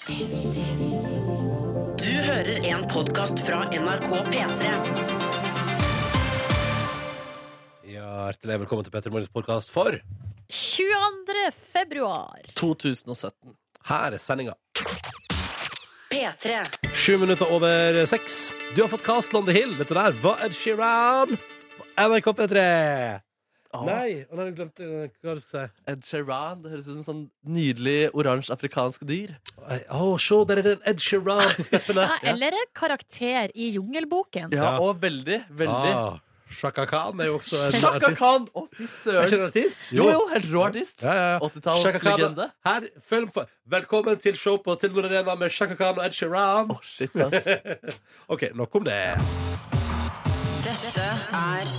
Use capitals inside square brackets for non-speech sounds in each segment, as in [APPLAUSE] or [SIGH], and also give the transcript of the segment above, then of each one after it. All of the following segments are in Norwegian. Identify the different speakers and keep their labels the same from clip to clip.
Speaker 1: Du hører en podkast fra NRK P3.
Speaker 2: Ja, Hjertelig velkommen til Petter Morgens podkast for
Speaker 3: 22. februar.
Speaker 4: 2017.
Speaker 2: Her er sendinga.
Speaker 1: P3.
Speaker 2: Sju minutter over seks. Du har fått Castland on the Hill. Dette der var Ed Sheeran på NRK P3.
Speaker 4: Åh,
Speaker 2: Nei, og har jeg glemt eh, hva du skulle si.
Speaker 4: Ed Sheeran. Det høres ut som en sånn nydelig oransje afrikansk dyr.
Speaker 2: Å, se, der er det en Ed Sheeran på steppene.
Speaker 3: Ja, eller en karakter i Jungelboken.
Speaker 4: Ja,
Speaker 2: Ja.
Speaker 4: Og veldig, veldig.
Speaker 2: Ah, Shaka Khan er jo også en
Speaker 4: Shaka
Speaker 2: artist.
Speaker 4: Khan! Å, fy
Speaker 2: Er ikke
Speaker 4: søren.
Speaker 2: en artist?
Speaker 4: Jo, jo, helt rå artist.
Speaker 2: Ja, ja, ja. Shaka Khan,
Speaker 4: 80-tallslegende.
Speaker 2: Her, følg for. Velkommen til show på Tilbud Arena med Shaka Khan og Ed Sheeran.
Speaker 4: Å, shit, ass. [LAUGHS]
Speaker 2: OK, nok om det.
Speaker 1: Dette er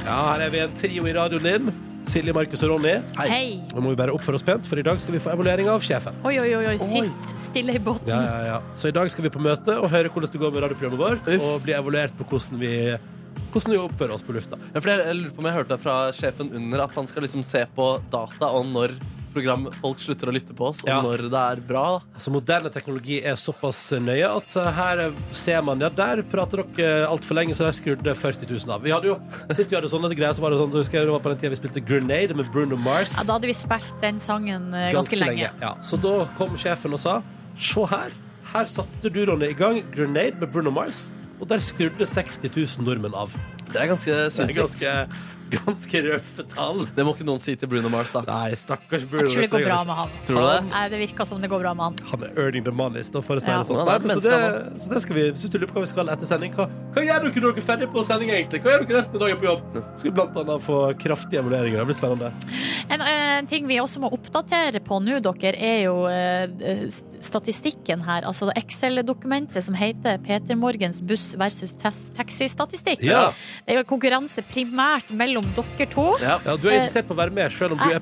Speaker 2: Ja, her er vi en trio i radioen din. Silje, Markus og Ronny.
Speaker 3: Hei.
Speaker 2: Nå må vi bare oppføre oss pent, for i dag skal vi få evaluering av sjefen.
Speaker 3: Oi, oi, oi, oi. sitt stille i båten.
Speaker 2: Ja, ja, ja. Så i dag skal vi på møte og høre hvordan det går med radioprogrammet vårt,
Speaker 4: Uff.
Speaker 2: og bli evaluert på hvordan vi, hvordan vi oppfører oss på lufta.
Speaker 4: Ja, for jeg, jeg lurer på om jeg hørte fra sjefen under at han skal liksom se på data og når program folk slutter å lytte på oss, og
Speaker 2: Ja.
Speaker 4: når det er bra.
Speaker 2: Altså, moderne teknologi er såpass nøye at uh, her ser man Ja, der prater dere altfor lenge, så der skrudde 40 000 av. Vi hadde jo, Sist vi hadde sånne greier, så var det sånn du husker jeg, det var på den tida vi spilte Grenade med Bruno Mars.
Speaker 3: Ja, da hadde vi spilt den sangen eh, ganske, lenge.
Speaker 2: Ja, så da kom sjefen og sa Se her, her satte du, Ronny, i gang Grenade med Bruno Mars, og der skrudde 60 000 nordmenn av.
Speaker 4: Det er ganske
Speaker 2: Det er
Speaker 4: sinnssykt.
Speaker 2: ganske, ganske røffe tall.
Speaker 4: Det må ikke noen si til Bruno Mars, da.
Speaker 2: Nei, stakkars Bruno.
Speaker 3: Jeg tror det går bra med han.
Speaker 4: Tror du det?
Speaker 3: Nei, det virker som det går bra med han.
Speaker 2: Han er earning the money, da, for å si
Speaker 3: Ja.
Speaker 2: det sånn. Nei, men så, det, så det skal vi, Hvis du lurer på hva vi skal etter sending, hva, hva gjør dere når dere er ferdig på sending, egentlig? Hva gjør dere resten av dagen på jobb? Skal vi blant annet få kraftige evalueringer. Det blir spennende.
Speaker 3: En, en ting vi også må oppdatere på nå, dere, er jo eh, statistikken her. Altså Excel-dokumentet som heter Peter Morgens buss versus taxistatistikk.
Speaker 2: Ja.
Speaker 3: Det er jo konkurranse primært mellom dere to.
Speaker 4: Ja.
Speaker 2: Ja, du har insistert på å være med, selv om du er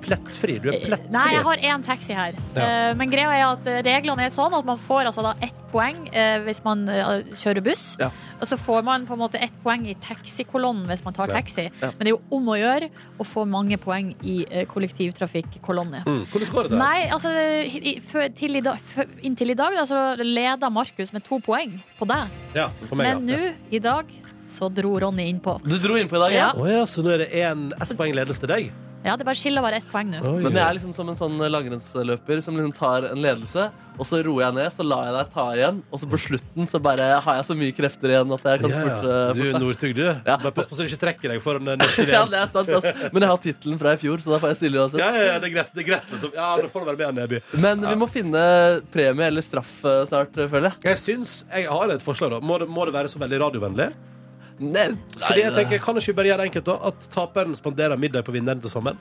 Speaker 2: plettfri. Du er plettfri.
Speaker 3: Eh, Nei, jeg har én taxi her.
Speaker 2: Ja.
Speaker 3: Eh, Men greia er at eh, reglene er sånn at man får altså da ett poeng eh, hvis man eh, kjører buss.
Speaker 4: Ja.
Speaker 3: Og så får man på en måte ett poeng i taxikolonnen hvis man tar taxi.
Speaker 4: Ja.
Speaker 3: Men det er jo om å gjøre å få mange poeng i kollektivtrafikkolonnen.
Speaker 2: Mm. Hvordan går det der?
Speaker 3: Nei, altså i- i- til i dag, Inntil i dag da, så leda Markus med to poeng på deg.
Speaker 2: Ja, på meg,
Speaker 3: Men
Speaker 2: ja.
Speaker 3: nå, i dag, så dro Ronny innpå.
Speaker 4: Du dro innpå i dag, ja?
Speaker 3: Ja.
Speaker 2: Oh, ja, så nå er det én ett poeng ledelse til deg?
Speaker 3: Ja, det bare skiller bare ett poeng nå.
Speaker 4: Men jeg er liksom som en sånn langrennsløper som liksom tar en ledelse, og så roer jeg ned, så lar jeg deg ta igjen, og så på slutten så bare har jeg så mye krefter igjen at jeg kan
Speaker 2: yeah.
Speaker 4: spurte
Speaker 2: ja. Du er Northug, du.
Speaker 4: Ja.
Speaker 2: Bare pass på så du ikke trekker deg foran den [LAUGHS] neste
Speaker 4: Ja, det er sant, altså. Men jeg har tittelen fra i fjor, så da får jeg stille uansett.
Speaker 2: Ja, ja, ja, det er greit. Det er greit liksom. Ja, nå får du være med, Neby.
Speaker 4: Men vi må finne premie eller straff eh, snart, eh, føler jeg.
Speaker 2: Jeg syns Jeg har et forslag, da. Må det, må det være så veldig radiovennlig?
Speaker 4: Nei,
Speaker 2: Fordi jeg tenker, Kan ikke vi bare gjøre det enkelt, da? At taperen spanderer middag på vinneren til sommeren?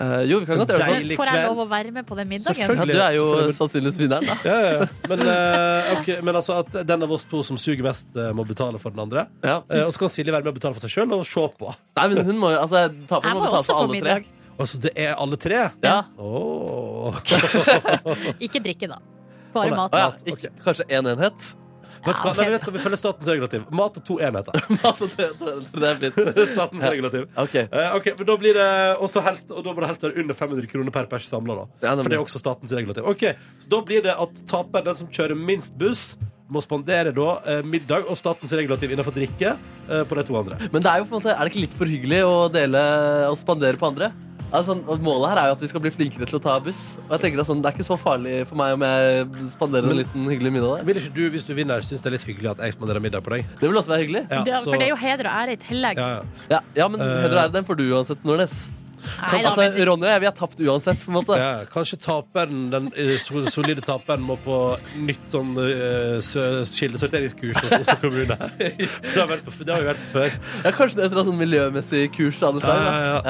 Speaker 4: eh, Jo, vi kan godt gjøre det sånn.
Speaker 2: Deilig
Speaker 3: Får jeg
Speaker 2: kveld.
Speaker 3: lov å være med på den middagen?
Speaker 4: Ja,
Speaker 2: Selvfølgelig.
Speaker 4: du er jo
Speaker 2: selvfølgelig.
Speaker 4: sannsynligvis vinneren, da.
Speaker 2: Ja, ja, ja. Men, eh, ok, men altså at den av oss to som suger mest, eh, må betale for den andre.
Speaker 4: Ja.
Speaker 2: Eh, og så kan Silje være med og betale for seg sjøl og se på.
Speaker 4: Nei, men hun må jo Altså, taperen
Speaker 3: Jeg
Speaker 4: må
Speaker 3: må
Speaker 4: betale
Speaker 3: også
Speaker 4: for
Speaker 3: få
Speaker 4: alle tre.
Speaker 3: middag.
Speaker 2: Altså, det er alle tre?
Speaker 4: Ja.
Speaker 2: Åh. [LAUGHS]
Speaker 3: Ikke drikke, da.
Speaker 2: Å,
Speaker 3: Bare
Speaker 2: nei.
Speaker 3: mat.
Speaker 4: Å ja,
Speaker 2: Ok.
Speaker 4: ikke, kanskje én enhet?
Speaker 2: Vet du hva? Nei, vet du hva? Vi følger statens regulativ. Mat og to enheter. [LAUGHS]
Speaker 4: Mat og tre, det er fint. [LAUGHS]
Speaker 2: statens regulativ.
Speaker 4: Ok.
Speaker 2: Eh, ok, men da blir det også helst Og da må det helst være under 500 kroner per pers samla, da.
Speaker 4: Ja, det
Speaker 2: For det er også statens regulativ. Ok, Så da blir det at taperen, den som kjører minst buss, må spandere da eh, middag og statens regulativ innenfor drikke eh, på de to andre.
Speaker 4: Men det er jo på en måte Er det ikke litt for hyggelig å dele og spandere på andre? Altså, målet her er jo at vi skal bli flinkere til å ta buss. Og jeg tenker at sånn, Det er ikke så farlig for meg om jeg spanderer en liten hyggelig middag der.
Speaker 2: Vil ikke du, hvis du vinner, synes det er litt hyggelig at jeg spanderer middag på deg?
Speaker 4: Det vil også være hyggelig.
Speaker 2: Ja,
Speaker 3: Det-
Speaker 2: så-
Speaker 3: For det er jo heder og ære i tillegg.
Speaker 2: ja, ja.
Speaker 4: Ja, ja men
Speaker 2: uh,
Speaker 4: heder og ære, den får du uansett, Nordnes.
Speaker 3: Nei da,
Speaker 4: Altså,
Speaker 3: men
Speaker 4: Ronny og jeg vi har tapt uansett. på en måte
Speaker 2: Ja, kanskje taperen, den eh, so- solide taperen må på nytt sånn uh, kildesorteringskurs hos Oslo kommune. For [LAUGHS] det har, vært på, det har vi vært på før.
Speaker 4: Ja, Kanskje det er et sånn miljømessig kurs av noe slag. da.
Speaker 2: Ja, ja,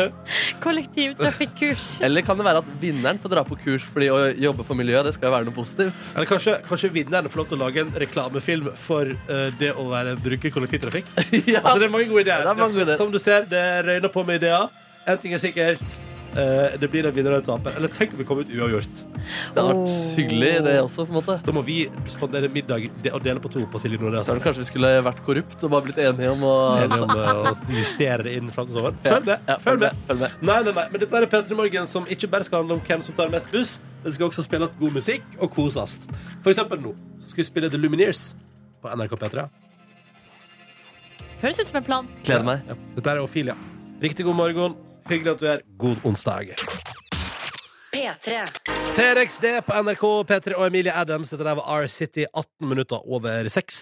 Speaker 4: Ja. [LAUGHS]
Speaker 3: kollektivtrafikkurs. [LAUGHS]
Speaker 4: Eller kan det være at vinneren får dra på kurs fordi å jobbe for miljøet det skal jo være noe positivt?
Speaker 2: Eller kanskje, kanskje vinneren får lov til å lage en reklamefilm for eh, det å være, bruke kollektivtrafikk.
Speaker 4: ja.
Speaker 2: Altså, det er mange gode ideer.
Speaker 4: Det er mange gode ideer.
Speaker 2: Som du ser, det røyner på med ideer. En ting er sikkert. Eh, det blir en vinner og en taper. Eller tenk om vi kommer ut uavgjort.
Speaker 4: Det hadde vært hyggelig, det også. på en måte
Speaker 2: Da må vi spandere middag de- og dele på to på Silje Nordnes.
Speaker 4: Så er det kanskje vi skulle vært korrupt og bare blitt enige om å
Speaker 2: Enige om eh, å justere det inn fram til sommeren. Følg med!
Speaker 4: Ja,
Speaker 2: følg med.
Speaker 4: Følg med.
Speaker 2: Nei, nei, nei, men dette er P3 Morgen som ikke bare skal handle om hvem som tar mest buss. Det skal også spilles god musikk og koses. For eksempel nå så skal vi spille The Lumineers på NRK P3.
Speaker 3: Høres ut som en plan.
Speaker 4: Gleder meg.
Speaker 2: Ja. Dette er Ophelia. Riktig god morgen. Hyggelig at du er. God onsdag.
Speaker 1: P3.
Speaker 2: TRXD på NRK P3 og Emilie Adams. Dette der var R-City 18 minutter over 6.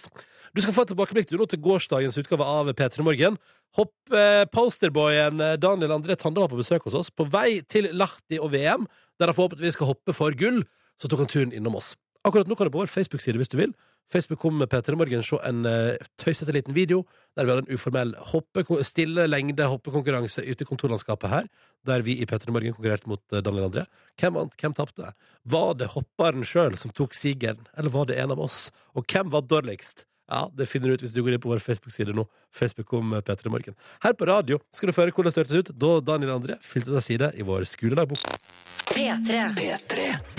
Speaker 2: Du skal få et tilbakeblikk du nå til gårsdagens utgave av P3 Morgen. Hopp eh, posterboyen eh, Daniel André Tande var på besøk hos oss. På vei til Lahti og VM, der han forhåpentligvis skal hoppe for gull, så tok han turen innom oss. Akkurat nå kan du på vår Facebook-side hvis du vil. Facebook kom med P3 Morgen se en uh, tøysete liten video der vi hadde en uformell hoppe, stille lengde hoppekonkurranse ute i kontorlandskapet her, der vi i P3 Morgen konkurrerte mot uh, Daniel André. Hvem vant, hvem tapte? Var det hopperen sjøl som tok sigeren, eller var det en av oss? Og hvem var dårligst? Ja, Det finner du ut hvis du går inn på vår Facebook-side nå. Facebook om Petre P3 Morgen. Her på radio skal du føre høre hvordan det hørtes ut da Daniel André fylte seg side i vår skoledagbok.
Speaker 1: P3.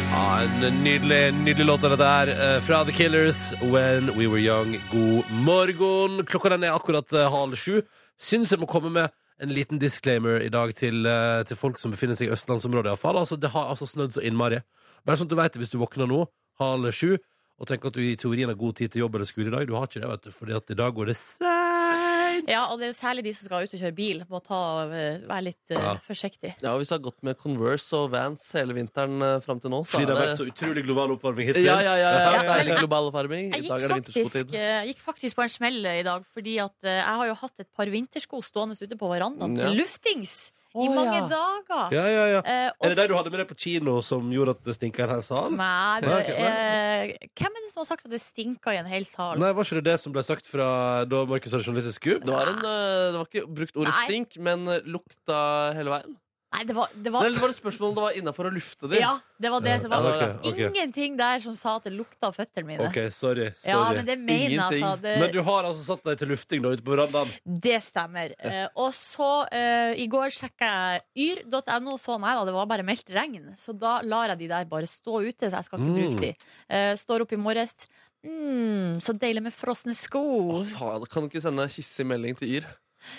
Speaker 2: Ja, en nydelig, nydelig låt av dette her eh, fra The Killers, When We Were Young. God morgen. Klokka den er akkurat eh, halv sju. Syns jeg må komme med en liten disclaimer i dag til, eh, til folk som befinner seg i østlandsområdet. iallfall. Altså, det har altså snødd så innmari. Bare sånn at du vet det hvis du våkner nå, halv sju, og tenker at du i teorien har god tid til jobb eller skole i dag. Du har ikke det, vet du, fordi at i dag går det seint.
Speaker 3: Ja, og det er jo særlig de som skal ut og kjøre bil. Må ta, eh, være litt eh,
Speaker 2: Ja.
Speaker 3: forsiktig.
Speaker 4: Ja, og Hvis du har gått med Converse og Vans hele vinteren uh, fram til nå, så
Speaker 2: Fordi det har vært så utrolig global oppvarming hittil.
Speaker 4: ja, ja, ja, ja,
Speaker 3: Ja.
Speaker 4: Det litt global oppvarming. I dag er det vinterskotid.
Speaker 3: Jeg gikk faktisk på en smell i dag, fordi at uh, jeg har jo hatt et par vintersko stående ute på verandaen
Speaker 4: Ja.
Speaker 3: til luftings i
Speaker 4: Å,
Speaker 3: mange
Speaker 4: ja.
Speaker 3: dager.
Speaker 2: Ja, ja, ja.
Speaker 3: Eh, og
Speaker 2: Er det de du hadde med deg på kino som gjorde at det stinka en hel sal?
Speaker 3: Nei, det
Speaker 2: Nei, ok,
Speaker 3: eh, hvem er det som har sagt at det stinker i en hel sal?
Speaker 2: Nei, var ikke det det som ble sagt fra da Markus hadde journalistisk gub
Speaker 4: Det var, en, eh, det var ikke brukt ordet
Speaker 3: Nei.
Speaker 4: stink, men eh, lukta hele veien.
Speaker 3: Nei, det var, det var
Speaker 4: Nei, det var et spørsmål om det var innafor å lufte det.
Speaker 3: Ja, det var det som
Speaker 2: Ja,
Speaker 3: var
Speaker 2: ok, ok.
Speaker 3: Ingenting der som sa at det lukta av føttene mine.
Speaker 2: OK, sorry. sorry.
Speaker 3: Ja, men det mener altså. Det,
Speaker 2: Men du har altså satt deg til lufting da ute på verandaen?
Speaker 3: Det stemmer. Eh, og så uh, I går sjekka jeg yr.no, så nei da, det var bare meldt regn. Så da lar jeg de der bare stå ute, så jeg skal ikke
Speaker 2: Mm.
Speaker 3: bruke de. Uh, står opp i morges. Mm, så deilig med frosne sko.
Speaker 4: Å, faen, kan du ikke sende hissig melding til Yr?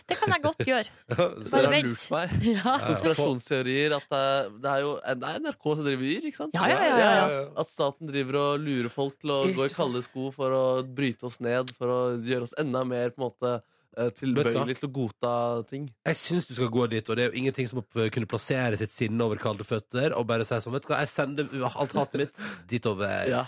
Speaker 3: Det kan jeg godt gjøre. [LAUGHS]
Speaker 4: Dere
Speaker 3: Bare
Speaker 4: har
Speaker 3: vent.
Speaker 4: lurt meg.
Speaker 3: Ja.
Speaker 4: Konspirasjonsteorier. At det, det er jo det er NRK som driver Yr, ikke sant?
Speaker 3: Ja, ja, ja, ja, ja.
Speaker 4: At staten driver og lurer folk til å gå i kalde sko for å bryte oss ned, for å gjøre oss enda mer på en måte eh, tilbøyelig til å godta ting.
Speaker 2: Jeg syns du skal gå dit, og det er jo ingenting som å kunne plassere sitt sinne over kalde føtter og bare si sånn, vet du hva, jeg sender alt hatet mitt ditover.
Speaker 4: Ja.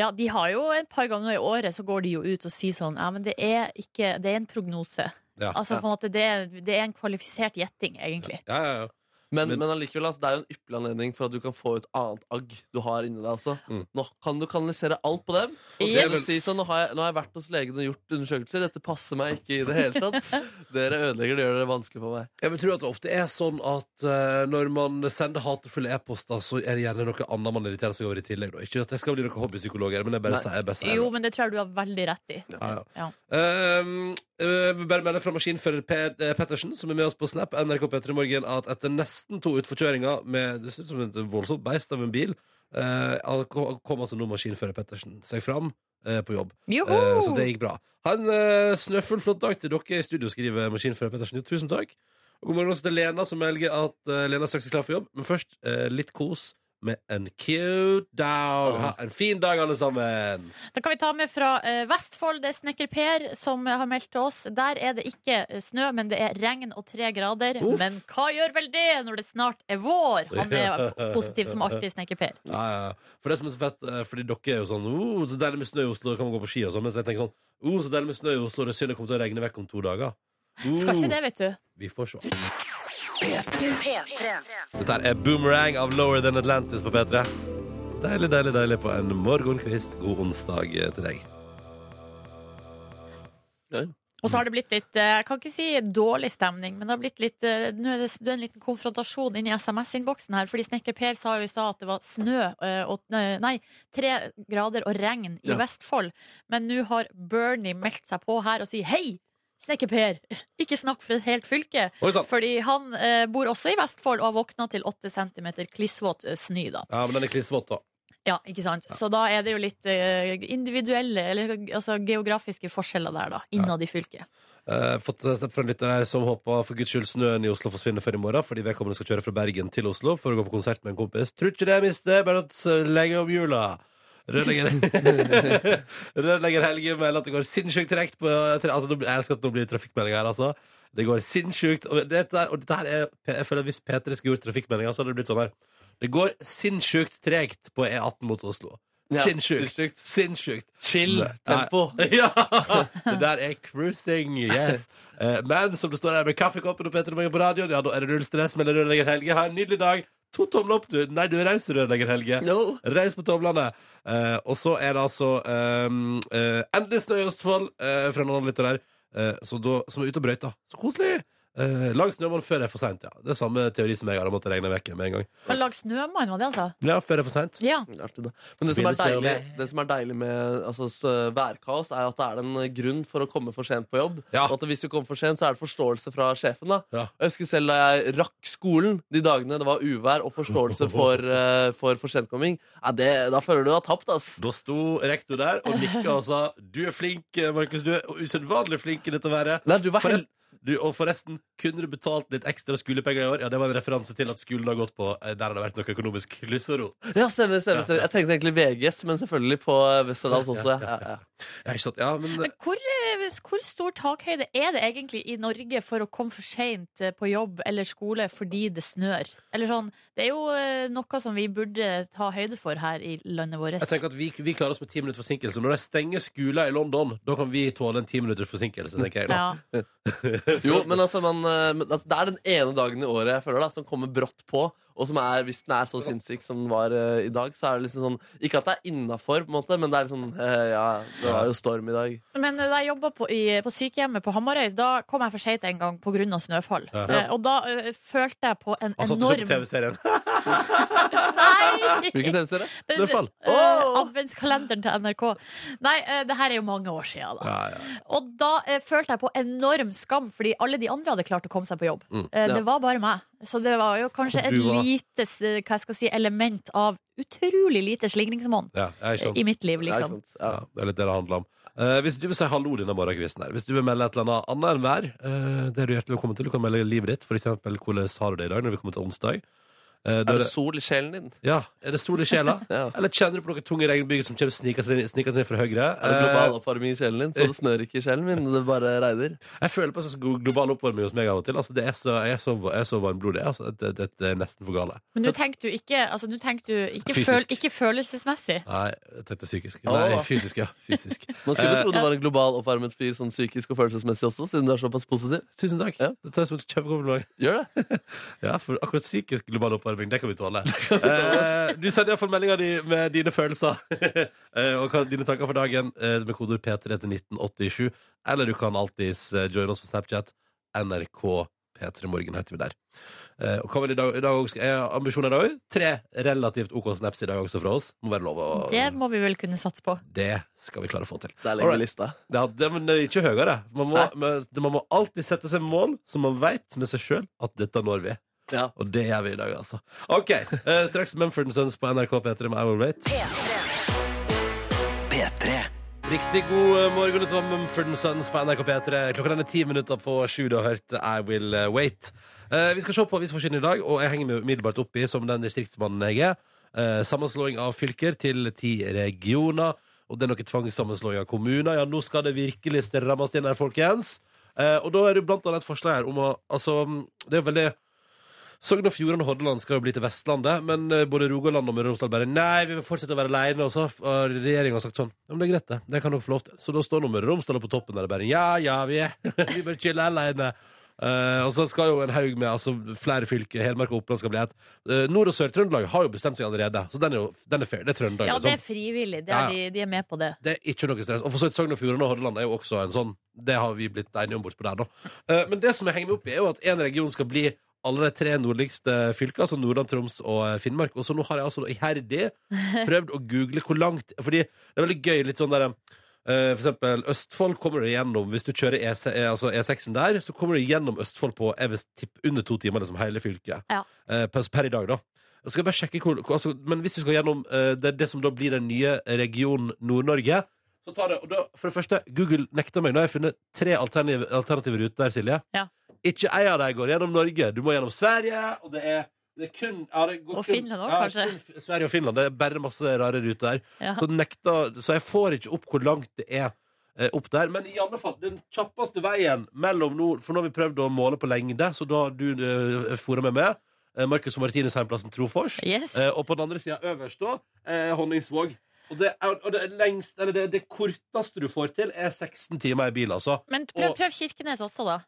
Speaker 3: ja, de har jo et par ganger i året så går de jo ut og sier sånn Ja, men det er ikke Det er en prognose.
Speaker 2: Ja.
Speaker 3: Altså på en måte det er, det er en kvalifisert gjetting, egentlig.
Speaker 2: Ja, ja, ja.
Speaker 4: Men,
Speaker 2: Men-
Speaker 4: men allikevel, altså, det er jo en ypperlig anledning for at du kan få ut annet agg du har inni deg også.
Speaker 2: Mm.
Speaker 4: Nå kan du kanalisere alt på dem. Og så
Speaker 3: Yes.
Speaker 4: kan du si sånn, nå har, jeg, nå har jeg vært hos legen og gjort undersøkelser. Dette passer meg ikke i det hele tatt. [LAUGHS] Dere ødelegger det, gjør det vanskelig for meg.
Speaker 2: Jeg vil tro at det ofte er sånn at eh, når man sender hatefulle e-poster, så er det gjerne noe annet man irriterer seg over i tillegg. Da. Ikke at jeg skal bli noen hobbypsykolog her, men jeg bare
Speaker 4: Nei.
Speaker 2: sier jeg bare sier
Speaker 3: Jo, men det tror jeg du har veldig rett i.
Speaker 2: Ja, ja.
Speaker 3: Ja.
Speaker 2: Um, vil bare melde fra maskinfører Ped, eh, Pettersen, som er med oss på Snap, NRK P3 Morgen, at etter nesten to utforkjøringer med det ser ut som et voldsomt beist av en bil, eh, kom kom altså nå maskinfører Pettersen seg fram eh, på jobb.
Speaker 3: Joho!
Speaker 2: Eh, så det gikk bra. Ha en uh, snøfull, flott dag til dere i studio, skriver maskinfører Pettersen. Jo, tusen takk. Og god morgen også til Lena, som melder at uh, Lena straks er klar for jobb. Men først eh, litt kos med en cute dog. Ha en fin dag, alle sammen.
Speaker 3: Da kan vi ta med fra eh, Vestfold. Det er Snekker Per som har meldt til oss. Der er det ikke eh, snø, men det er regn og tre grader.
Speaker 2: Uff.
Speaker 3: Men hva gjør vel det når det snart er vår? Han er [LAUGHS] positiv som alltid, Snekker Per.
Speaker 2: Ja, ja. For det som er så fett, eh, fordi dere er jo sånn oh, Så deilig med snø i Oslo, kan man gå på ski og sånn. Mens jeg tenker sånn oh, så deilig med snø i Oslo, det er synd det kommer til å regne vekk om to dager. Oh,
Speaker 3: Skal ikke det, vet du.
Speaker 2: Vi får se.
Speaker 1: P3.
Speaker 2: Dette er Boomerang av Lower Than Atlantis på P3. Deilig, deilig, deilig på en morgenkvist. God onsdag til deg.
Speaker 3: Og så har det blitt litt, eh, jeg kan ikke si dårlig stemning, men det har blitt litt eh, Nå er det, en liten konfrontasjon inni SMS-innboksen her, fordi Snekker Per sa jo i stad at det var snø eh, og Nei, tre grader og regn i
Speaker 4: Ja.
Speaker 3: Vestfold. Men nå har Bernie meldt seg på her og sier hei! Snekker-Per, ikke snakk for et helt fylke. Fordi han eh, bor også i Vestfold og har våkna til åtte centimeter klissvåt eh, snø. da.
Speaker 2: Ja, men den er klissvåt, da.
Speaker 3: Ja, ikke sant? Så da er det jo litt eh, individuelle, eller altså geografiske forskjeller der, da. Innad i fylket.
Speaker 2: Uh, fått snap fra en lytter her som håper for guds skyld snøen i Oslo forsvinner før i morgen, fordi vedkommende skal kjøre fra Bergen til Oslo for å gå på konsert med en kompis. Tror ikke det, mister. Bare legge om hjula. Rørlegger [LAUGHS] Rørlegger Helge melder at det går sinnssykt tregt på altså, nå Jeg elsker at nå blir det trafikkmelding her, altså. Det går sinnssykt. Og dette, er- og dette her er Jeg føler at Hvis P3 skulle gjort trafikkmeldinger, så hadde det blitt sånn her. Det går sinnssykt tregt på E18 mot Oslo.
Speaker 4: Ja,
Speaker 2: Sinnssykt.
Speaker 4: Chill tempo. [LAUGHS]
Speaker 2: Ja! Det der er cruising, yes. Eh, Men som det står her med kaffekoppen og Peter Morgen på radioen, ja, da er det null stress med rørlegger Helge. Ha en nydelig dag. To tomler opp, du. Nei, du er raus, rørlegger Helge.
Speaker 4: No.
Speaker 2: Reis på tomlene. Eh, og så er det altså eh, eh, endelig snø i Østfold eh, fra noen lyttere her, eh, som er ute og brøyter. Så koselig! Eh, lag snømann før det er for seint, ja. Det er samme teori som jeg hadde måttet regne vekk med en gang.
Speaker 3: Kan lage snømann, var det han sa?
Speaker 2: Ja, før det er for seint.
Speaker 3: Ja.
Speaker 4: Artig. Men det som, er deilig, det som er deilig med altså, værkaos, er at det er en grunn for å komme for sent på jobb.
Speaker 2: Ja.
Speaker 4: Og at hvis du kommer for sent, så er det forståelse fra sjefen. da
Speaker 2: Ja.
Speaker 4: Jeg husker selv da jeg rakk skolen de dagene det var uvær, og forståelse for, uh, for forsentkomming. Ja, det, da føler du deg tapt, ass.
Speaker 2: Da sto rektor der og nikka og sa Du er flink, Markus. Du er usedvanlig flink i dette været.
Speaker 4: Nei, du var hel
Speaker 2: Forresten, du, og forresten, kunne du betalt litt ekstra skolepenger i år? Ja, Det var en referanse til at skolen har gått på eh, der har det vært noe økonomisk kluss og rot.
Speaker 4: Ja, stemmer, stemmer, stemmer. Jeg tenkte egentlig VGS, men selvfølgelig på Westerdals også. Ja, ja, ja.
Speaker 2: Ja, ikke sant? Ja, men
Speaker 3: Men hvor, eh, hvor stor takhøyde er det egentlig i Norge for å komme for seint eh, på jobb eller skole fordi det snør? Eller sånn, Det er jo eh, noe som vi burde ta høyde for her i landet vårt.
Speaker 2: jeg tenker at vi, vi klarer oss med ti minutter forsinkelse. Når de stenger skoler i London, da kan vi tåle en ti minutters forsinkelse, tenker jeg. da
Speaker 3: Ja. [LAUGHS]
Speaker 4: Jo, men altså, man, eh, altså, det er den ene dagen i året jeg føler da, som kommer brått på. Og som er, hvis den er så sinnssyk som den var uh, i dag, så er det liksom sånn Ikke at det er innafor, på en måte, men det er sånn eh, Ja, det var jo storm i dag.
Speaker 3: Men da jeg jobba på, på sykehjemmet på Hamarøy, da kom jeg for seint en gang pga. snøfall.
Speaker 2: Ja.
Speaker 3: Uh, Og da eh, følte jeg på en
Speaker 2: enorm Altså at du så på TV-serien. [LAUGHS]
Speaker 3: Nei!
Speaker 4: Hvilken TV-serie?
Speaker 2: Snøfall.
Speaker 3: Eh, adventskalenderen til NRK. Nei, eh, det her er jo mange år siden, da.
Speaker 2: Ja, ja.
Speaker 3: Og da eh, følte jeg på enorm skam, fordi alle de andre hadde klart å komme seg på jobb.
Speaker 2: Mm.
Speaker 3: Eh,
Speaker 4: Ja.
Speaker 3: Det var bare meg. Så det var jo kanskje et
Speaker 2: var-
Speaker 3: lite hva skal jeg si, element av utrolig lite slingringsmonn
Speaker 2: Ja,
Speaker 3: i mitt liv, liksom.
Speaker 4: sant? Ja.
Speaker 2: Ja, det er litt det det handler om. Uh, hvis du vil si hallo denne morgenkvisten her, hvis du vil melde et eller annet annet enn vær, uh, det er du hjertelig velkommen til. Du kan melde livet ditt, eksempel hvordan har du det i dag når vi kommer til onsdag. Eh,
Speaker 4: Er det sol i sjelen din?
Speaker 2: ja, er det sol i sjela? [LAUGHS]
Speaker 4: Ja.
Speaker 2: Eller kjenner du på noen tunge regnbyger som kommer sniker seg inn, sniker seg inn fra høyre?
Speaker 4: Er det global
Speaker 2: Eh,
Speaker 4: oppvarming i sjelen din? Så det snør ikke i sjelen min, det bare regner? [LAUGHS]
Speaker 2: jeg føler på en slags global oppvarming hos meg av og til. Altså, det er så, jeg er så, jeg er så varmblodig altså, det, det, det er nesten for gale.
Speaker 3: Men nå tenkte du ikke, altså, nå tenker du ikke,
Speaker 2: Fysisk.
Speaker 3: føl, ikke følelsesmessig.
Speaker 2: Nei, jeg tenkte psykisk. Nei, fysisk, ja. Fysisk. [LAUGHS]
Speaker 4: Man kunne
Speaker 2: Eh,
Speaker 4: tro du var en global oppvarmet fyr sånn psykisk og følelsesmessig også, siden du er såpass positiv.
Speaker 2: Tusen takk.
Speaker 4: Ja.
Speaker 2: Det tar jeg som et kjempekompliment.
Speaker 4: Gjør det?
Speaker 2: Ja, for akkurat psykisk global oppvarming, [LAUGHS] det kan vi tåle. Eh, du sender iallfall meldinga di med dine følelser [LAUGHS] eh, og hva, dine tanker for dagen eh, med kodeord P3 til 1987. Eller du kan alltids eh, joine oss på Snapchat. NRK P3 Morgen heter vi der. Eh, og hva vil i dag, i dag også, er ambisjonen i dag? Tre relativt OK snaps i dag også fra oss. Må være lov å
Speaker 3: Det må vi vel kunne satse på.
Speaker 2: Det skal vi klare å få til.
Speaker 4: Der legger
Speaker 2: Alright.
Speaker 4: vi lista.
Speaker 2: Ja, det, men det er ikke høyere. Man må,
Speaker 4: Nei.
Speaker 2: men, man må alltid sette seg mål som man vet med seg sjøl at dette når vi.
Speaker 4: Ja.
Speaker 2: Og det gjør vi i dag, altså. OK. Eh, straks Mumford Sons på NRK P3 med I Will Wait. Riktig god eh, morgen. Det var Mumford Sons på NRK P3. Klokka den er ti minutter på sju. Du har hørt I Will eh, Wait. Eh, vi skal se på avisforsiden i dag, og jeg henger meg umiddelbart oppi som den distriktsmannen jeg er, eh, sammenslåing av fylker til ti regioner. Og det er noe tvangssammenslåing av kommuner. Ja, nå skal det virkelig strammes inn her, folkens. Eh, og da er det blant annet et forslag her om å Altså, det er veldig Sogn og Fjordane og Hordaland skal jo bli til Vestlandet, men eh, både Rogaland og Møre og Romsdal bare nei, vi vil fortsette å være alene. Og så har regjeringa sagt sånn ja, men det er greit, det. Det kan dere få lov til. Så da står nå Møre og Romsdal på toppen der og bare ja, ja, vi er [LAUGHS] Vi bare chiller alene. Uh, og så skal jo en haug med altså, flere fylker, Hedmark og Oppland skal bli ett. Uh, Nord- og Sør-Trøndelag har jo bestemt seg allerede, så den er jo den er fair. Det er Trøndelag.
Speaker 3: Ja, det er
Speaker 2: liksom.
Speaker 3: frivillig. Det er
Speaker 2: ja.
Speaker 3: de, de er med på det.
Speaker 2: Det er ikke noe stress. Og for så vidt Sogn og Fjordane og Hordaland er jo også en sånn Det har vi blitt enige om bortpå der, da. Uh, Men det som jeg henger meg opp i, er jo at én region skal bli alle de tre nordligste fylka, altså Nordland, Troms og eh, Finnmark. Og så nå har jeg altså iherdig prøvd å google hvor langt Fordi det er veldig gøy, litt sånn derre Eh, For eksempel Østfold kommer du gjennom Hvis du kjører E6, eh, altså E6-en der, så kommer du gjennom Østfold på jeg vil tippe, under to timer, liksom hele fylket.
Speaker 3: Ja.
Speaker 2: Per, per i dag, da. Hvor, hvor- altså, Men hvis du skal gjennom det, det som da blir den nye regionen Nord-Norge så tar det, og da, For det første, Google nekter meg. Nå har jeg funnet tre alternative, alternative ruter der, Silje.
Speaker 3: Ja.
Speaker 2: Ikke ei av dem går gjennom Norge. Du må gjennom Sverige, og det er, det er kun ja, det går
Speaker 3: Og
Speaker 2: kun-
Speaker 3: Finland også,
Speaker 2: ja,
Speaker 3: kanskje.
Speaker 2: kun Sverige og Finland. Det er bare masse rare ruter der.
Speaker 3: Ja.
Speaker 2: Så, den nekter, så jeg får ikke opp hvor langt det er eh, opp der. Men i alle fall, den kjappeste veien mellom nord For nå har vi prøvd å måle på lengde, så da har du uh, fora meg med. eh, Marcus og Martinus heimplassen Trofors.
Speaker 3: Yes.
Speaker 2: Eh, og på den andre sida øverst, da, eh, Honningsvåg. Og det, er, og det, lengst, eller det, det korteste du får til, er 16 timer i bil, altså.
Speaker 3: Men prøv, prøv Kirkenes også, da.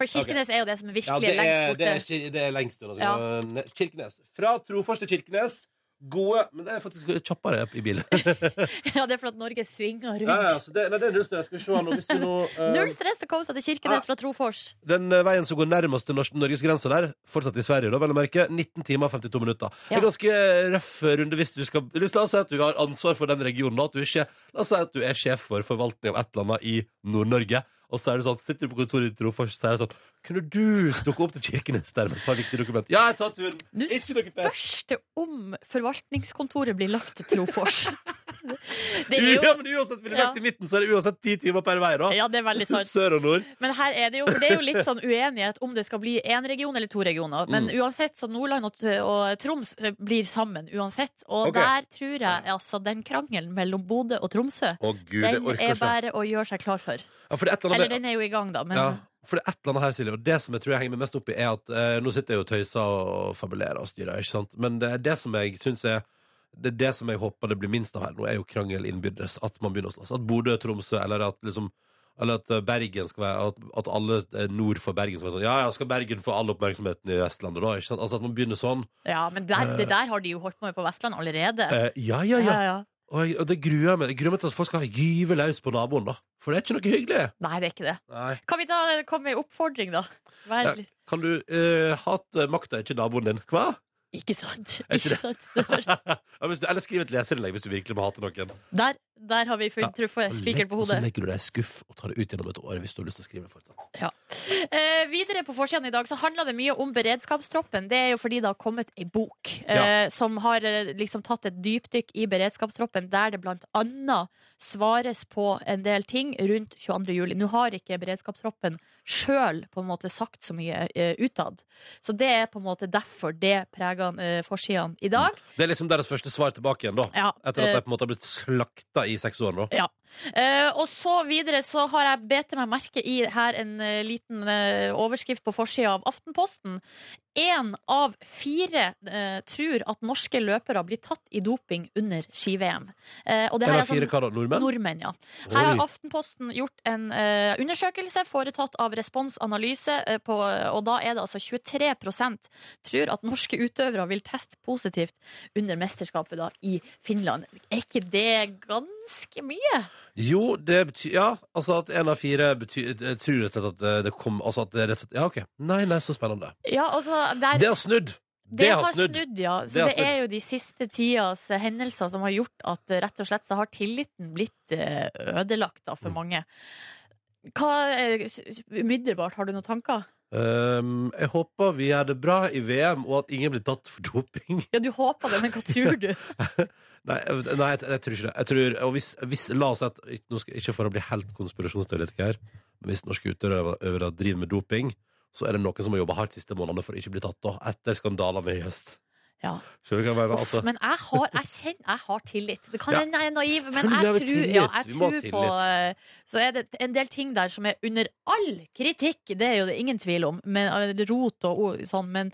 Speaker 3: For Kirkenes er jo det som er
Speaker 2: Ja,
Speaker 3: virkelig
Speaker 2: er,
Speaker 3: lengst borte.
Speaker 2: det er, det er lengst unna.
Speaker 3: Ja.
Speaker 2: Kirkenes. Fra Trofors til Kirkenes. Gode Men det er faktisk kjappere i bil. [LAUGHS]
Speaker 3: Ja, det er fordi Norge svinger rundt.
Speaker 2: ja, ja, så det, nei, det er null stress. Skal vi se nå. Hvis vi nå uh...
Speaker 3: Null stress å komme seg til Kirkenes
Speaker 2: Ja.
Speaker 3: fra Trofors.
Speaker 2: Den uh, veien som går nærmest til Norgesgrensa der, fortsatt i Sverige, da, vel å merke, 19 timer og 52 minutter.
Speaker 3: Ja.
Speaker 2: En ganske røff runde hvis du skal La oss si at du har ansvar for den regionen. At du ikke, la oss si at du er sjef for forvaltning av et eller annet i Nord-Norge. Og så er det sånn, sitter du på kontoret i Trofors så er det sånn Kunne du stukke opp til Kirkenes der med et par viktige dokumenter? Ja, jeg tar turen!
Speaker 3: Nå spørs det om forvaltningskontoret blir lagt til Trofors. Det er jo
Speaker 2: Ja, men uansett Ville du lagt i midten, så er det uansett ti timer per vei, da.
Speaker 3: Ja, det er veldig sant.
Speaker 2: Sør og nord.
Speaker 3: Men her er det jo, for det er jo litt sånn uenighet om det skal bli én region eller to regioner. Men
Speaker 2: Mm.
Speaker 3: uansett, så Nordland og, og Troms eh, blir sammen uansett. Og
Speaker 2: okay.
Speaker 3: der tror jeg altså den krangelen mellom Bodø og Tromsø,
Speaker 2: oh, gud,
Speaker 3: den er bare å gjøre seg klar for.
Speaker 2: Ja, for er eller
Speaker 3: Eller den er jo i gang, da, men
Speaker 2: Ja, for det er et eller annet her, Silje, og det som jeg tror jeg henger meg mest opp i, er at eh, nå sitter jeg jo og tøyser og fabulerer og styrer, ikke sant? Men det er det som jeg syns er det er det som jeg håper det blir minst av her nå, er jo krangel innbyrdes. At man begynner å slåss. At Bodø, Tromsø, eller at liksom eller at eh, Bergen skal være At, at alle eh, nord for Bergen skal være sånn Ja, ja, skal Bergen få all oppmerksomheten i Vestlandet, da? Ikke sant? Altså at man begynner sånn.
Speaker 3: ja, men der, det der har de jo holdt på med på Vestland allerede.
Speaker 2: Uh, ja, ja, ja.
Speaker 3: Ja.
Speaker 2: Og, jeg, og det gruer jeg meg Jeg gruer meg til at folk skal gyve løs på naboen, da. For det er ikke noe hyggelig.
Speaker 3: Nei, det er ikke det.
Speaker 2: Nei.
Speaker 3: Kan vi da komme med en oppfordring, da? Vær
Speaker 2: Ja. Kan du uh, hate makta, ikke naboen din? Hva?
Speaker 3: Ikke sant?
Speaker 2: Ikke
Speaker 3: sant? [LAUGHS]
Speaker 2: Ja, du, eller skriv et leserinnlegg hvis du virkelig må hate noen.
Speaker 3: der, der har vi funnet truffet spikeren på
Speaker 2: Og så
Speaker 3: hodet.
Speaker 2: legger du deg i skuff og tar det ut gjennom et år hvis du har lyst til å skrive det fortsatt.
Speaker 3: Eh, videre på forsiden i dag så handler det mye om beredskapstroppen. Det er jo fordi det har kommet ei bok eh, som har eh, liksom tatt et dypdykk i beredskapstroppen, der det blant annet svares på en del ting rundt 22. juli. Nå har ikke beredskapstroppen sjøl på en måte sagt så mye eh, utad. Så det er på en måte derfor det preger eh, forsidene i dag.
Speaker 2: Det er liksom deres første svar tilbake igjen, da.
Speaker 3: Ja,
Speaker 2: Etter at
Speaker 3: eh,
Speaker 2: de på en måte har blitt slakta i seks år nå.
Speaker 3: Ja. Eh, og så videre så har jeg bedt meg merke i her en uh, liten uh, overskrift på forsida av Aftenposten. Én av fire tror at norske løpere blir tatt i doping under ski-VM. Og det her er sånn-
Speaker 2: fire da? Nordmenn?
Speaker 3: Nordmenn, ja. Her har Aftenposten gjort en undersøkelse foretatt av Responsanalyse, på, og da er det altså 23% tror at norske utøvere vil teste positivt under mesterskapet da i Finland. Er ikke det ganske mye?
Speaker 2: Jo, det betyr Ja, altså at en av fire betyr, jeg tror rett og slett at det, det kom Altså at det rett og slett Ja, OK. Nei, nei, så spennende.
Speaker 3: Ja, altså, der,
Speaker 2: Det har snudd!
Speaker 3: det har snudd, ja. Så
Speaker 2: Det
Speaker 3: det,
Speaker 2: snudd.
Speaker 3: er jo de siste tidas eh, hendelser som har gjort at eh, rett og slett så har tilliten blitt eh, ødelagt da, for
Speaker 2: Mm.
Speaker 3: mange. Hva eh, Umiddelbart, har du noen tanker?
Speaker 2: Um, jeg håper vi gjør det bra i VM, og at ingen blir tatt for doping.
Speaker 3: Ja, du håper det, men hva tror du? [LAUGHS]
Speaker 2: Nei, nei jeg, jeg tror ikke det. Jeg tror, og hvis, hvis, la oss at Ikke for å bli helt konspirasjonsteoretiker, men hvis norske utøvere driver med doping, så er det noen som har jobba hardt de siste månedene for å ikke bli tatt da, etter skandalene i høst.
Speaker 3: Ja. Uff,
Speaker 2: Altså,
Speaker 3: men jeg har, jeg kjenner, jeg har tillit. Det kan
Speaker 2: Ja,
Speaker 3: jeg er naiv, men jeg tror, ja, jeg tror på eh, Så er det en del ting der som er under all kritikk, det er jo det ingen tvil om. Men, eh, rot og sånn, men,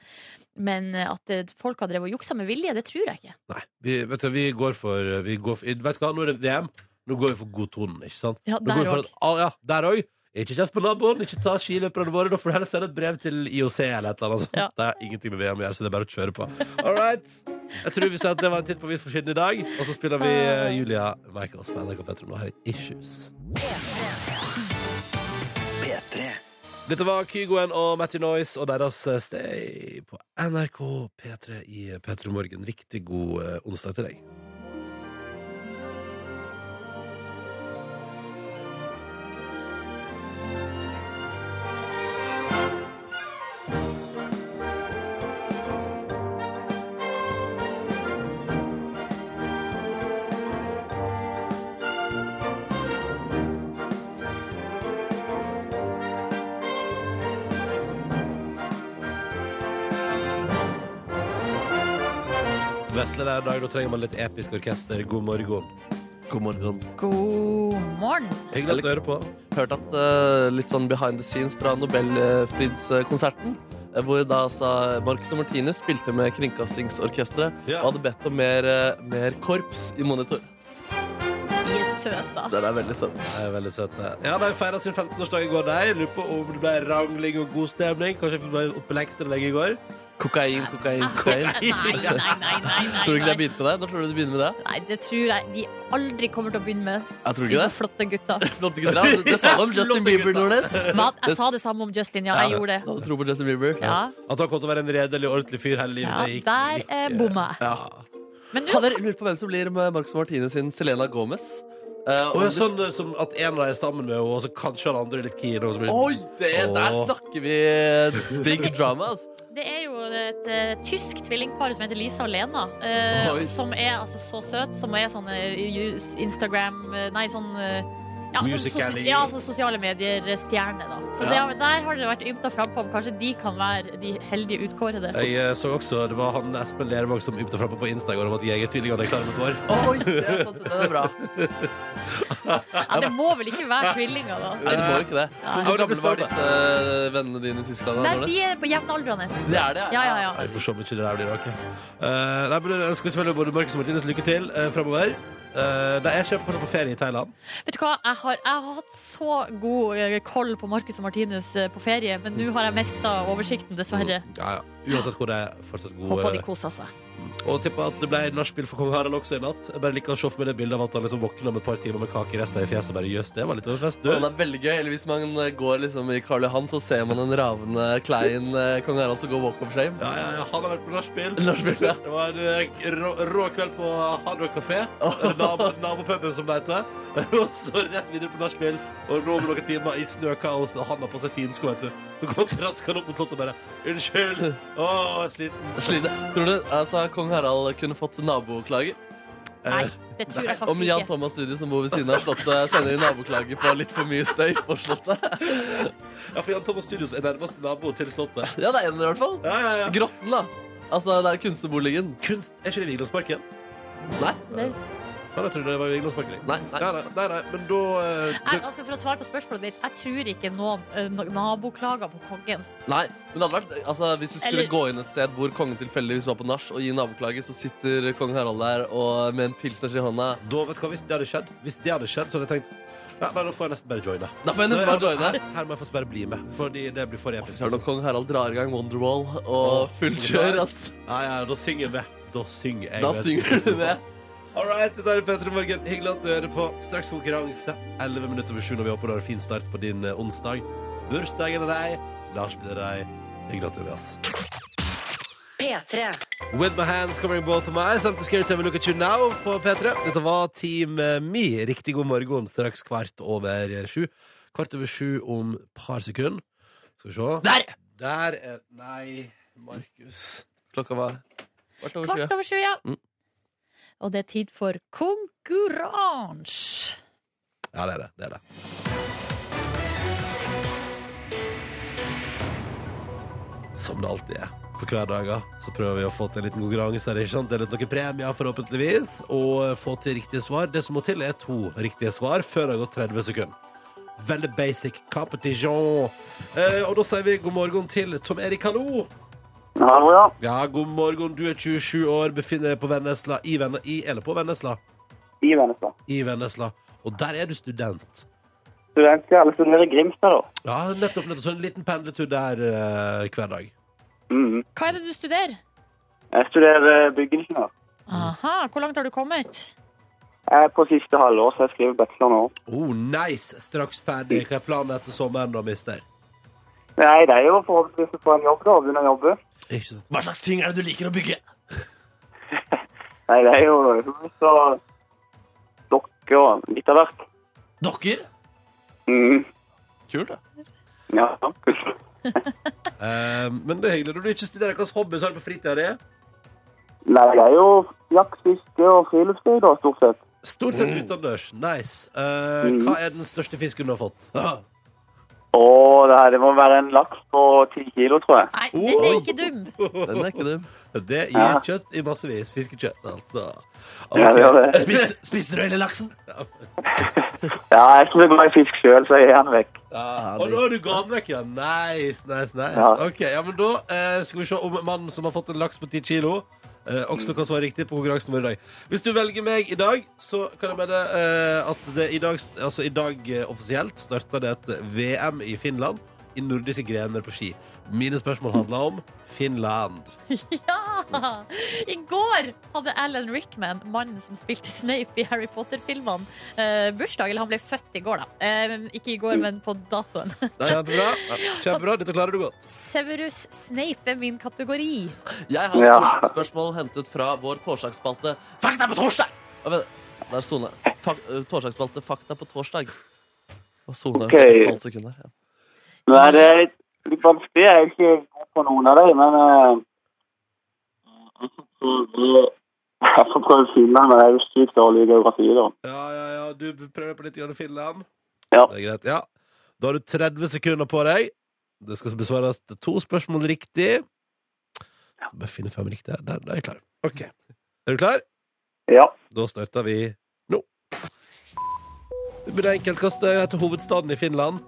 Speaker 3: men at eh, folk har drevet og juksa med vilje, det tror jeg ikke.
Speaker 2: nei, vi, vet du, vi går for, vi går for Vet du hva, nå er det VM. Nå går vi for godtonen, ikke sant?
Speaker 3: Ja, der òg.
Speaker 2: ah, ja, der òg. Ikke kjeft på naboen, ikke ta skiløperne våre. Da får du heller sende et brev til IOC eller et eller annet. sånt.
Speaker 3: Ja.
Speaker 2: Det har ingenting med VM å gjøre, så det er bare å kjøre på. All right. Jeg tror vi sier at det var en titt på avisforsiden i dag. Og så spiller vi eh, Julia Michaels på NRK Petro. Nå her i Issues. Dette var Kygoen og Matty Noise og deres eh, Stay på NRK P3 i P3 Morgen. Riktig god eh, onsdag til deg. Vesle lørdag, da trenger man litt episk orkester. God morgen.
Speaker 4: God morgen.
Speaker 3: God morgen.
Speaker 2: Hyggelig at du hører på.
Speaker 4: Hørt at uh, litt sånn behind the scenes fra Nobelfridskonserten. eh, Hvor da altså Marcus og Martinus spilte med Kringkastingsorkesteret
Speaker 2: yeah.
Speaker 4: og hadde bedt om mer, eh, mer korps i monitor.
Speaker 3: De er søte.
Speaker 4: Den er veldig søt.
Speaker 2: Det er veldig søte. Ja, De feira sin 15-årsdag i går. De. Lurer på om det ble rangling og god stemning. Kanskje det ble oppe lekser lenge i går.
Speaker 4: Kokain, kokain, kokain.
Speaker 3: nei, nei, nei, nei, nei,
Speaker 4: Tror du ikke de har begynt med det? Tror du de begynner med det?
Speaker 3: Nei, det tror jeg de aldri kommer til å begynne med.
Speaker 4: Jeg tror ikke
Speaker 3: De
Speaker 4: det.
Speaker 3: flotte gutta. [LAUGHS]
Speaker 4: Flotte gutter. ja. Det sa de om [LAUGHS] Justin Bieber,
Speaker 2: gutter.
Speaker 4: Nordnes.
Speaker 3: Men jeg sa det samme om Justin, ja. Jeg gjorde det.
Speaker 4: Du hadde tro på Justin Bieber.
Speaker 3: Ja,
Speaker 2: At han kom til å være en redelig ordentlig fyr hele livet.
Speaker 3: ja
Speaker 2: det gikk,
Speaker 3: der
Speaker 2: gikk,
Speaker 3: eh,
Speaker 2: eh,
Speaker 3: bomma jeg.
Speaker 2: Ja.
Speaker 3: Men
Speaker 4: Kan
Speaker 3: nå
Speaker 4: dere lure på hvem som blir med Marcus Martine sin Selena Gomez? Eh,
Speaker 2: Og det er sånn eh, som at en av dem er sammen med henne, og så kanskje han andre er litt keen. Og så blir
Speaker 4: Oi, det, der
Speaker 2: Åh.
Speaker 4: snakker vi big drama, altså. [LAUGHS]
Speaker 3: Det er jo et eh, tysk tvillingpar som heter Lisa og Lena. eh,
Speaker 4: Oi.
Speaker 3: som er altså så søt. Som er sånn eh, Instagram eh, Nei, sånn eh, ja, sånn
Speaker 2: Musical.ly.
Speaker 3: ja, sånn sosiale medier-stjerne, da. Så
Speaker 2: Ja.
Speaker 3: det, der har det vært ymta frampå om kanskje de kan være de heldige utkårede.
Speaker 2: Jeg eh, så også, Det var han Espen Lervåg som ymta frampå på Instagram at Jegertvillingene er klare mot vår.
Speaker 4: Oi, det er sant, den er bra.
Speaker 3: Ja, det må vel ikke være tvillinger, da?
Speaker 4: Nei, det må jo ikke det. Hvor gamle var disse vennene dine i Tyskland?
Speaker 3: Nei,
Speaker 4: Nordnes?
Speaker 3: de er på jevnaldrende.
Speaker 4: Det er det,
Speaker 3: Ja, ja, ja.
Speaker 2: Jeg får se om ikke det der blir noe. Uh, nei, men jeg ønsker selvfølgelig både Markus og Martinus lykke til uh, framover. Uh, da jeg kjøper fortsatt på ferie i Thailand.
Speaker 3: Vet du hva, jeg har, jeg har hatt så god eh, koll på Marcus og Martinus eh, på ferie, men nå har jeg mista oversikten, dessverre.
Speaker 2: Ja, ja. Uansett hvor det er fortsatt
Speaker 3: Håper de koser seg.
Speaker 2: Og tipper at det ble nachspiel for kong Harald også i natt. Jeg bare liker å se for meg det bildet av at han liksom våkna med et par timer med kakerester i fjeset og bare jøss, det var litt av en fest, du.
Speaker 4: Og det er veldig gøy. Eller hvis man går liksom i Karl Johan, så ser man en ravende klein eh, kong Harald som går walk of shame.
Speaker 2: Ja, ja, ja, han har vært på nachspiel.
Speaker 4: Ja.
Speaker 2: Det var en eh, rå, rå kveld på Hard Rock. Nabo, nabopuben som det heter. [LAUGHS] Og så rett videre på nachspiel. Og nå med noen timer i snøkaos, og han har på seg finsko, vet du. Så kom traska han opp på slottet og bare Unnskyld! Å, oh, sliten.
Speaker 4: sliten. Tror du altså, kong Harald kunne fått naboklager?
Speaker 3: Nei, det tror jeg faktisk Om
Speaker 4: Jan
Speaker 3: ikke.
Speaker 4: Thomas Studio, som bor ved siden av Slottet, sender inn naboklager på litt for mye støy på Slottet? [LAUGHS]
Speaker 2: Ja, for Jan Thomas Studios er nærmeste nabo til slottet.
Speaker 4: Ja, det er en i hvert fall.
Speaker 2: Ja, ja, ja.
Speaker 4: Grotten, da. Altså, det er kunstnerboligen.
Speaker 2: Kunst, er ikke det Vigelandsparken?
Speaker 4: Nei.
Speaker 2: Ja, jeg trodde det var Vigelandsparken.
Speaker 4: Nei, nei.
Speaker 2: Nei, nei, nei, nei, men da eh,
Speaker 3: Jeg, altså For å svare på spørsmålet ditt, jeg tror ikke noen eh, naboklager på kongen.
Speaker 4: Nei, men det hadde vært altså, Hvis du skulle
Speaker 3: Eller-
Speaker 4: gå inn et sted hvor kongen tilfeldigvis var på nach og gi naboklage, så sitter kong Harald der og med en pilsners i hånda.
Speaker 2: Da, vet du hva, Hvis det hadde skjedd, Hvis det hadde skjedd så hadde jeg tenkt ja, nei, Da får jeg nesten bare joine.
Speaker 4: Da får jeg nesten bare joine.
Speaker 2: Her, må jeg faktisk bare bli med, fordi det blir for episk.
Speaker 4: Så er det når kong Harald drar i gang Wonderwall og fullt kjør, ass.
Speaker 2: Ja, ja, da synger jeg med. Da synger jeg
Speaker 4: Da
Speaker 2: med.
Speaker 4: synger du med.
Speaker 2: All right, dette er Petter Morgen. Hyggelig at du hører på. Straks konkurranse. 11 minutter over 7 når vi håper du har en fin start på din eh, onsdag. Bursdagen er deg. Nachspiel er deg. Hyggelig at du er med oss.
Speaker 1: P3.
Speaker 2: With my hands covering both of my eyes. I'm too scared to have a look at you now på P3. Dette var Team eh, Me. Riktig god morgen. Straks kvart over eh, sju. Kvart over sju om et par sekunder. Skal vi se.
Speaker 4: Der!
Speaker 2: Der er Nei, Markus.
Speaker 4: Klokka var kvart over
Speaker 3: Kvart over sju, ja.
Speaker 4: Mm.
Speaker 3: Og det er tid for konkurranse.
Speaker 2: Ja, det er det. det er det. Som det alltid er. På hverdager så prøver vi å få til en liten konkurranse. Det er litt noen premier, forhåpentligvis. Og få til riktige svar. Det som må til, er to riktige svar før det har gått 30 sekunder. Veldig basic competition. Eh, og da sier vi god morgen til Tom Erik, hallo.
Speaker 5: Hallo, ja.
Speaker 2: Ja, god morgen. Du er 27 år, befinner deg på Vennesla. I, Venne, i eller på Vennesla?
Speaker 5: I Vennesla.
Speaker 2: I Vennesla. Og der er du student.
Speaker 5: Student, ja. Eller studerer i Grimstad, da.
Speaker 2: Ja, nettopp. nettopp. Så en liten pendletur der uh, hver dag.
Speaker 5: Mm.
Speaker 3: Hva er det du studerer?
Speaker 5: Jeg studerer eh, byggingeniør.
Speaker 3: Aha, Hvor langt har du kommet?
Speaker 5: Jeg er på siste halvår, så jeg skriver bachelor nå.
Speaker 2: Oh, nice! Straks ferdig. Hva er planen etter sommeren, da, mister?
Speaker 5: Nei, det er jo forhåpentligvis å få en jobb, da. Begynne å jobbe.
Speaker 2: Ikke sant?
Speaker 4: Hva slags ting er det du liker å bygge? [LAUGHS]
Speaker 5: Nei, det er jo hus og dokker og litt av hvert.
Speaker 4: Dokker?
Speaker 5: Mm.
Speaker 4: Kult, da.
Speaker 5: Ja.
Speaker 2: uh, [LAUGHS] men det er hyggelig. Du ikke studerer, hvilken hobby har du på fritida di?
Speaker 5: Nei, det er jo jakt, fiske og friluftsliv, da, stort sett.
Speaker 2: Stort sett utendørs. Nice. Uh,
Speaker 5: Mm.
Speaker 2: Hva er den største fisken du har fått?
Speaker 4: Ja.
Speaker 5: Og det, her, det må være en laks på ti kilo, tror jeg.
Speaker 3: Nei, den er ikke dum.
Speaker 4: Den er ikke dum.
Speaker 2: Det gir
Speaker 5: Ja.
Speaker 2: kjøtt i massevis. Fiskekjøtt, altså.
Speaker 5: Ja, det gjør det.
Speaker 2: Spiste, spiste du hele laksen? Ja. [LAUGHS]
Speaker 5: Ja, jeg er ikke så glad i fisk sjøl, så jeg gir den vekk.
Speaker 2: Og nå har du ga den vekk, ja. Nice, nice, nice.
Speaker 5: Ja.
Speaker 2: Ok, ja, men Da eh, skal vi se om mannen som har fått en laks på 10 kilo, eh, også kan svare riktig på konkurransen vår i dag. Hvis du velger meg i dag, så kan jeg melde eh, at det i dag, altså i dag eh, offisielt starter det et VM i Finland i nordiske grener på ski. Mine spørsmål handler om Finland. [LAUGHS]
Speaker 3: Ja! I går hadde Alan Rickman, mannen som spilte Snape i Harry Potter-filmene, eh, bursdag. Eller han ble født i går, da. Eh, ikke i går, men på datoen.
Speaker 2: Kjempebra. Kjempebra, Dette klarer du godt.
Speaker 3: Severus Snape er min kategori.
Speaker 4: Jeg har
Speaker 5: Ja.
Speaker 4: spørsmål hentet fra vår torsdagsspalte Fakta på torsdag! Der er Sone. Fak eh, torsdagsspalte Fakta på torsdag. Og Sone
Speaker 5: Ok.
Speaker 4: etter 12 sekunder. Ja.
Speaker 5: Nå det er litt, litt vanskelig. Jeg er ikke god på noen av dem, men uh, Jeg får prøve Finland, men jeg er jo sykt dårlig i geografi, da.
Speaker 2: Ja, ja, ja. Du prøver på litt grann Finland?
Speaker 5: Ja.
Speaker 2: Det er greit. Ja. Da har du 30 sekunder på deg. Det skal besvares to spørsmål riktig. Så bare finne fem riktige. Der, der er jeg klar. OK. Er du klar?
Speaker 5: Ja.
Speaker 2: Da starter vi nå. Det blir enkelt. Hva heter hovedstaden i Finland?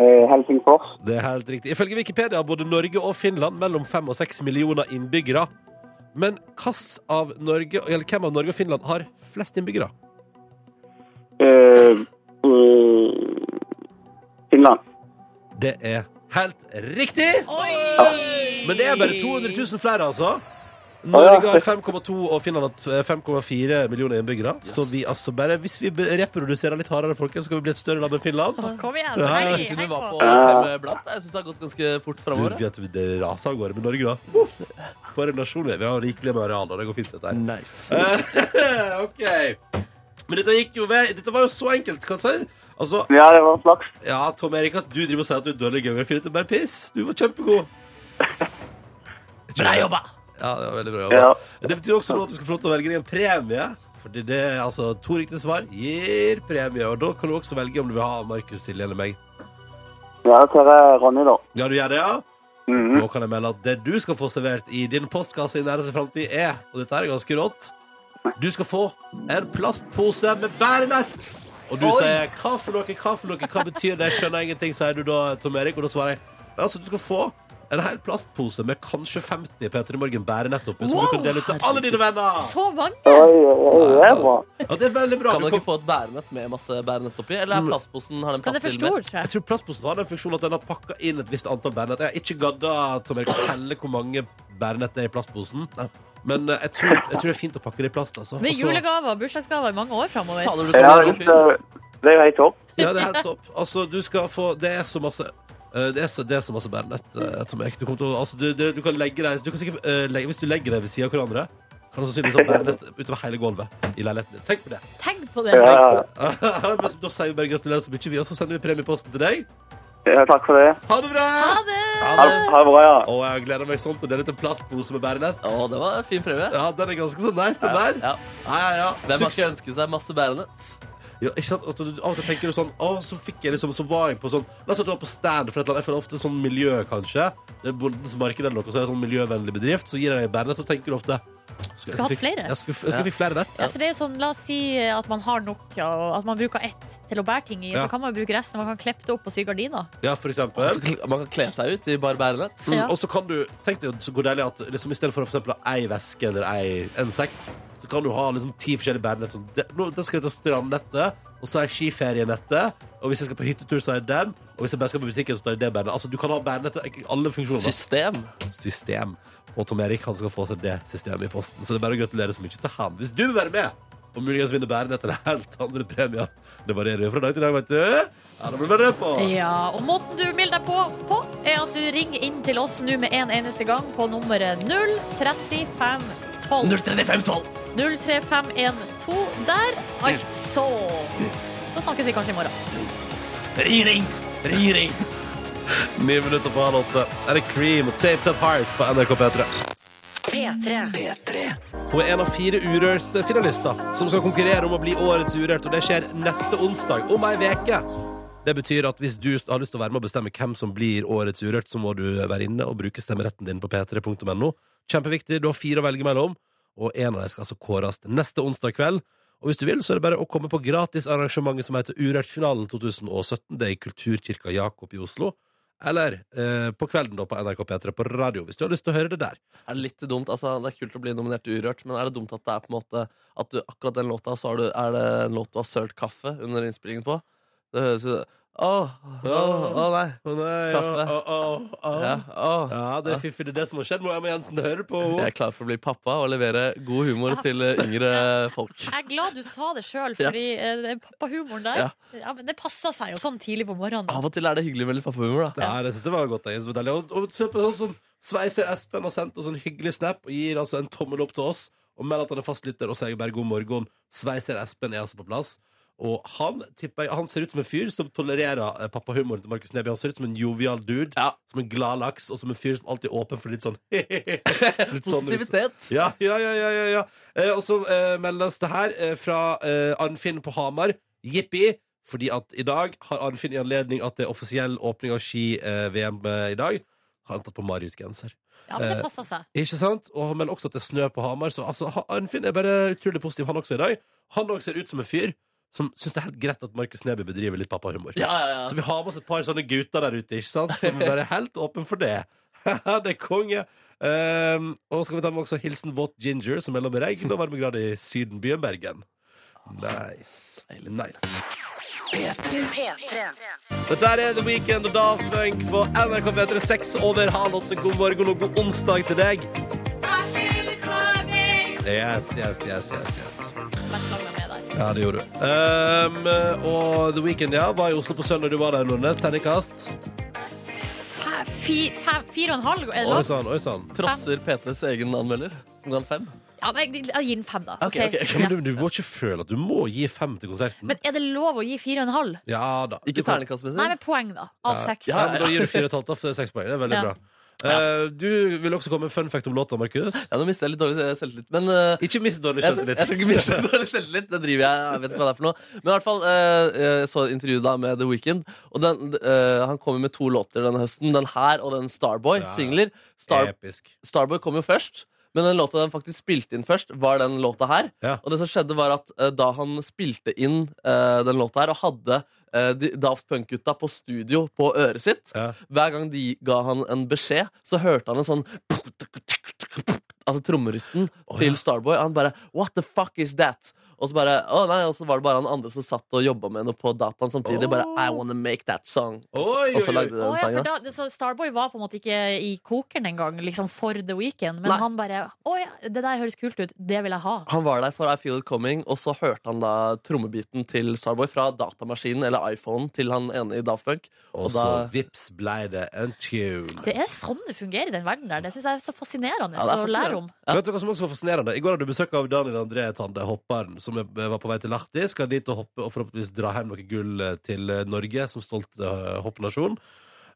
Speaker 5: Eh, Helsingfors.
Speaker 2: Det er helt riktig. Ifølge Wikipedia har både Norge og Finland mellom fem og seks millioner innbyggere. Men av Norge, eller hvem av Norge og Finland har flest innbyggere?
Speaker 5: Uh, uh, Finland.
Speaker 2: Det er helt riktig!
Speaker 3: Oi!
Speaker 2: Men det er bare 200 000 flere, altså. Norge har 5,2 og Finland har 5,4 millioner innbyggere. Så vi altså bare, hvis vi reproduserer litt hardere, folkens, skal vi bli et større land enn Finland.
Speaker 3: Kom igjen. Hei, hei
Speaker 4: vi var
Speaker 3: på.
Speaker 4: fem blant, jeg syns det har gått ganske fort
Speaker 2: Du
Speaker 4: framover.
Speaker 2: vet Det raser av gårde med Norge, da. Uff. For en nasjon vi er. Vi har rikelig med areal, og det går fint, dette her.
Speaker 4: Nice.
Speaker 2: Eh, [LAUGHS] OK. Men dette gikk jo ved Dette var jo så enkelt, kan jeg si. Altså,
Speaker 5: Ja, det var flaks.
Speaker 2: ja, Tom Erik, du driver og sier at du er dårlig i geografi. Dette er bare piss. Du var kjempegod. [LAUGHS]
Speaker 4: Bra jobba!
Speaker 2: Ja, det var veldig bra jobba.
Speaker 5: Ja.
Speaker 2: Det betyr også at du skal få lov til å velge deg en premie. Fordi det er altså to riktige svar gir premie. Og da kan du også velge om du vil ha Markus, Silje eller meg.
Speaker 5: Ja, da tar jeg Ronny, da.
Speaker 2: Ja, du gjør det, ja?
Speaker 5: Mhm.
Speaker 2: Nå kan jeg melde at det du skal få servert i din postkasse i nærmeste framtid, er Og dette er ganske rått. Du skal få en plastpose med bærenett. Og du sier 'hva for noe', hva for noe, hva betyr det? Jeg skjønner ingenting, sier du da, Tom Erik. Og da svarer jeg altså, du skal få en hel plastpose med kanskje 50 P3 Morgen bærenett oppi, som du kan dele ut til alle dine venner.
Speaker 3: Så mange!
Speaker 5: Oi, oi, oi, det er bra.
Speaker 2: Ja, det er veldig bra.
Speaker 4: Kan
Speaker 2: Du
Speaker 4: man ikke få et bærenett med masse bærenett oppi? Eller er plastposen har den plass til mer?
Speaker 3: tror jeg.
Speaker 2: Jeg tror plastposen har den funksjonen at den har pakka inn et visst antall bærenett. Jeg har ikke gadda Tom Erik, å telle hvor mange bærenett det er i plastposen. Men eh, jeg tror, jeg tror det er fint å pakke det i plast. Altså.
Speaker 3: Med julegaver og bursdagsgaver i mange år framover.
Speaker 5: Ja, det, er helt topp.
Speaker 2: Ja, det er helt topp. Altså, du skal få Det er så masse det er, så, det er så masse bærenett, eh, Tom Erik. Du, kommer til å, altså, du, du, du kan legge deg du kan sikkert, eh, legge, Hvis du legger deg ved siden av hverandre, kan du sannsynligvis ha bærenett utover hele gulvet i leiligheten din. Tenk på det.
Speaker 3: Tenk på det.
Speaker 5: Ja, [LAUGHS]
Speaker 2: Men da sier vi bare gratulerer så mye, vi, og så sender vi premieposten til deg.
Speaker 5: ja, takk for det.
Speaker 2: Ha det bra!
Speaker 3: Ha det!
Speaker 5: Ha, ha det bra, ja.
Speaker 2: Og jeg gleder meg sånn til å dele ut en plastpose med bærenett.
Speaker 4: Å, det var en fin premie.
Speaker 2: Ja, den er ganske så nice, den der.
Speaker 4: Ja.
Speaker 2: Ja, ja, ja.
Speaker 4: Hvem har
Speaker 2: Suks-
Speaker 4: ikke ønsket seg masse bærenett?
Speaker 2: Ja, ikke sant? Altså, du, av og til tenker du sånn Å, så fikk jeg liksom Så var jeg på sånn La oss si at du var på stand for et eller annet. Jeg føler ofte sånn miljø, kanskje. Det er Bondens marked eller noe, så er det sånn miljøvennlig bedrift. Så gir jeg deg bærenett, så tenker du ofte Skulle
Speaker 3: hatt flere.
Speaker 2: Jeg skulle, jeg skulle fikk flere nett.
Speaker 3: Ja, for det er jo sånn, La oss si at man har nok, og at man bruker ett til å bære ting i.
Speaker 2: Ja.
Speaker 3: Så kan man jo bruke resten. Man kan kleppe det opp og sy gardiner.
Speaker 2: Ja, for eksempel.
Speaker 4: Kl- Man kan kle seg ut i bare bærenett.
Speaker 2: Mm,
Speaker 3: Ja.
Speaker 2: Og så kan du Tenk deg så hvor deilig at liksom, i stedet for å for eksempel ha ei veske eller ei, en sekk, så kan du ha liksom ti forskjellige. Sånn, det- nå, da skal jeg ta strandnettet, og så har jeg skiferienettet. Og hvis jeg skal på hyttetur, så har jeg den. Og hvis jeg bare skal på butikken, så tar jeg det bærenettet. Altså, du kan ha bærenettet i alle funksjoner.
Speaker 4: System.
Speaker 2: System. Og Tom Erik han skal få seg det systemet i posten. Så det er bare å gratulere så mye til han. Hvis du vil være med og muligens vinne bærenett eller helt andre premier, det varierer jo fra dag til dag, vet du. Ja, det blir bare på.
Speaker 3: Ja, og Måten du melder deg på, på, er at du ringer inn til oss nå med en eneste gang på nummeret 03512.
Speaker 4: 03512.
Speaker 3: 03512 der, altså. Så snakkes vi kanskje i morgen.
Speaker 4: Ring, ring. Ring, ring.
Speaker 2: Ni minutter på halv åtte. Er det Cream og Taped Up Heart på NRK P3.
Speaker 1: P3. P3.
Speaker 2: Hun er en av fire urørte finalister som skal konkurrere om å bli årets urørt, og det skjer neste onsdag, om ei veke. Det betyr at hvis du har lyst til å være med og bestemme hvem som blir årets urørt, så må du være inne og bruke stemmeretten din på p3.no. Kjempeviktig. Du har fire å velge mellom, og en av dem skal altså kåres neste onsdag kveld. Og hvis du vil, så er det bare å komme på gratisarrangementet som heter Urørt-finalen 2017. Det er i Kulturkirka Jakob i Oslo. Eller eh, på kvelden da på NRK P3 på radio, hvis du har lyst til å høre det der.
Speaker 4: Er det litt dumt? Altså, det er kult å bli nominert til Urørt, men er det dumt at det er på en måte At du, akkurat den låta, så du, er det en låt du har sølt kaffe under innspillingen på? Det høres jo Å, åh, å nei.
Speaker 2: Å nei,
Speaker 4: Kaffe.
Speaker 2: å, å, å.
Speaker 4: Ja, å.
Speaker 2: Ja, det er fiffig. Det er det som har skjedd. Må Emma Jensen høre på
Speaker 4: Jeg er klar for å bli pappa og levere god humor til eh, yngre folk.
Speaker 3: Jeg er glad du sa det sjøl,
Speaker 4: Ja.
Speaker 3: fordi eh, den pappahumoren der
Speaker 4: Ja.
Speaker 3: ja, men Det passer seg jo sånn tidlig på morgenen.
Speaker 4: Av og til er det hyggelig med litt pappahumor. da
Speaker 2: Ja, det synes jeg var godt. Jeg synes det var deilig. Og, og se på sånn som Sveiser Espen har sendt oss en hyggelig snap og gir altså en tommel opp til oss og melder at han er fastlytter og sier bare god morgen. Sveiser Espen er altså på plass. Og han tipper jeg, han ser ut som en fyr som tolererer eh, pappahumoren til Markus Neby. Han ser ut som en jovial dude,
Speaker 4: Ja.
Speaker 2: som en glad laks, og som en fyr som alltid er åpen for litt sånn [LAUGHS] litt sånn-
Speaker 4: Positivitet.
Speaker 2: Ja, ja, ja, ja, ja, ja. Eh, Og så eh, meldes det her eh, fra eh, Arnfinn på Hamar. Jippi! Fordi at i dag har Arnfinn i anledning at det er offisiell åpning av ski-VM eh, i dag, har han tatt på Marius-genser.
Speaker 3: Ja, men
Speaker 2: Eh,
Speaker 3: det passer seg.
Speaker 2: Ikke sant? Og melder også at det er snø på Hamar. Så altså, Arnfinn er bare utrolig positiv, han også i dag. Han også ser ut som en fyr som syns det er helt greit at Markus Neby bedriver litt pappahumor.
Speaker 4: Ja, ja, ja.
Speaker 2: Så vi har med oss et par sånne gutter der ute, ikke sant? Som er bare helt åpen for det. [LAUGHS] det er konge. Um, og skal vi ta med også hilsen Våt Ginger, som melder om regn og varmegrad i sydenbyen Bergen. Nice. nice. Dette er The Weekend og Daft Punk på NRK P3 6 over halv åtte. God morgen og god onsdag til deg. Yes, yes, yes, yes, yes. Ja, det gjorde du. Um, og The Weekend, ja, var i Oslo på søndag. Du var der, Nordnes. Terningkast.
Speaker 3: Fi- fe- Fire og en halv, er det
Speaker 2: Oi
Speaker 3: lov?
Speaker 2: sann, oi sann.
Speaker 4: Trosser P3s egen anmelder, som ga fem.
Speaker 3: Ja, men jeg, jeg gir den fem, da.
Speaker 4: Ok,
Speaker 3: Ok.
Speaker 4: ok.
Speaker 2: Ja, men du, du må ikke føle at du må gi fem til konserten.
Speaker 3: Men er det lov å gi fire og en halv?
Speaker 2: ja da.
Speaker 4: Ikke
Speaker 2: Du kan-
Speaker 4: terningkastmessig.
Speaker 3: Nei, men poeng, da. Av seks.
Speaker 2: Ja, men da gir du fire og et halvt, da, for det er seks poeng. Det er veldig
Speaker 3: Ja.
Speaker 2: bra. Eh, du vil også komme med fun fact om låta, Markus.
Speaker 4: Ja, Nå mister jeg litt dårlig selvtillit, men eh,
Speaker 2: Ikke mist dårlig
Speaker 4: jeg, skal,
Speaker 2: selvtillit.
Speaker 4: jeg skal ikke miste [LAUGHS] dårlig selvtillit. Det driver jeg. Jeg vet ikke hva det er for noe. Men i hvert fall, eh, jeg så et intervju da med The Weeknd. Og den, eh, han kommer med to låter denne høsten. Den her og den Starboy. Singler. Star,
Speaker 2: Episk.
Speaker 4: Starboy kom jo først. Men den låta den faktisk spilte inn først, var den låta her.
Speaker 2: Ja.
Speaker 4: Og det som skjedde var at eh, da han spilte inn eh, den låta her, og hadde eh, de Daft Punk-gutta på studio på øret sitt
Speaker 2: Ja.
Speaker 4: Hver gang de ga han en beskjed, så hørte han en sånn Altså trommerytten til Starboy. Og Han bare What the fuck is that? Og så bare, å nei, og så var det bare han andre som satt og jobba med noe på dataen samtidig. Bare I wanna make that song.
Speaker 2: Oi,
Speaker 4: og så lagde de den
Speaker 3: ja,
Speaker 4: sangen.
Speaker 3: for da, så Starboy var på en måte ikke i kokeren engang, liksom for The Weekend. Men
Speaker 4: Nei.
Speaker 3: han bare Å ja, det der høres kult ut. Det vil jeg ha.
Speaker 4: Han var der for I Feel It Coming, og så hørte han da trommebiten til Starboy fra datamaskinen eller iPhonen til han ene i Daft Punk.
Speaker 2: Og
Speaker 4: Og
Speaker 2: så
Speaker 4: da
Speaker 2: vips blei det en tune.
Speaker 3: Det er sånn det fungerer i den verden der. Det syns jeg er så fascinerende
Speaker 4: Ja,
Speaker 3: å lære om.
Speaker 4: Ja.
Speaker 2: Vet du hva som også var fascinerende? I går hadde du besøk av Daniel André Tande, hopperen, som er- var på vei til Lahti. Skal dit og hoppe og forhåpentligvis dra hjem noe gull eh, til eh, Norge som stolt uh, hoppnasjon.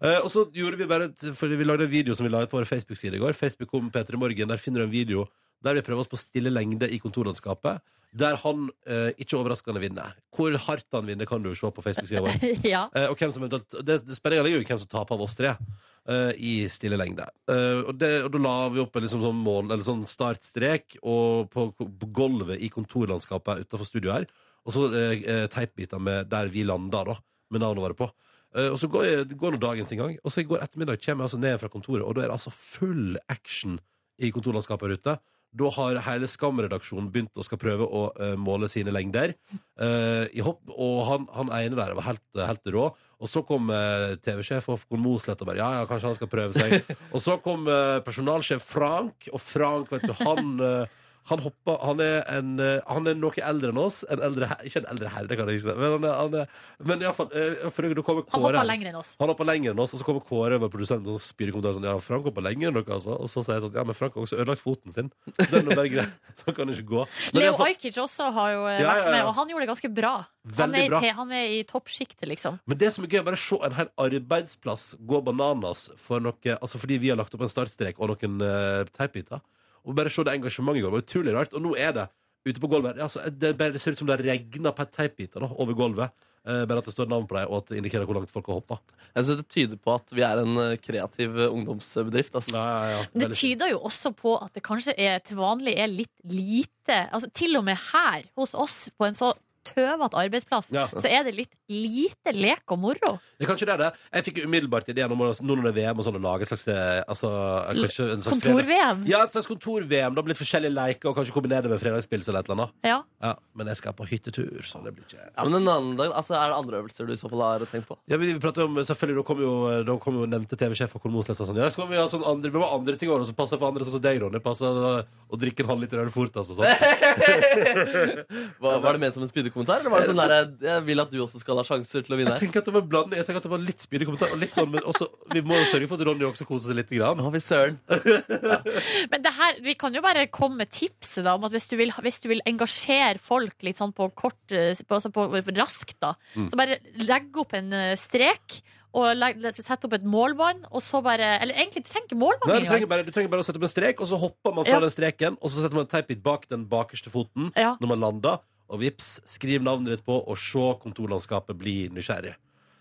Speaker 2: Eh, og så gjorde vi bare Fordi vi lagde en video som vi la ut på vår Facebook-side i går. Facebook kom Peter i Morgen. Der finner du en video der vi prøver oss på stille lengde i kontorlandskapet. Der han eh, ikke overraskende vinner. Hvor hardt han vinner, kan du se på Facebook-sida vår. [LAUGHS]
Speaker 3: ja.
Speaker 2: Eh, og hvem som det, det Spenninga ligger jo hvem som taper av oss tre eh, i stille lengde. Eh, og, det, og da la vi opp en liksom sånn mål Eller sånn startstrek og på, på gulvet i kontorlandskapet utenfor studio her. Og så eh, eh, teipbiter med der vi landa, da, med navnet vårt på. Eh, og så går, jeg, går nå dagen sin gang, og så i går ettermiddag kommer jeg altså ned fra kontoret, og da er det altså full action i kontorlandskapet her ute. Da har hele Skam-redaksjonen begynt å skal prøve å eh, måle sine lengder eh, i hopp. Og han, han ene der var helt, helt rå. Og så kom eh, TV-sjef Håkon Mosleth og bare ja, ja, kanskje han skal prøve seg. [LAUGHS] og så kom eh, personalsjef Frank, og Frank, vet du, han eh, han hopper, Han er, en, eh, han er noe eldre enn oss. En eldre, her- ikke en eldre herre, det kan jeg ikke si. Men, han er, han er, men iallfall uh, For da kommer
Speaker 3: Han
Speaker 2: Kåre.
Speaker 3: hoppa lenger enn oss.
Speaker 2: Han hopper lenger enn oss, og så kommer Kåre, over produsenten og spyr i kommentaren sånn Ja, Frank hopper lenger enn dere, altså. Og så sier jeg sånn Ja, men Frank har også ødelagt foten sin. [LAUGHS] Så den er bare grei. Så han kan ikke gå. Men
Speaker 3: Leo
Speaker 2: iallfall-
Speaker 3: Ajkic også har jo eh,
Speaker 2: Ja,
Speaker 3: vært
Speaker 2: ja, ja.
Speaker 3: med, og han gjorde det ganske bra. Han
Speaker 2: Veldig
Speaker 3: er, i
Speaker 2: bra.
Speaker 3: te- han er i toppsjiktet, liksom.
Speaker 2: Men det som er gøy, er bare å se en hel arbeidsplass gå bananas for noe Altså fordi vi har lagt opp en startstrek og noen uh, teipbiter. Og bare se det engasjementet i går. Det var utrolig rart. Og nå er det ute på gulvet. Altså, det, bare, det ser ut som det regner regna teipbiter over gulvet. Eh, bare at det står navn på dem, og at det indikerer hvor langt folk har hoppa.
Speaker 4: Jeg synes Det tyder på at vi er en eh, kreativ eh, ungdomsbedrift. Altså.
Speaker 2: Ja, ja, ja.
Speaker 3: Det
Speaker 2: Veldig-
Speaker 3: tyder jo også på at det kanskje er, til vanlig er litt lite altså Til og med her hos oss på en så tøvete arbeidsplass,
Speaker 2: Ja.
Speaker 3: så er det litt lite lek og moro.
Speaker 2: Det er kanskje det er det. Jeg fikk umiddelbart ideen om å- nå når det er VM og sånn, å lage et slags, eh, altså, kanskje en slags fredag-
Speaker 3: Kontor-VM.
Speaker 2: Ja, et slags kontor-VM. Da blir det forskjellige leker, og kanskje kombinere det med fredagspils eller et eller annet.
Speaker 3: Ja.
Speaker 2: Ja, men jeg skal på hyttetur, så det blir ikke
Speaker 4: Ja, men en annen dag, altså, Er det andre øvelser du i så fall har tenkt på?
Speaker 2: Ja, vi, vi prater om, selvfølgelig, Da kom jo, da kom jo nevnte TV-sjef og Kolmosnes og sånn. Ja, så kan vi ha sånn andre, vi må ha andre ting også, som passer for andre, sånn som deg, Ronny. Passer å, å drikke en halvliter øl fort, altså. Sånn. [LAUGHS] [LAUGHS]
Speaker 4: Hva, var det ment som en spydekommentar, eller var det sånn der, jeg vil at du også skal ha sjanser til å vinne?
Speaker 2: Jeg tenker at det var bland, Jeg tenker at det var litt spydig kommentar, og litt sånn, men også, vi må jo sørge for at Ronny også koser seg litt. Grann.
Speaker 4: Å, fy søren. [LAUGHS]
Speaker 3: Men det her, vi kan jo bare komme med tipset da, om at hvis du vil, hvis du vil engasjere folk litt sånn på kort, eh, på, altså på raskt, da,
Speaker 2: Mm.
Speaker 3: så bare legg opp en eh, strek. Og sette opp et målbånd, og så bare Eller egentlig, du trenger ikke målbånd
Speaker 2: Nei, du, trenger bare, du trenger bare å sette opp en strek, og så hopper man fra
Speaker 3: Ja.
Speaker 2: den streken, og så setter man en teipbit bak den bakerste foten
Speaker 3: Ja.
Speaker 2: når man lander, og vips, skriv navnet ditt på, og se kontorlandskapet bli nysgjerrig.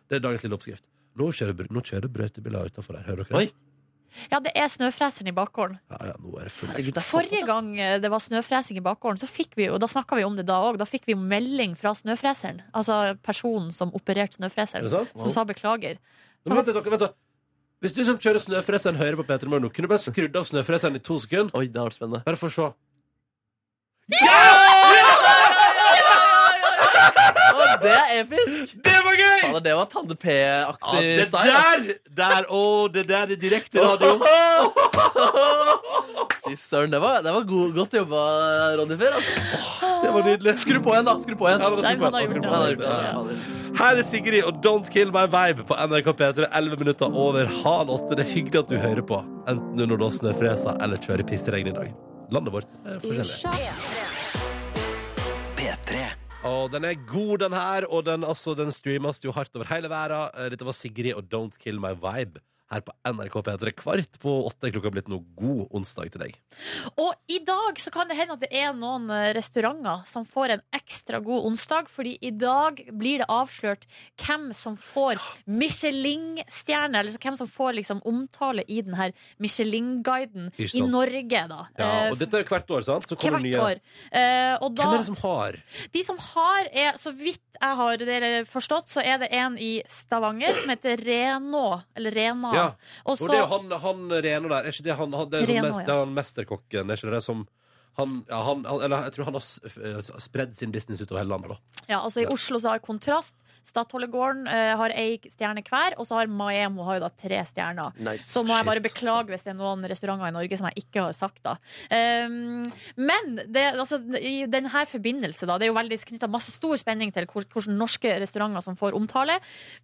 Speaker 2: Det er dagens lille oppskrift. Nå kjører, nå kjører brøytebiler utafor her. Hører dere
Speaker 4: Oi.
Speaker 2: det?
Speaker 3: ja, det er snøfreseren i bakgården.
Speaker 2: Ja, ja, nå er det full
Speaker 4: Herregud, det er
Speaker 3: Forrige gang eh, det var snøfresing i bakgården, så fikk vi jo, da snakka vi om det da òg, da fikk vi melding fra snøfreseren. Altså personen som opererte
Speaker 2: Er
Speaker 3: snøfreseren, som sa beklager.
Speaker 2: Men vent, vent, vent. Hvis du som kjører snøfreseren hører på Peter Morgen, kunne du bare skrudd av snøfreseren i to sekunder?
Speaker 4: Oi, det har vært spennende.
Speaker 2: Bare for å se.
Speaker 4: Å, det er episk!
Speaker 2: Det var gøy!
Speaker 4: Fader, det var Tande
Speaker 2: Ja,
Speaker 4: P-aktig
Speaker 2: det
Speaker 4: style.
Speaker 2: der! Der, å, det der er direkte radio.
Speaker 4: Fy søren, det var, det var god, godt jobba, Ronny Fyr. Altså.
Speaker 2: Det var nydelig.
Speaker 4: Skru på igjen, da. Skru på igjen.
Speaker 2: Ja,
Speaker 3: Nei,
Speaker 2: på igjen, på
Speaker 4: Ja, er
Speaker 2: Ja, ja. Her er Sigrid og Don't Kill My Vibe på NRK P3. 11 minutter over halv åtte. Det er hyggelig at du hører på, enten du når det snøfreser eller kjører pissregn i dag. Landet vårt er forskjellig. Og den er god, den her, og den, altså, den streames jo hardt over hele verden. Eh, Dette var Sigrid og Don't Kill My Vibe her på NRK P3. Kvart på åtte er klokka blitt noe god onsdag til deg.
Speaker 3: Og i dag så kan det hende at det er noen eh, restauranter som får en ekstra god onsdag, fordi i dag blir det avslørt hvem som får Michelin-stjerne, eller hvem som får liksom omtale i den her Michelin-guiden i. Norge, da.
Speaker 2: Ja,
Speaker 3: Eh,
Speaker 2: og dette er hvert år, sant? Så kommer
Speaker 3: Hvert
Speaker 2: nye.
Speaker 3: år. Eh, da,
Speaker 2: Hvem er det som har?
Speaker 3: De som har, er, så vidt jeg har forstått, så er det en i Stavanger som heter Reno, Eller Rena.
Speaker 2: Ja.
Speaker 3: Og så,
Speaker 2: det er jo han, han Reno der. Er ikke det han, han, det er sånn
Speaker 3: Reno,
Speaker 2: mest,
Speaker 3: ja.
Speaker 2: det er han mesterkokken? Er ikke det som han, ja, han, han, eller jeg tror han har spredd sin business utover hele landet. da
Speaker 3: ja, altså I Oslo så har Kontrast, Stadholdegården eh, har ei stjerne hver, og så har Maemo har jo da tre stjerner.
Speaker 4: Nice.
Speaker 3: Så må jeg bare beklage hvis det er noen restauranter i Norge som jeg ikke har sagt. da um, Men det, altså, i denne forbindelse da, det er jo veldig knytta masse stor spenning til hvilke norske restauranter som får omtale.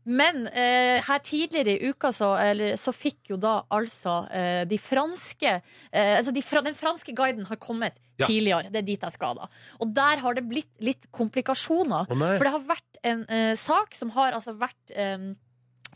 Speaker 3: Men eh, her tidligere i uka så, eller, så fikk jo da altså eh, de franske eh, Altså de, den franske guiden har kommet
Speaker 2: Ja.
Speaker 3: tidligere. Det er dit jeg skal, da. Og der har det blitt litt komplikasjoner.
Speaker 2: Oh.
Speaker 3: For det har vært en eh, sak som har altså vært eh,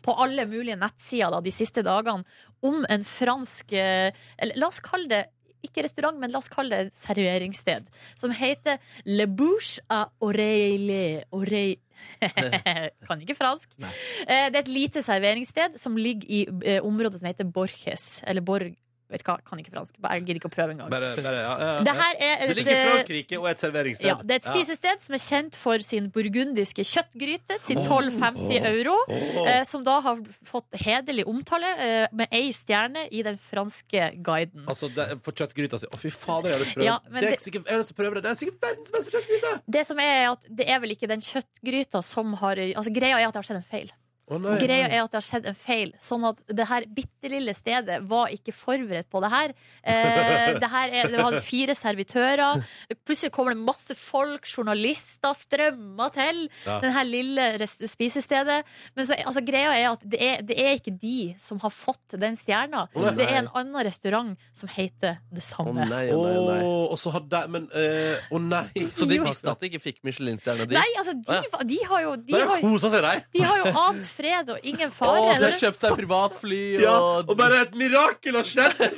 Speaker 3: på alle mulige nettsider da, de siste dagene om en fransk eh, Eller la oss kalle det ikke restaurant, men la oss kalle det et serveringssted. Som heter Le Bouche à Oreille Oreille [LAUGHS] kan ikke fransk. Nei. det er et lite serveringssted som ligger i eh, området som heter Borges. Eller Borg Vet du hva, kan ikke fransk. Jeg gidder ikke å prøve engang.
Speaker 2: Bare, bare, ja, ja, ja.
Speaker 3: Det her er
Speaker 2: det
Speaker 3: et,
Speaker 2: ligger
Speaker 3: eh,
Speaker 2: Frankrike og et serveringssted.
Speaker 3: ja, det er et spisested som er kjent for sin burgundiske kjøttgryte til 12,50 euro.
Speaker 2: Oh,
Speaker 3: oh. som da har fått hederlig omtale eh, med ei stjerne i den franske guiden.
Speaker 2: Altså, det, for kjøttgryta si. Å, fy fader, jeg har lyst til å prøve
Speaker 3: Ja,
Speaker 2: det. er
Speaker 3: det-
Speaker 2: ikke sikkert, jeg har lyst til å prøve det. Det er sikkert verdens beste kjøttgryte!
Speaker 3: Det som er at det er vel ikke den kjøttgryta som har Altså Greia er at det har skjedd en feil.
Speaker 2: Å, nei,
Speaker 3: Greia
Speaker 2: nei.
Speaker 3: er at det har skjedd en feil. Sånn at det her bitte lille stedet var ikke forberedt på det her. Eh, [LAUGHS] det her er, det var fire servitører. Plutselig kommer det masse folk, journalister, strømmer til
Speaker 2: Ja.
Speaker 3: det her lille spisestedet. Men så, altså, greia er at det er, det er ikke de som har fått den stjerna.
Speaker 2: Oh, nei.
Speaker 3: Det er en annen restaurant som heter det
Speaker 4: Å
Speaker 3: samme.
Speaker 4: nei, å nei, nei.
Speaker 2: Og så har de Men eh, Å nei.
Speaker 4: Så de visste at de ikke fikk Michelin-stjerne, de?
Speaker 3: Nei, altså, de,
Speaker 4: ja.
Speaker 3: de har jo De har,
Speaker 2: har kosa seg, de.
Speaker 3: de har jo [LAUGHS] ant fred og ingen
Speaker 4: Å,
Speaker 3: fare.
Speaker 4: de har kjøpt seg privatfly [LAUGHS]
Speaker 2: Ja,
Speaker 4: og,
Speaker 2: og bare et mirakel har skjedd! [LAUGHS]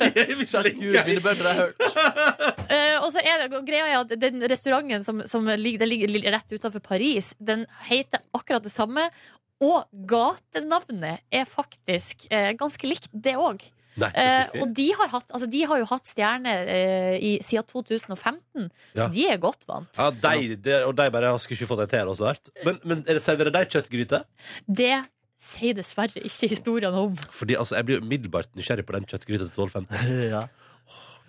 Speaker 3: Eh, og så er det greia er at den restauranten som, som ligger, den ligger rett utenfor Paris, den heter akkurat det samme. Og gatenavnet er faktisk eh, ganske likt, det òg.
Speaker 2: Så
Speaker 3: Eh,
Speaker 2: fiffig.
Speaker 3: og de har, hatt, altså, de har jo hatt stjerne eh, i, siden 2015,
Speaker 2: Ja.
Speaker 3: så de er godt vant.
Speaker 2: Ja, de, de, og de bare skulle ikke fått det til. Også, vært. men, men er det serverer de kjøttgryte?
Speaker 3: Det sier dessverre ikke historiene om.
Speaker 2: Fordi altså, Jeg blir umiddelbart nysgjerrig på den kjøttgryta til 12,50. [LAUGHS]
Speaker 4: Ja.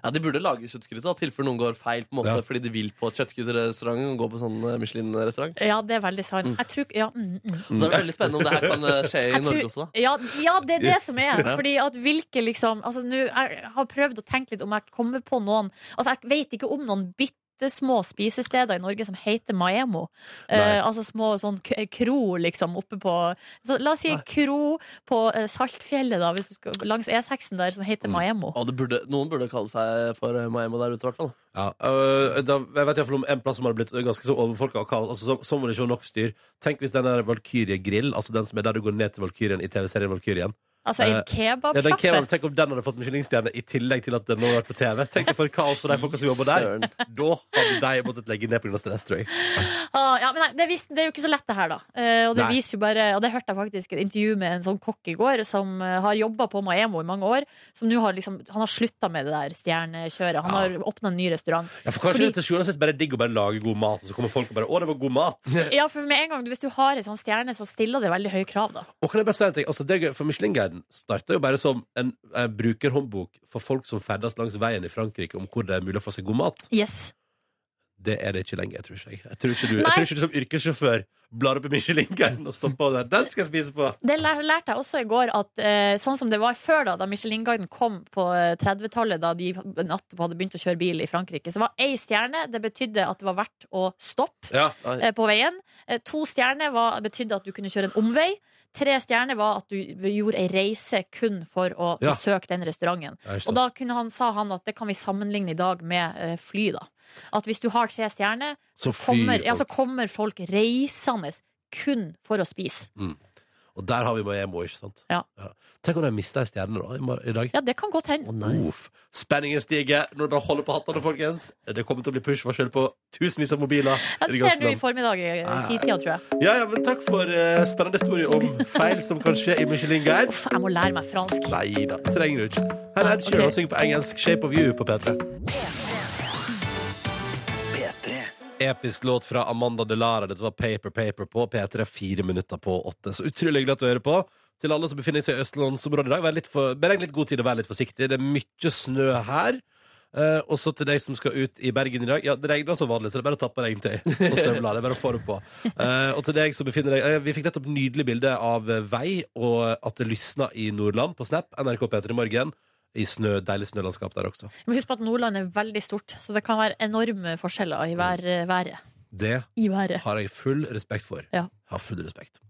Speaker 4: Ja, De burde lage kjøttgryte, da, tilfelle noen går feil på en måte
Speaker 2: Ja.
Speaker 4: fordi de vil på kjøttgryterestaurant og gå på sånn eh, Michelin-restaurant.
Speaker 3: Ja, det er veldig sant. Jeg tror, ja, mm, mm.
Speaker 4: Så det er veldig spennende om det her kan eh, skje i
Speaker 3: Jeg tror-
Speaker 4: Norge også. da
Speaker 3: Ja, ja, det er det som er. Fordi at hvilke liksom altså, nå, Jeg har prøvd å tenke litt om jeg kommer på noen Altså, jeg vet ikke om noen bitte små spisesteder i Norge som heter Maemo. Eh, altså små sånn k- kro, liksom, oppe på så, La oss si Nei. kro på uh, Saltfjellet, da, hvis du skal, langs E6-en der, som heter
Speaker 2: Mm.
Speaker 3: Maemo.
Speaker 4: Det burde, noen burde kalle seg for Maemo der ute, i hvert fall.
Speaker 2: Ja, øh, da, jeg vet i hvert fall om en plass som hadde blitt ganske så overfolka og kaos. Altså, så, så må det ikke være nok styr. Tenk hvis den der Valkyrie Grill, altså den som er der du går ned til Valkyrien i TV-serien Valkyrien.
Speaker 3: Altså en
Speaker 2: kebabsjappe? Ja, den kebab, tenk om den hadde fått Michelin-stjerne i tillegg til at den har vært på TV. Tenk for kaos for de folka som jobber der. Da hadde de måttet legge ned pga. stress, tror jeg.
Speaker 3: Ah, ja, men nei, det, vis- det er jo ikke så lett, det her, da. Eh, og det
Speaker 2: Nei.
Speaker 3: viser jo bare Og det hørte jeg faktisk et intervju med en sånn kokk i går, som eh, har jobba på Maemo i mange år. Som nå har liksom Han har slutta med det der stjernekjøret. Han har åpna en ny restaurant.
Speaker 2: Ja, for kanskje
Speaker 3: Fordi-
Speaker 2: det til sjuende og sist bare er digg å bare lage god mat, og så kommer folk og bare 'Å, det var god mat'. [LAUGHS]
Speaker 3: Ja, for med en gang Hvis du har en sånn stjerne, så stiller det veldig høye krav, da.
Speaker 2: Og kan jeg bare si en ting? Altså, det er gøy, for Michelin-guiden starta jo bare som en, en brukerhåndbok for folk som ferdes langs veien i Frankrike om hvor det er mulig å få seg god mat.
Speaker 3: Yes.
Speaker 2: Det er det ikke lenger, tror ikke jeg. Jeg tror ikke du, jeg tror ikke du som yrkessjåfør blar opp i Michelin-guiden og stopper der. Den skal jeg spise på!
Speaker 3: Det lærte jeg også i går, at eh, sånn som det var før, da da Michelin-guiden kom på eh, 30-tallet, da de natt hadde begynt å kjøre bil i Frankrike, så var ei stjerne Det betydde at det var verdt å stoppe
Speaker 2: Ja.
Speaker 3: eh, på veien. Eh, To stjerner var, betydde at du kunne kjøre en omvei. Tre stjerner var at du gjorde ei reise kun for å
Speaker 2: Ja.
Speaker 3: besøke den restauranten. Og da kunne han, sa han at det kan vi sammenligne i dag med eh, fly, da. At hvis du har tre stjerner,
Speaker 2: Så
Speaker 3: kommer,
Speaker 2: folk.
Speaker 3: ja, så kommer folk reisende kun for å spise.
Speaker 2: Og der har vi Maemo, ikke sant?
Speaker 3: Ja.
Speaker 2: Tenk om de mista ei stjerne da, i, mor- i dag.
Speaker 3: Ja, det kan godt hende.
Speaker 2: Uff. Spenningen stiger når dere holder på hattene, folkens. Det kommer til å bli push-varsel på tusenvis av mobiler.
Speaker 3: Ja,
Speaker 2: i
Speaker 3: det
Speaker 2: ser
Speaker 3: du
Speaker 2: ganske
Speaker 3: nå i
Speaker 2: land.
Speaker 3: formiddag i eh, titida, tror jeg.
Speaker 2: Ja, ja, men Takk for eh, spennende historie om [LAUGHS] feil som kan skje i Michelin-guide.
Speaker 3: Uff, jeg må lære meg fransk.
Speaker 2: Nei da, trenger du ikke. Her er Ed Sheeran og synger på engelsk 'Shape of You' på P3. Episk låt fra Amanda Delara. Dette var Paper Paper på P3, fire minutter på åtte. Så utrolig hyggelig at du hører på. Til alle som befinner seg i østlandsområdet i dag, vær litt for, bereg litt god tid og vær litt forsiktig. Det er mye snø her. Uh, og så til deg som skal ut i Bergen i dag. Ja, Det regner som vanlig, så det er bare å ta på regntøy og støvler. Det er bare å få det på. Uh, og til deg som befinner deg uh, Vi fikk nettopp nydelig bilde av vei og at det lysna i Nordland på Snap. NRK P3 Morgen. I snø, deilig snølandskap der også.
Speaker 3: Du må huske på at Nordland er veldig stort, så det kan være enorme forskjeller i vær, været.
Speaker 2: Det
Speaker 3: I været.
Speaker 2: har jeg full respekt for.
Speaker 3: Ja.
Speaker 2: Har full respekt.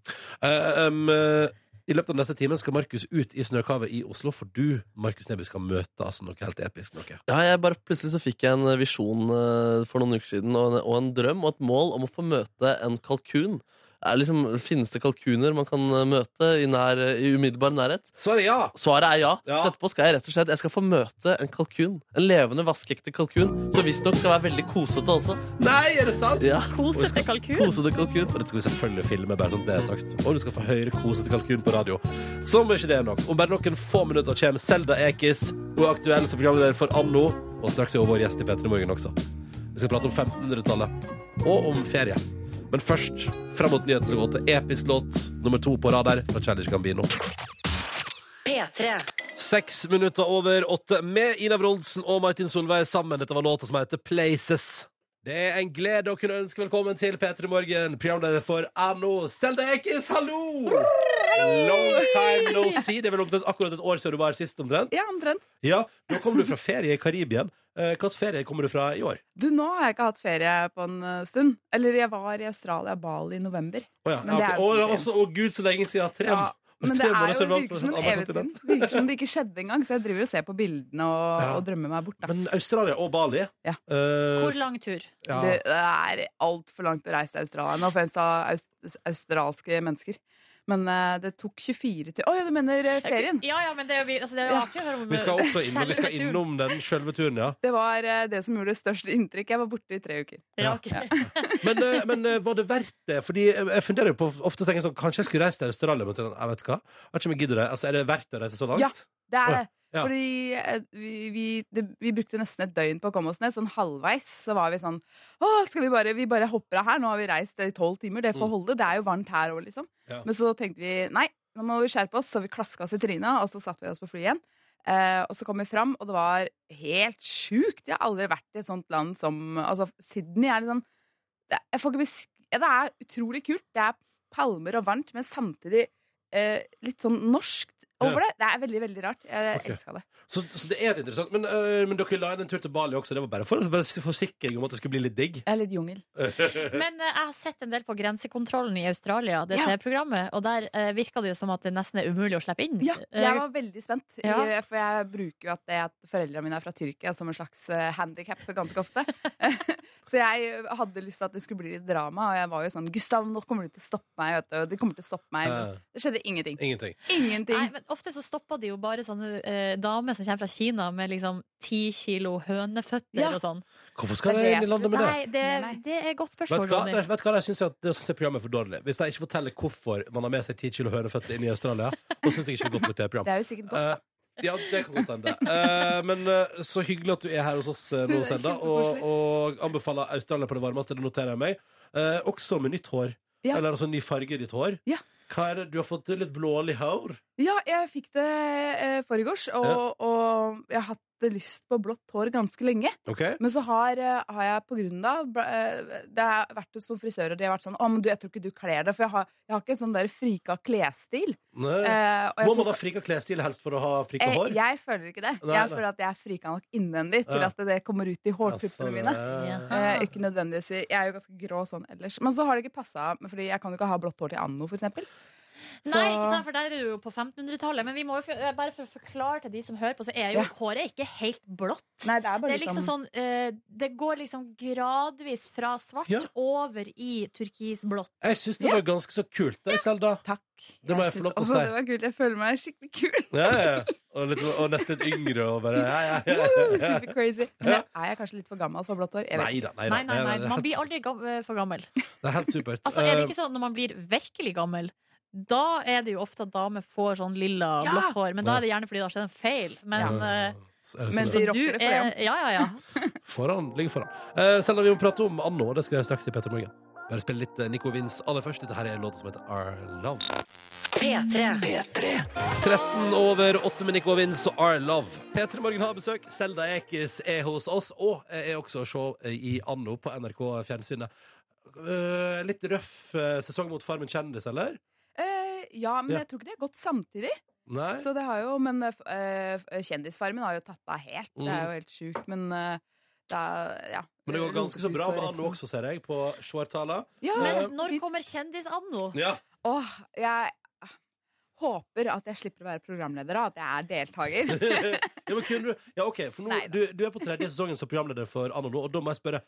Speaker 2: Uh, um, uh, I løpet av neste time skal Markus ut i snøkavet i Oslo, for du, Markus Neby, skal møte altså, noe helt episk. Noe.
Speaker 4: Ja, jeg bare Plutselig så fikk jeg en visjon uh, for noen uker siden, og en, og en drøm og et mål om å få møte en kalkun. Er liksom, finnes det kalkuner man kan eh, møte i, nær, i umiddelbar nærhet?
Speaker 2: Svaret er ja!
Speaker 4: Svaret er ja.
Speaker 2: Ja.
Speaker 4: Så etterpå skal jeg rett og slett Jeg skal få møte en kalkun. En levende, vaskeekte kalkun. Som visstnok skal være veldig kosete også.
Speaker 2: Nei, er det sant?
Speaker 4: Ja,
Speaker 3: Kosete kalkun.
Speaker 4: Kosete kalkun.
Speaker 2: Og dette skal vi selvfølgelig filme, bare sånn det er sagt. Og du skal få høre kosete kalkun på radio. Som ikke det er nok. Om bare noen få minutter kommer Selda Ekiz. Hun er aktuell som programleder for Anno. Og straks er hun vår gjest i P3 Morgen også. Vi skal prate om 1500-tallet. Og om ferie. Men først, fram mot nyhetene går til episk låt nummer to på radar fra Challenge Gambino.
Speaker 1: P3.
Speaker 2: Seks minutter over åtte med Ina Wroldsen og Martin Solveig sammen. Dette var låta som heter Places. Det er en glede å kunne ønske velkommen til P3 Morgen, programleder for Anno Seldekis. Hallo! Long time no see. Det er vel omtrent akkurat et år siden du var sist, omtrent?
Speaker 6: Ja, omtrent.
Speaker 2: Ja, Nå kommer du fra ferie i Karibien. Eh, Hvilken ferie kommer du fra i år?
Speaker 6: Du, nå har jeg ikke hatt ferie på en uh, stund. Eller jeg var i Australia, Bali, i november.
Speaker 2: Å ja,
Speaker 6: Men
Speaker 2: ja,
Speaker 6: det er jo
Speaker 2: Å, det er
Speaker 6: så
Speaker 2: også, gud, så lenge siden. Tre,
Speaker 6: Ja, men det er jo, virker som en Virker som det ikke skjedde engang, så jeg driver og ser på bildene og,
Speaker 2: Ja.
Speaker 6: og drømmer meg bort. Da.
Speaker 2: Men Australia og Bali
Speaker 6: Ja.
Speaker 2: uh,
Speaker 3: Hvor lang tur?
Speaker 2: ja.
Speaker 6: Du, det er altfor langt å reise til Australia. Nå finnes en aus australske mennesker. Men uh, det tok 24 til Å ja, du mener eh, ferien?
Speaker 3: Ja, ja, men det er altså, det er jo artig å høre om
Speaker 2: Vi skal også innom, vi skal innom den sjølve turen, ja.
Speaker 6: Det var uh, det som gjorde det største inntrykk. Jeg var borte i tre uker.
Speaker 3: Ja, okay. [LAUGHS]
Speaker 2: Men, uh, men eh, var det verdt det? Fordi jeg funderer jo på Ofte tenker jeg sånn Kanskje jeg skulle reist til Australia, men jeg vet hva. Jeg vet ikke om jeg gidder det. Altså, er det verdt å reise så langt?
Speaker 6: Ja. Det er det.
Speaker 2: Ja.
Speaker 6: Fordi eh, vi, vi, det, vi brukte nesten et døgn på å komme oss ned. Sånn halvveis så var vi sånn Å, skal vi bare Vi bare hopper av her. Nå har vi reist i tolv timer. Det får
Speaker 2: Mm.
Speaker 6: holde. Det er jo varmt her òg, liksom.
Speaker 2: Ja.
Speaker 6: Men så tenkte vi nei, nå må vi skjerpe oss. Så vi klaska oss i trynet, og så satte vi oss på flyet igjen. Eh, og så kom vi fram, og det var helt sjukt. Jeg har aldri vært i et sånt land som Altså, Sydney er liksom det, jeg får ikke besk ja, det er utrolig kult. Det er palmer og varmt, men samtidig eh, litt sånn norskt over det. Det er veldig, veldig rart. Jeg
Speaker 2: okay.
Speaker 6: elska det.
Speaker 2: Så, så det er litt interessant. Men, øh, men dere la inn en tur til Bali også. Det var bare for forsikring om at det skulle bli litt digg.
Speaker 6: Jeg er litt jungel. [LAUGHS]
Speaker 3: Men øh, jeg har sett en del på Grensekontrollen i Australia, det
Speaker 6: Ja.
Speaker 3: TV-programmet, og der uh, virka det jo som at det nesten er umulig å slippe inn.
Speaker 6: Ja, jeg var veldig spent.
Speaker 3: Ja.
Speaker 6: I, for jeg bruker jo at, det, at foreldrene mine er fra Tyrkia som en slags uh, handikap ganske ofte. [LAUGHS] så jeg hadde lyst til at det skulle bli litt drama, og jeg var jo sånn Gustav, nå kommer du til å stoppe meg. Vet du. og De kommer til å stoppe meg. Men
Speaker 2: Eh,
Speaker 6: det skjedde ingenting.
Speaker 2: ingenting.
Speaker 6: Ingenting.
Speaker 3: Nei, men Ofte så stopper de jo bare sånne eh, damer som kommer fra Kina med liksom ti kilo høneføtter
Speaker 6: Ja.
Speaker 3: og sånn.
Speaker 2: Hvorfor skal
Speaker 6: Det
Speaker 2: de inn i landet med det?
Speaker 3: Nei, det, det er et godt spørsmål. Ronny.
Speaker 2: Vet du hva? Jeg synes at det synes jeg programmet er for dårlig. Hvis de ikke forteller hvorfor man har med seg 10 kilo høneføtter inn i Australia, da syns jeg ikke det er godt med det [LAUGHS] programmet.
Speaker 6: Det er jo sikkert godt.
Speaker 2: Eh, ja, det kan godt hende. Eh, men eh, så hyggelig at du er her hos oss eh, nå, Selda, [LAUGHS] og, og anbefaler Australia på det varmeste. Det noterer jeg meg. Eh, også med nytt hår.
Speaker 6: Ja.
Speaker 2: Eller altså ny farge i ditt hår.
Speaker 6: Ja.
Speaker 2: Hva er det? Du har fått litt blålig hår?
Speaker 6: Ja, jeg fikk det eh, forgårs, og, og jeg har hatt lyst på blått hår ganske lenge.
Speaker 2: Okay.
Speaker 6: Men så har, eh, har jeg på grunn av eh, Det har vært hos noen frisører, og de har vært sånn Å, men du, jeg tror ikke du kler det. For jeg har, jeg har ikke sånn der frika klesstil. Eh,
Speaker 2: Må man ha frika klesstil helst for å ha frika
Speaker 6: Eh,
Speaker 2: hår?
Speaker 6: Jeg føler ikke det.
Speaker 2: Nei,
Speaker 6: jeg
Speaker 2: nei.
Speaker 6: føler at jeg er frika nok innvendig til
Speaker 2: Ja.
Speaker 6: at det kommer ut i hårtuppene mine.
Speaker 3: Ja.
Speaker 6: Eh, ikke nødvendigvis Jeg er jo ganske grå sånn ellers. Men så har det ikke passa, Fordi jeg kan jo ikke ha blått hår til Anno, for eksempel.
Speaker 3: Nei, ikke sant, for der er du jo på 1500-tallet. Men vi må jo, eh, bare for å forklare til de som hører på, så er jo
Speaker 6: Ja.
Speaker 3: håret ikke helt blått.
Speaker 6: Nei, det er
Speaker 3: Det er liksom sånn uh, Det går liksom gradvis fra svart
Speaker 2: Ja.
Speaker 3: over i turkisblått.
Speaker 2: Jeg syns det
Speaker 6: Ja.
Speaker 2: var ganske så kult, det, Selda.
Speaker 6: Takk.
Speaker 2: Det må jeg
Speaker 6: jeg
Speaker 2: få lov til å si.
Speaker 6: Det var kult. Jeg føler meg skikkelig kul.
Speaker 2: Ja, ja. Og, litt, og nesten litt yngre og bare ja, ja, ja,
Speaker 6: Woo, super crazy. Men er jeg kanskje litt for gammel for blått hår?
Speaker 2: Nei da. Nei, da.
Speaker 3: Nei, nei, nei, man blir aldri eh, for gammel.
Speaker 2: Det er helt supert.
Speaker 3: Altså, er det ikke sånn når man blir virkelig gammel? Da er det jo ofte at damer får sånn lilla
Speaker 6: Ja!
Speaker 3: blått hår. Men da er det gjerne fordi det har skjedd en feil. Men, ja.
Speaker 2: så er
Speaker 6: Men
Speaker 2: sånn.
Speaker 6: de rocker
Speaker 3: du
Speaker 6: det for
Speaker 3: er Ja, ja, ja. [LAUGHS]
Speaker 2: Foran, ligger foran. Uh, selv om vi må prate om Anno, det skal vi gjøre straks i Petter Morgen. Bare spille litt eh, Nico Vins aller først. Dette her er en låt som heter Our Love.
Speaker 1: P3.
Speaker 2: 13 over 8 med Nico Vins og Our Love. P3 Morgen har besøk. Selda Ekiz er hos oss, og er også å se i Anno på NRK Fjernsynet. Eh, litt røff eh, sesong mot Farmen kjendis, eller?
Speaker 6: Eh, ja, men
Speaker 2: Ja.
Speaker 6: jeg tror ikke de har gått samtidig.
Speaker 2: Nei?
Speaker 6: Så det har jo, Men eh, eh, Kjendisfarmen har jo tatt av helt. Det er
Speaker 2: Mm.
Speaker 6: jo helt sjukt. Men eh, det er Ja.
Speaker 2: Men det går ganske så bra med Anno også, ser jeg, på seertallene.
Speaker 6: Ja,
Speaker 2: Eh,
Speaker 3: Men når kommer Kjendis-Anno?
Speaker 2: Ja.
Speaker 6: Åh, jeg håper at jeg slipper å være programleder, og at jeg er deltaker. [LAUGHS]
Speaker 2: ja, men kunne du Ja, OK, for nå,
Speaker 6: Neida.
Speaker 2: du, du er på tredje sesongen som programleder for Anno nå, og da må jeg spørre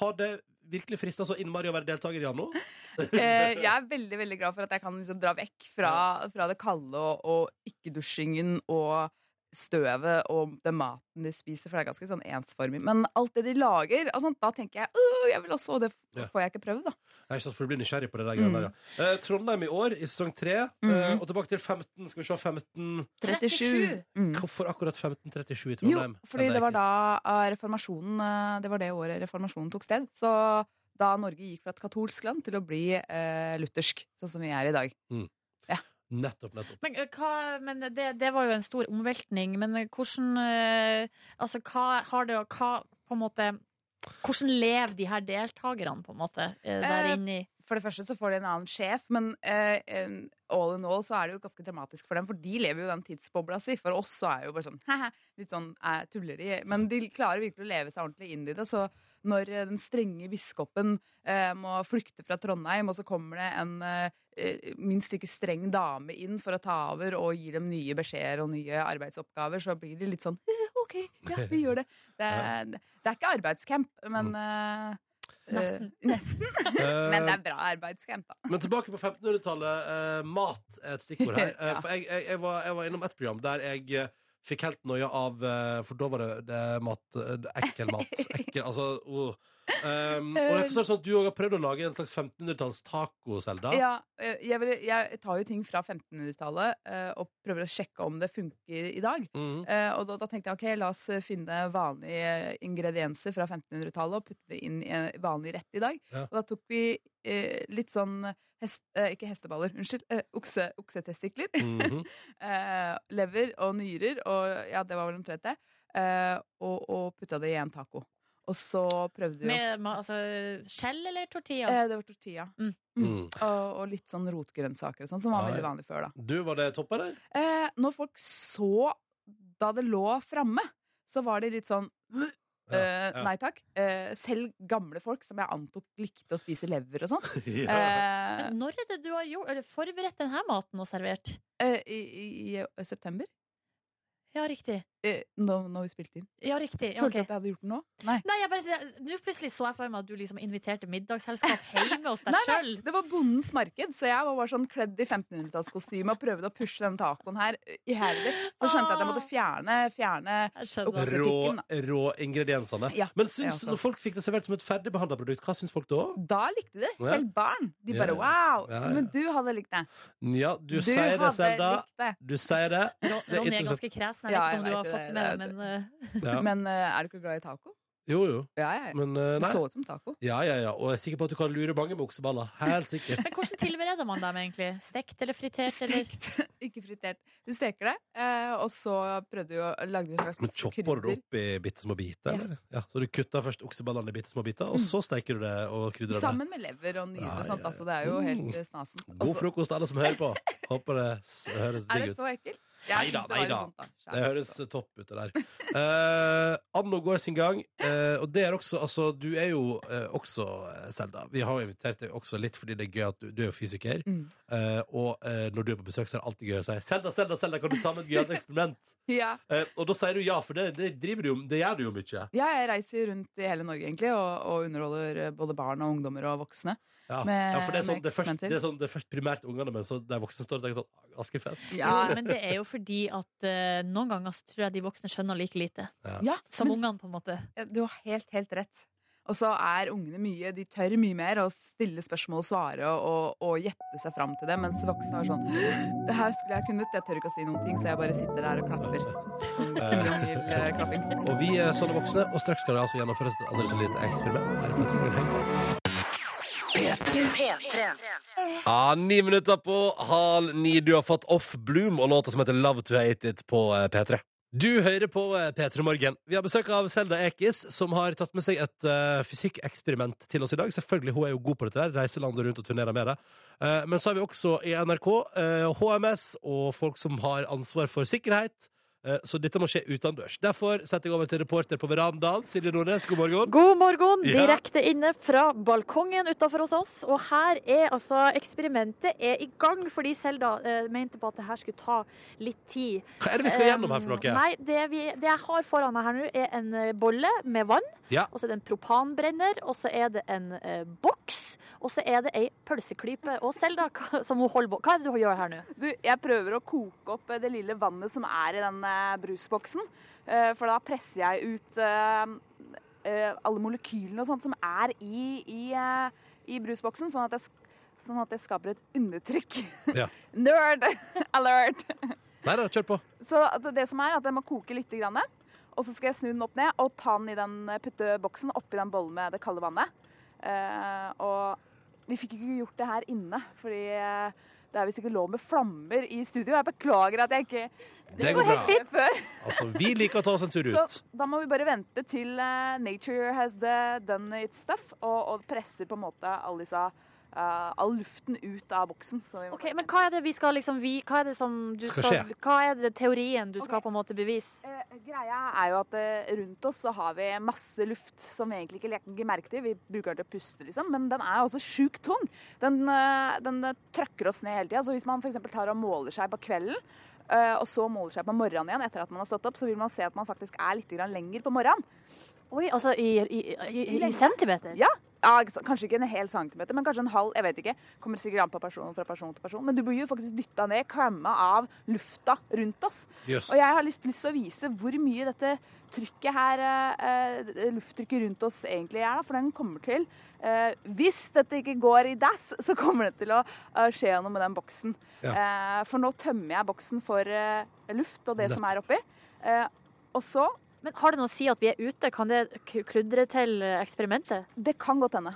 Speaker 2: Har det virkelig frista så innmari å være deltaker i Anno? [LAUGHS]
Speaker 6: Eh, jeg er veldig veldig glad for at jeg kan liksom dra vekk fra, fra det kalde og, og ikke-dusjingen og støvet og den maten de spiser, for det er ganske sånn ensformig. Men alt det de lager, altså, da tenker jeg «Åh, jeg vil også, og det får jeg ikke prøvd, da.
Speaker 2: Er ikke sant, for du blir nysgjerrig på det der mm. der, ja. Eh, Trondheim i år, i sesong tre. eh,
Speaker 6: Mhm.
Speaker 2: og tilbake til 15. Skal vi se 15
Speaker 3: 37.
Speaker 6: Mm.
Speaker 2: Hvorfor akkurat 1537 i
Speaker 6: Jo,
Speaker 2: Trondheim?
Speaker 6: fordi det var da reformasjonen eh, Det var det året reformasjonen tok sted. Så da Norge gikk fra et katolsk land til å bli eh, luthersk, sånn som vi er i dag.
Speaker 2: Nettopp, nettopp.
Speaker 3: Men, eh, hva, men det, det var jo en stor omveltning. Men eh, hvordan eh, Altså, hva har det Hva på en måte Hvordan lever de her deltakerne, på en måte, der inne i
Speaker 6: For det første så får de en annen sjef, men uh, all in all så er det jo ganske dramatisk for dem, for de lever jo den tidsbobla si. For oss så er det jo bare sånn [LAUGHS] «Haha», litt sånn tulleri. Men de klarer virkelig å leve seg ordentlig inn i det. Så når eh, den strenge biskopen eh, må flykte fra Trondheim, og så kommer det en eh, eh, minst like streng dame inn for å ta over og gi dem nye beskjeder og nye arbeidsoppgaver, så blir de litt sånn «Eh, OK, ja, vi gjør det. [LAUGHS] Det er, det er ikke arbeidscamp, men eh,
Speaker 3: Nesten.
Speaker 6: nesten. [LAUGHS] [LAUGHS] Men det er bra arbeidscamp, da.
Speaker 2: Men tilbake på 1500-tallet. Eh, mat er et stikkord her.
Speaker 6: Ja.
Speaker 2: For jeg, jeg, jeg, var, jeg var innom et program der jeg fikk helt noia av eh, For da var det, det mat eh, det ekkel mat. [LAUGHS] Ekkel, altså oh. um, Og jeg forstår sånn at du òg har prøvd å lage en slags 1500-talls taco, Selda.
Speaker 6: Ja, eh, jeg, vil, jeg tar jo ting fra 1500-tallet eh, og prøver å sjekke om det funker i dag.
Speaker 2: Mm.
Speaker 6: Eh, og da, da tenkte jeg ok, la oss eh, finne vanlige ingredienser fra 1500-tallet og putte det inn i en vanlig rett i dag.
Speaker 2: Ja.
Speaker 6: Og da tok vi eh, litt sånn hest, eh, Ikke hesteballer, unnskyld. Eh, okse, oksetestikler.
Speaker 2: Mhm. [LAUGHS]
Speaker 6: eh, lever og nyrer, og ja, det var vel omtrent det. Eh, og, og putta det i en taco. Og så prøvde vi å
Speaker 3: Med ma- altså, skjell eller tortilla?
Speaker 6: eh, Det var tortilla.
Speaker 3: Mm.
Speaker 2: Mm.
Speaker 6: Og, og litt sånn rotgrønnsaker og sånn, som var
Speaker 2: Ja,
Speaker 6: veldig vanlig før, da.
Speaker 2: Du, var det topp, eller?
Speaker 6: Eh, når folk så da det lå framme, så var de litt sånn
Speaker 2: Ja,
Speaker 6: eh,
Speaker 2: ja.
Speaker 6: Nei takk. Eh, selv gamle folk som jeg antok likte å spise lever og sånn. [LAUGHS]
Speaker 2: ja.
Speaker 6: Eh,
Speaker 3: Når er det du har gjort, eller forberedt denne maten og servert?
Speaker 6: eh, i, i, I september,
Speaker 3: Ja, riktig.
Speaker 6: Eh, når, når vi spilte inn.
Speaker 3: Ja, riktig.
Speaker 6: Følte
Speaker 3: ok.
Speaker 6: du at jeg hadde gjort det nå? Nei.
Speaker 3: Nei, jeg bare Nå plutselig så jeg for meg at du liksom inviterte middagsselskap [LAUGHS] hjemme hos deg sjøl.
Speaker 6: det var Bondens marked, så jeg var bare sånn kledd i 1500-tallskostyme og prøvde å pushe den tacoen her iherdig. Så skjønte jeg at jeg måtte fjerne, fjerne
Speaker 2: Rå, rå ingrediensene.
Speaker 6: Ja,
Speaker 2: Men syns,
Speaker 6: ja,
Speaker 2: når folk fikk det servert som et ferdigbehandla produkt, hva syns folk da?
Speaker 6: Da likte de det. Selv barn. De bare
Speaker 2: ja.
Speaker 6: wow!
Speaker 2: Ja, ja.
Speaker 6: Men du hadde likt det.
Speaker 2: Ja, du, sier det, Selda. Du sier det.
Speaker 3: Ron-
Speaker 2: Det
Speaker 3: Ronny er ganske kresen. Jeg vet ikke om du har fått
Speaker 6: det
Speaker 3: med deg, men eh,
Speaker 2: Ja. [LAUGHS]
Speaker 6: Men eh, er du ikke glad i taco?
Speaker 2: Jo, jo.
Speaker 6: Ja, ja.
Speaker 2: Men
Speaker 6: uh,
Speaker 2: nei.
Speaker 6: så ut som taco.
Speaker 2: Ja, ja, ja. Og jeg er sikker på at du kan lure mange med okseballer. Helt sikkert.
Speaker 3: Men hvordan tilbereder man dem egentlig? Stekt eller fritert? Eller? [LAUGHS]
Speaker 6: Ikke fritert. Du steker det, eh, og så prøvde du å lage en slags
Speaker 2: Men chopper du det opp i bitte små biter?
Speaker 6: Ja.
Speaker 2: Eller? Ja, så du kutter først okseballene i bitte små biter, og så steker du det og krydrer det?
Speaker 6: Sammen med lever og nyre
Speaker 2: Ja,
Speaker 6: og sånt.
Speaker 2: ja, ja.
Speaker 6: Altså, det er jo helt eh, snasen.
Speaker 2: God frokost, alle som hører på. [LAUGHS] Håper det høres digg ut.
Speaker 6: Er det så ekkelt?
Speaker 2: Neida,
Speaker 6: da, nei da.
Speaker 2: Det høres topp ut, det der. Uh, Anno går sin gang, uh, og det er også Altså, du er jo uh, også Selda. Vi har jo invitert deg også litt fordi det er gøy at du, du er jo fysiker.
Speaker 6: Mm.
Speaker 2: Og når du er på besøk, så er det alltid gøy å si 'Selda, Selda, Selda, kan du ta med et gøyalt eksperiment?' [LAUGHS]
Speaker 6: Ja.
Speaker 2: Og da sier du ja, for det, det driver du jo Det gjør du jo mye.
Speaker 6: ja, jeg reiser rundt i hele Norge egentlig og, og underholder både barn og ungdommer og voksne.
Speaker 2: Ja,
Speaker 6: Med-
Speaker 2: ja for det er, sånn, det, er først, det, er sånn, det er først primært ungene, men så de voksne står og tenker sånn Askefett.
Speaker 3: Ja, men det er jo fordi at uh, noen ganger så tror jeg de voksne skjønner like lite.
Speaker 6: Ja,
Speaker 3: Som
Speaker 6: men-
Speaker 3: ungene, på en måte.
Speaker 6: Ja, Du har helt, helt rett. Og så er ungene mye De tør mye mer å stille spørsmål og svare og, og, og gjette seg fram til det, mens voksne er sånn Det her skulle jeg kunnet, jeg tør ikke å si noen ting, så jeg bare sitter der og klapper. Sånn Jong-il-klapping.
Speaker 2: Og vi er sånne voksne, og straks skal det altså gjennomføres et aldri så lite eksperiment. Her i Petter Morgen. Heng på. Ja, ni minutter på halv ni. Du har fått Off Bloom og låta som heter Love to Hate It på eh, P3. Du hører på eh, P3 Morgen. Vi har besøk av Selda Ekiz, som har tatt med seg et uh, fysikkeksperiment til oss i dag. Selvfølgelig, Hun er jo god på dette. der, Reiser landet rundt og turnerer med det. Uh, men så har vi også i NRK uh, HMS og folk som har ansvar for sikkerhet. Eh, så dette må skje utendørs. Derfor setter jeg over til reporter på verandaen. Silje Nordnes, god morgen.
Speaker 3: God morgen,
Speaker 2: Ja.
Speaker 3: direkte inne fra balkongen utenfor hos oss. Og her er altså eksperimentet er i gang, fordi Selda eh, mente på at det her skulle ta litt tid.
Speaker 2: Hva er det vi skal gjennom her for noe?
Speaker 3: Um, Nei, det, vi, det jeg har foran meg her nå, er en eh, bolle med vann.
Speaker 2: Ja.
Speaker 3: Og så er det en propanbrenner, og så er det en eh, boks, og så er det ei pølseklype. Og Selda, hva, som hun holder på Hva er det du gjør her nå?
Speaker 6: Du, jeg prøver å koke opp eh, det lille vannet som er i den eh, brusboksen. Eh, For da presser jeg ut alle molekylene og sånt som er i, i, i brusboksen, sånn at, jeg, sånn at jeg skaper et undertrykk.
Speaker 2: Ja. [LAUGHS]
Speaker 6: Nerd [LAUGHS] alert!
Speaker 2: Nei da, kjør på.
Speaker 6: Så det som er at jeg må koke litt, grann, og så skal jeg snu den opp ned og ta den i den putte boksen oppi den bollen med det kalde vannet. Eh, og vi fikk ikke gjort det her inne, fordi eh, det er visst ikke lov med flammer i studio. Jeg beklager at jeg ikke
Speaker 2: Det går bra.
Speaker 6: fint før.
Speaker 2: Altså, vi liker å ta oss en tur [LAUGHS] ut.
Speaker 6: Så da må vi bare vente til uh, nature has the done its stuff, og, og presser på en måte alle disse, eh, all luften ut av boksen. Så vi må
Speaker 3: Ok, men hva er det vi skal liksom vi, Hva er det som du
Speaker 2: Skal
Speaker 3: skal. Hva er det teorien du
Speaker 6: okay.
Speaker 3: skal på en måte bevise?
Speaker 6: Uh, greia er jo at uh, rundt oss så har vi masse luft som vi egentlig ikke legger merke til. Vi bruker den til å puste, liksom, men den er også sjukt tung. Den, den trøkker oss ned hele tida. Så hvis man f.eks. tar og måler seg på kvelden, eh, og så måler seg på morgenen igjen etter at man har stått opp, så vil man se at man faktisk er litt lenger på morgenen.
Speaker 3: Oi, altså i, i, i, i, i centimeter?
Speaker 6: Ja. Ja. Kanskje ikke en hel centimeter, men kanskje en halv. Jeg vet ikke. Kommer sikkert an på person fra person til person. Men du blir jo faktisk dytta ned, klemma av lufta rundt oss.
Speaker 2: Yes.
Speaker 6: Og jeg har lyst, lyst til å vise hvor mye dette trykket her, eh, eh, lufttrykket rundt oss egentlig er. Da, for den kommer til eh, Hvis dette ikke går i dass, så kommer det til å eh, skje noe med den boksen. Eh, for nå tømmer jeg boksen for eh, luft og det som er oppi. Eh, og så
Speaker 3: Men har det noe å si at vi er ute? Kan det kludre til eh, eksperimentet?
Speaker 6: Det kan godt hende.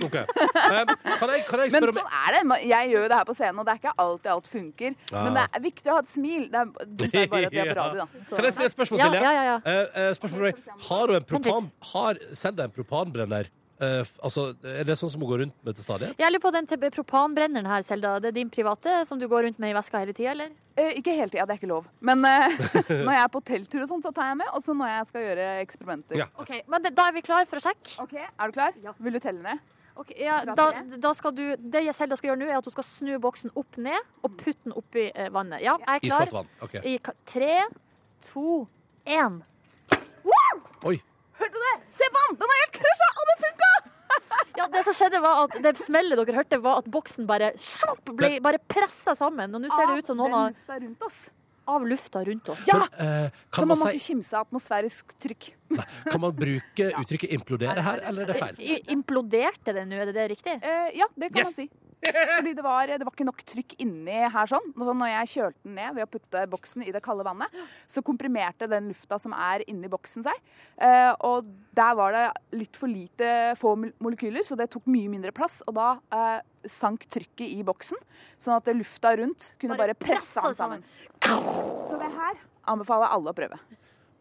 Speaker 2: Ok. Um, kan, jeg, kan jeg
Speaker 6: Men sånn er det. Jeg gjør jo det her på scenen, og det er ikke alltid alt funker.
Speaker 2: Ah.
Speaker 6: Men det er viktig å ha et smil. Det er, det er bare at vi er på [LAUGHS] radio, da. Så-
Speaker 2: Kan jeg stille et spørsmål,
Speaker 3: Ja,
Speaker 2: Silje?
Speaker 3: ja, ja, ja.
Speaker 2: Eh, uh, spørsmål. Har du en propan... Har Selda en propanbrenner? Eh, f- altså, er det sånn som hun går rundt med til stadighet?
Speaker 3: Jeg lurer på den propanbrenneren her, Selda. Det er din private som du går rundt med i veska hele tida, eller?
Speaker 6: Uh, ikke hele tida, det er ikke lov. Men uh, [LAUGHS] når jeg er på telttur og sånt, så tar jeg med. Og så når jeg skal gjøre eksperimenter.
Speaker 2: Ja.
Speaker 3: Ok, Men det, da er vi klar for å sjekke.
Speaker 6: Ok, Er du klar? Vil du telle ned?
Speaker 3: Ok, ja, da, da skal du, det Selda skal gjøre nå, er at hun skal snu boksen opp ned og putte den oppi uh, vannet. Ja, jeg er klar.
Speaker 2: Iskaldt vann. Okay.
Speaker 3: I tre, to, én.
Speaker 2: Oi.
Speaker 6: Hørte du det? Se på den! Den er helt krasja, og det funka!
Speaker 3: Ja, det som skjedde var at det smellet dere hørte, var at boksen bare slopp, ble bare pressa sammen. Og nå ser det ut som noen har
Speaker 6: lufta rundt oss.
Speaker 3: av lufta rundt oss.
Speaker 6: Ja!
Speaker 2: Men, uh,
Speaker 6: Så man må
Speaker 2: si,
Speaker 6: ikke kimse av atmosfærisk trykk.
Speaker 2: kan man bruke uttrykket 'implodere' her, eller er det feil?
Speaker 3: I- Imploderte det nå, er det det riktig?
Speaker 6: Uh, ja, det kan
Speaker 2: Yes!
Speaker 6: man si. Fordi det var, det var ikke nok trykk inni her sånn. Så når jeg kjølte den ned ved å putte boksen i det kalde vannet, så komprimerte den lufta som er inni boksen seg. Eh, og der var det litt for lite få molekyler, så det tok mye mindre plass. Og da eh, sank trykket i boksen, sånn at lufta rundt kunne
Speaker 3: Bare
Speaker 6: bare, presse den sammen. Så det her anbefaler alle å prøve.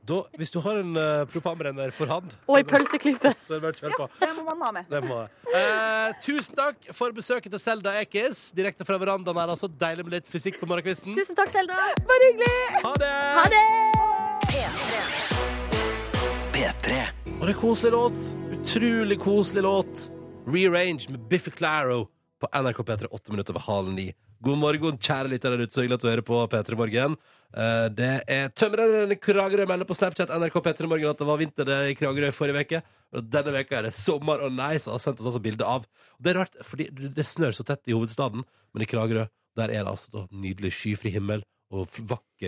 Speaker 2: Da, hvis du har en uh, propanbrenner for hand,
Speaker 3: Og i pølseklype. [LAUGHS]
Speaker 2: så er det bare å kjøre på.
Speaker 6: Det må man ha med.
Speaker 2: Det må jeg. Eh, tusen takk for besøket til Selda Ekiz, direkte fra verandaen her. Altså, deilig med litt fysikk på morgenkvisten.
Speaker 3: Tusen takk, Selda.
Speaker 6: Bare hyggelig!
Speaker 2: Ha det!
Speaker 3: Ha det!
Speaker 2: Og det er koselig låt. Utrolig koselig låt. Rearrange med Biffy Claro på NRK P3 åtte minutter over halv ni. God morgen, kjære lyttere der ute. Så hyggelig at du hører på P3 Morgen. Eh, Det er tømreren Kragerø melder på Snapchat NRK P3 Morgen at det var vinter i Kragerø forrige uke. Og denne veka er det sommer og nice, og har sendt oss altså bilde av. Og det er rart, fordi det snør så tett i hovedstaden, men i Kragerø der er det altså nydelig skyfri himmel og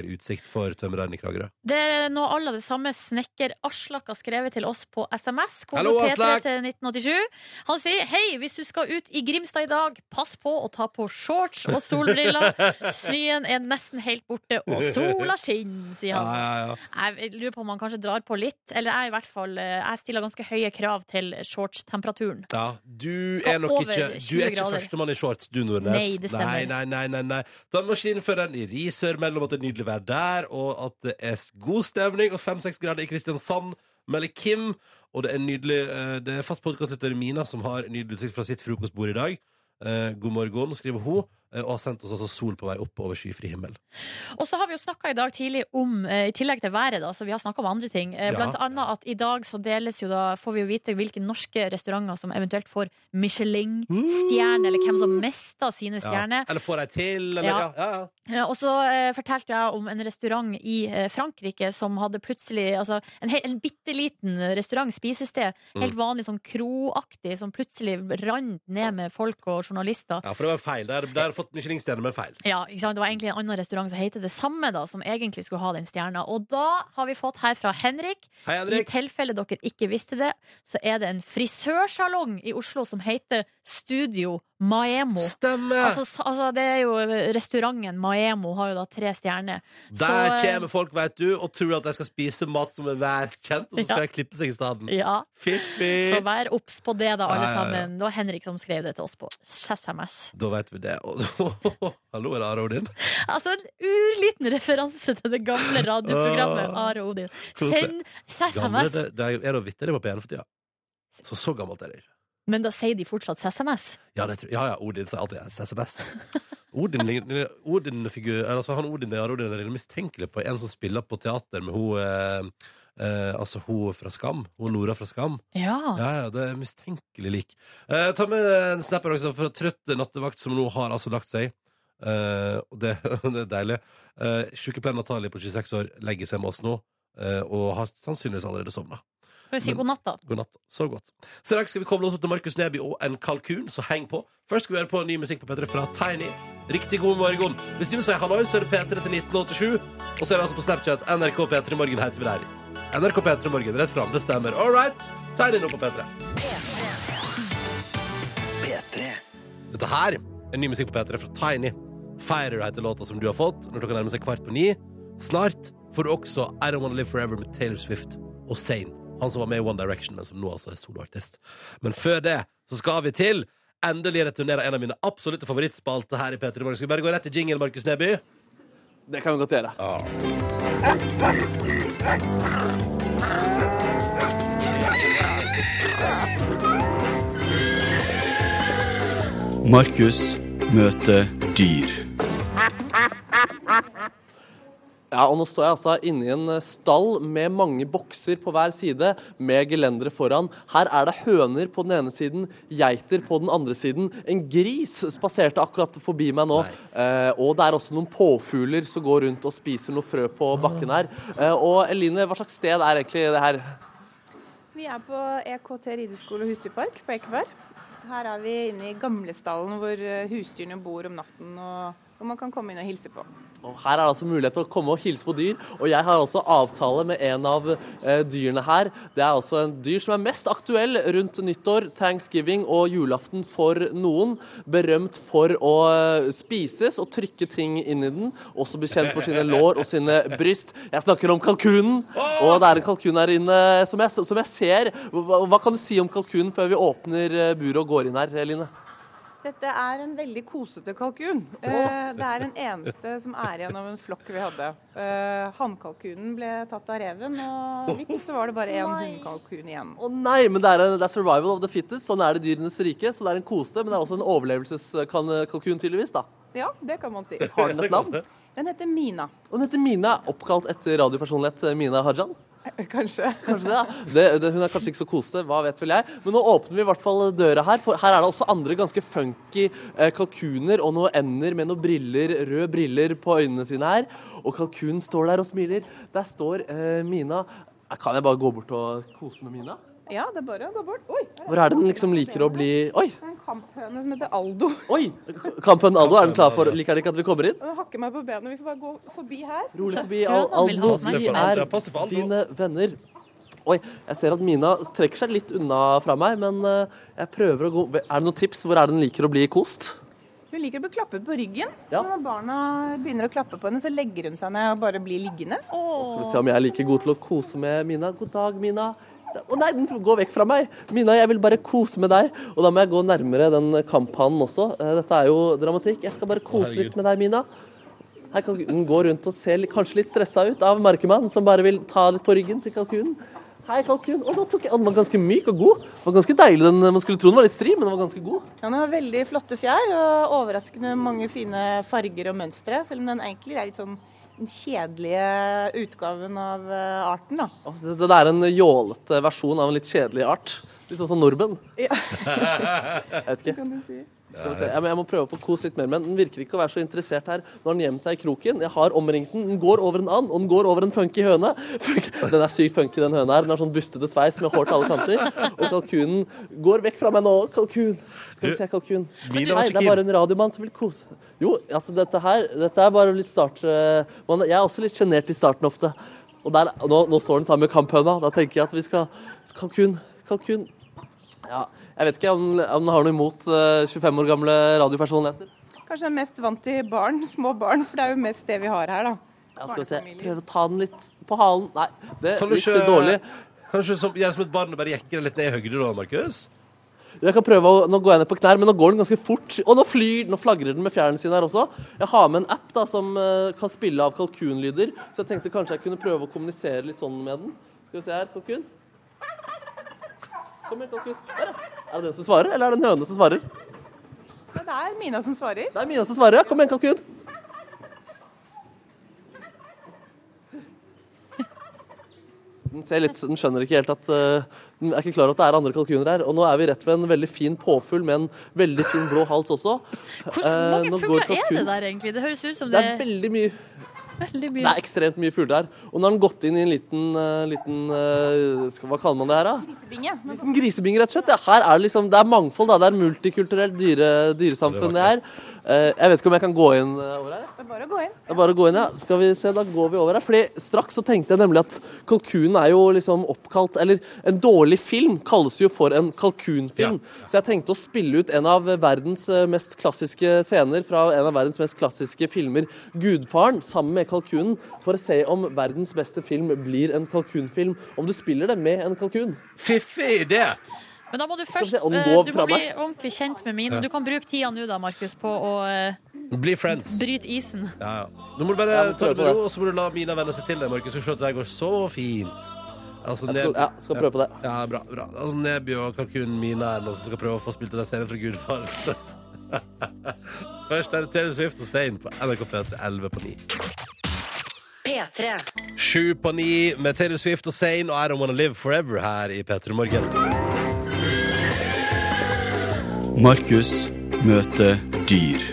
Speaker 2: utsikt for tømreren i Kragerø.
Speaker 3: Det er noe alle det samme snekker Aslak har skrevet til oss på SMS.
Speaker 2: Hallo,
Speaker 3: P3
Speaker 2: Aslak.
Speaker 3: til 1987. Han sier hei, hvis du skal ut i Grimstad i dag, pass på å ta på shorts og solbriller. [LAUGHS] Snøen er nesten helt borte, og sola skinner, sier han.
Speaker 2: ja, ja.
Speaker 3: Jeg lurer på om han kanskje drar på litt. Eller jeg i hvert fall eh, Jeg stiller ganske høye krav til shortstemperaturen.
Speaker 2: Ja, du
Speaker 3: Skal
Speaker 2: er nok ikke Du er ikke førstemann i shorts, du, Nordnes.
Speaker 3: Nei, det stemmer.
Speaker 2: Nei, nei, nei, nei, nei. Tannmaskinføreren i Risør mellom at det er nydelig vær der, og at det er god stemning, og fem-seks grader i Kristiansand, melder Kim. Og det er nydelig eh, Det er fast podkastlytter Mina som har nydelig utsikt fra sitt frokostbord i dag. Eh, god morgen, skriver hun, og har sendt oss altså sol på vei opp over skyfri himmel.
Speaker 3: Og så har vi jo snakka i dag tidlig om, eh, i tillegg til været, da, så vi har snakka om andre ting. Blant
Speaker 2: Ja.
Speaker 3: Annet at i dag så deles jo da, får vi jo vite hvilke norske restauranter som eventuelt får Michelin-stjerne, eller hvem som mister sine
Speaker 2: Ja. Eller får ei til, eller ja.
Speaker 3: Ja.
Speaker 2: Ja,
Speaker 3: Eh, Og så eh, fortalte jeg om en restaurant i eh, Frankrike som hadde plutselig altså, En, en bitte liten restaurant, spisested,
Speaker 2: Mm.
Speaker 3: helt vanlig sånn kroaktig, som plutselig rant ned med folk og journalister.
Speaker 2: ja. For det var feil. Der har fått Michelin-stjerne, men feil.
Speaker 3: Ja, ikke sant? Det var egentlig en annen restaurant som heter det samme, da, som egentlig skulle ha den stjerna. Og da har vi fått her fra Henrik,
Speaker 2: Hei, Henrik.
Speaker 3: i tilfelle dere ikke visste det, så er det en frisørsalong i Oslo som heter Studio Maemo.
Speaker 2: Stemmer!
Speaker 3: Altså, altså, det er jo Restauranten Maemo har jo da tre stjerner.
Speaker 2: Der
Speaker 3: Så, eh,
Speaker 2: kommer folk, vet du, og tror at de skal spise mat som er værkjent, og så skal
Speaker 3: Ja.
Speaker 2: de klippe seg i stedet.
Speaker 3: Ja,
Speaker 2: Fiffi!
Speaker 3: så vær obs på det, da, alle
Speaker 2: ja, ja.
Speaker 3: sammen. Det var Henrik som skrev det til oss på SMS.
Speaker 2: Da vet vi det. Og, [LAUGHS] Hallo, er det Are Odin?
Speaker 3: Altså en urliten referanse til det gamle radioprogrammet
Speaker 2: Åh.
Speaker 3: Are Odin. Send SMS!
Speaker 2: det, det er da vitterlig på P1 for tida. Så så gammelt er det ikke.
Speaker 3: Men da sier de fortsatt SMS.
Speaker 2: Ja, det tror, ja, ja, Odin sier alltid SMS. [LAUGHS] Odin, Odin, figur, altså han Odin, Are Odin er mistenkelig på en som spiller på teater med hun eh, eh, Altså hun fra Skam. Hun Nora fra Skam.
Speaker 3: Ja.
Speaker 2: Ja, ja, det er mistenkelig lik. Eh, ta med en snapper også fra trøtt nattevakt som nå har altså lagt seg. Eh, det, [LAUGHS] det er deilig. Eh, Sykepleier Natalie på 26 år legger seg med oss nå, eh, og har sannsynligvis allerede sovna.
Speaker 3: Skal vi si god natt, da?
Speaker 2: God natt. Så godt. Straks skal vi koble oss opp til Markus Neby og en kalkun, så heng på. Først skal vi høre på ny musikk på P3 fra Tiny. Riktig god morgen. Hvis du vil si halloi, så er det P3 til 1987. Og så er vi altså på Snapchat. NRK P3 Morgen heter vi der. NRK P3 Morgen, rett fram. Det stemmer. All right. det nå på P3. Dette her er ny musikk på P3 fra Tiny. Fighter heter låta som du har fått når klokka nærmer seg kvart på ni. Snart får du også I Don't Wanna Live Forever med Taylor Swift og Zane. Han som var med i One Direction, men som nå altså er soloartist. Men før det så skal vi til endelig returnere en av mine absolutte favorittspalter her i P3 Morgen. Skal vi bare gå rett til jingle, Markus Neby?
Speaker 4: Det kan vi godt gjøre.
Speaker 7: Markus møter dyr.
Speaker 4: Ja, og Nå står jeg altså inne i en eh, stall med mange bokser på hver side, med gelendere foran. Her er det høner på den ene siden, geiter på den andre siden. En gris spaserte akkurat forbi meg nå. Eh, og det er også noen påfugler som går rundt og spiser noe frø på bakken her. Eh, og Eline, hva slags sted er egentlig det her?
Speaker 8: Vi er på EKT rideskole og husdyrpark på Ekeberg. Her er vi inne i gamlestallen hvor eh, husdyrene bor om natten og hvor man kan komme inn og hilse på.
Speaker 4: Og Her er det altså mulighet til å komme og hilse på dyr. Og jeg har også avtale med en av eh, dyrene her. Det er altså en dyr som er mest aktuell rundt nyttår, thanksgiving og julaften for noen. Berømt for å eh, spises og trykke ting inn i den. Også bekjent for sine lår og sine bryst. Jeg snakker om kalkunen. Og det er en kalkun her inne som jeg, som jeg ser. Hva, hva kan du si om kalkunen før vi åpner eh, buret og går inn her, Line?
Speaker 8: Dette er en veldig kosete kalkun. Eh, det er den eneste som er igjen av en flokk vi hadde. Eh, Hannkalkunen ble tatt av reven, og vips så var det bare én hunnkalkun igjen.
Speaker 4: Å nei, men det er, en, det er survival of the fittest. Sånn er det dyrenes rike. Så det er en kosete, men det er også en overlevelseskalkun, tydeligvis. da.
Speaker 8: Ja, det kan man si.
Speaker 4: Har den et navn?
Speaker 8: Den heter Mina,
Speaker 4: Og den heter Mina, oppkalt etter radiopersonlighet eh, Mina Hajan. [LAUGHS]
Speaker 8: kanskje.
Speaker 4: Kanskje det, ja. det, det, Hun er kanskje ikke så kosete, hva vet vel jeg. Men nå åpner vi i hvert fall døra her, for her er det også andre ganske funky eh, kalkuner og noen ender med noen briller, røde briller på øynene sine her. Og kalkunen står der og smiler. Der står eh, Mina. Kan jeg bare gå bort og kose med Mina?
Speaker 8: Ja, det er bare å gå bort. Oi!
Speaker 4: Hvor er det den liksom liker å bli Oi!
Speaker 8: Det er en kamphøne som heter Aldo.
Speaker 4: oi! Kamphønen Aldo, er den klar for Liker den ikke at vi kommer inn?
Speaker 8: Den hakker meg på benet. Vi får bare gå forbi her.
Speaker 4: Rolig forbi. Al Aldo, vi er dine venner. Oi, jeg ser at Mina trekker seg litt unna fra meg, men eh, jeg prøver å gå Er det noen tips? Hvor er det den liker å bli kost?
Speaker 8: Hun liker å bli klappet på ryggen.
Speaker 4: Ja.
Speaker 8: Så når barna begynner å klappe på henne, så legger hun seg ned og bare blir liggende.
Speaker 4: Skal vi se om jeg er like god til å kose med Mina. God dag, Mina. Å nei, den går vekk fra meg! Mina, jeg vil bare kose med deg. Og da må jeg gå nærmere den kamphannen også. Eh, Dette er jo dramatikk. Jeg skal bare kose litt med deg, Mina. Her kan den gå rundt og se kanskje litt stressa ut av markemannen, som bare vil ta litt på ryggen til kalkunen. Hei, kalkun. Å, da tok jeg, den var ganske myk og god. Den var ganske deilig. Den, man skulle tro den var litt stri, men den var ganske god.
Speaker 8: Den har veldig flotte fjær og overraskende mange fine farger og mønstre, selv om den egentlig er litt sånn den kjedelige utgaven av eh, arten. da.
Speaker 4: Det, det er en jålete versjon av en litt kjedelig art. Litt sånn som nordmenn.
Speaker 8: Ja. [LAUGHS]
Speaker 4: jeg vet ikke.
Speaker 8: Kan du si.
Speaker 4: Skal vi se. Jeg, må, jeg må prøve å få kose litt mer, men den virker ikke å være så interessert her. Nå har den gjemt seg i kroken. Jeg har omringt den. Den går over en and, og den går over en funky høne. Den er sykt funky, den høna her. Den har sånn bustete sveis med hår til alle kanter. Og kalkunen går vekk fra meg nå. Kalkun. Skal vi se, kalkun. Nei, det er bare en radiomann som vil kose. Jo, altså dette her Dette er bare litt start... eh, Man, jeg er også litt sjenert i starten ofte. Og der, nå, nå står den sammen med kamphøna. Da tenker jeg at vi skal Kalkun. Kalkun. Ja, jeg vet ikke om, om den har noe imot eh, 25 år gamle radiopersonligheter.
Speaker 8: Kanskje den er mest vant til barn, [LAUGHS] små barn, for det er jo mest det vi har her, da.
Speaker 4: Ja, skal vi se. Prøve å ta den litt på halen. Nei, det
Speaker 2: er
Speaker 4: litt
Speaker 2: ikke
Speaker 4: dårlig.
Speaker 2: Kanskje som, gjøre som et barn og bare jekker litt ned i høyde, da, Markus?
Speaker 4: Jeg kan prøve å, Nå går jeg ned på knær, men nå går den ganske fort. Og nå flyr, nå flagrer den med fjærene sine her også. Jeg har med en app da, som uh, kan spille av kalkunlyder, så jeg tenkte kanskje jeg kunne prøve å kommunisere litt sånn med den. Skal vi se her, kalkun. Kom hit. Der, ja. Er det den som svarer, eller er det en høne som svarer?
Speaker 8: Ja, det er Mina som svarer.
Speaker 4: Det er Mina som svarer. ja. Kom igjen, kalkun. Den, ser litt, den skjønner ikke helt at uh, Den er ikke klar over at det er andre kalkuner her. Og nå er vi rett ved en veldig fin påfugl med en veldig fin blå hals også.
Speaker 3: Hvor mange
Speaker 4: uh,
Speaker 3: fugler er det der, egentlig? Det høres ut som
Speaker 4: Det
Speaker 3: det
Speaker 4: er veldig mye
Speaker 3: Veldig
Speaker 4: Det er ekstremt mye fugler her. Og nå har den gått inn i en liten, eh, liten eh, skal, Hva kaller man det her, da?
Speaker 8: Grisebinge.
Speaker 4: En grisebing, rett og slett. Ja, her er det liksom, det er mangfold, da. Det er multikulturelt dyre, dyresamfunn, det her. Eh, jeg vet ikke om jeg kan gå inn eh, over her.
Speaker 8: Det er bare å gå inn.
Speaker 4: Det er bare å gå inn, ja. Skal vi se, da går vi over her. Fordi straks så tenkte jeg nemlig at kalkunen er jo liksom oppkalt Eller en dårlig film kalles jo for en kalkunfilm. Så jeg tenkte å spille ut en av verdens eh, mest klassiske scener fra en av verdens mest klassiske filmer, 'Gudfaren', sammen med kalkunen, for å se om verdens beste film blir en kalkunfilm. Om du spiller det med en kalkun.
Speaker 2: Fiffig idé!
Speaker 3: Men da må du først eh, Du må bli
Speaker 4: meg.
Speaker 3: ordentlig kjent med mine. Du kan bruke tida nå da, Markus, på å eh,
Speaker 2: Bli friends.
Speaker 3: bryte isen.
Speaker 2: Ja, ja. Nå må du bare ta det med ro, og så må du la Mina venne seg til det, Markus. Skal se at det her går så fint. Altså,
Speaker 4: Jeg skal, ja, skal prøve på det.
Speaker 2: Ja, bra. bra. Altså, Neby og kalkunen Mina er noen som skal prøve å få spilt den scenen fra Gudfar. [LAUGHS] Først er det Taylor Swift og Zayn på NRK P3 11 på 9.
Speaker 1: P3.
Speaker 2: Sju på ni med Taylor Swift og Zayn og I Don't Wanna Live Forever her i P3 Morgen.
Speaker 7: Markus møter dyr.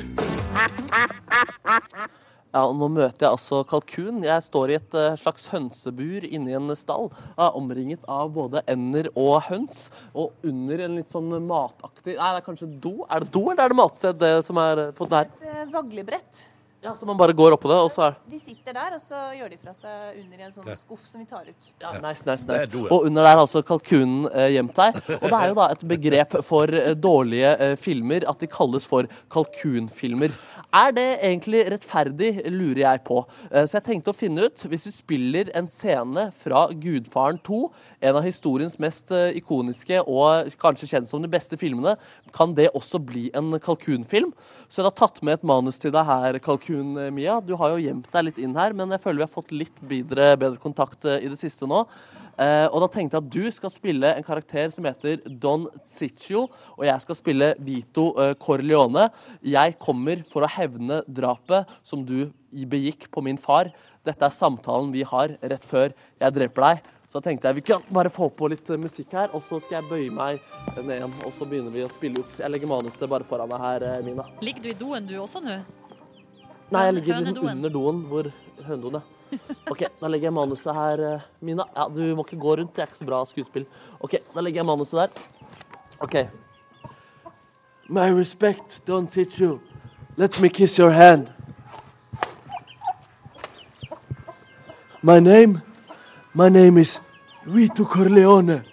Speaker 4: Ja, og Nå møter jeg altså kalkun. Jeg står i et eh, slags hønsebur inni en stall. Omringet av både ender og høns. Og under en litt sånn mataktig Nei, det er kanskje do? Er det do, eller er det matsted det som er eh, på der?
Speaker 8: Et vaglebrett.
Speaker 4: Ja, Så man bare går oppå det, og så er
Speaker 8: De sitter der, og så gjør de fra seg under i en sånn skuff som vi tar ut.
Speaker 4: Ja, nice, nice, nice.
Speaker 2: do, ja.
Speaker 4: Og under der har altså kalkunen eh, gjemt seg. Og det er jo da et begrep for eh, dårlige eh, filmer at de kalles for kalkunfilmer. Er det egentlig rettferdig, lurer jeg på. Så jeg tenkte å finne ut, hvis vi spiller en scene fra Gudfaren 2, en av historiens mest ikoniske og kanskje kjent som de beste filmene, kan det også bli en kalkunfilm? Så jeg har tatt med et manus til deg her, kalkun eh, Mia. Du har jo gjemt deg litt inn her, men jeg føler vi har fått litt bedre, bedre kontakt eh, i det siste nå. Eh, og da tenkte jeg at du skal spille en karakter som heter Don Ciccio, og jeg skal spille Vito eh, Corleone. Jeg kommer for å hevne drapet som du begikk på min far. Dette er samtalen vi har rett før jeg dreper deg. Så da tenkte jeg vi kan bare få på litt eh, musikk her, og så skal jeg bøye meg ned igjen. Og så begynner vi å spille ut. Jeg legger manuset bare foran deg her, Mina.
Speaker 3: Ligger du i doen du også nå?
Speaker 4: Nei, jeg ligger liksom under doen hvor hønedoen er. OK, da legger jeg manuset her, eh, Mina. Ja, du må ikke gå rundt, det er ikke så bra skuespill. OK, da legger jeg manuset der. OK. My respect, don't sit you. Let me kiss your hand. My name? My name is Vito Corleone.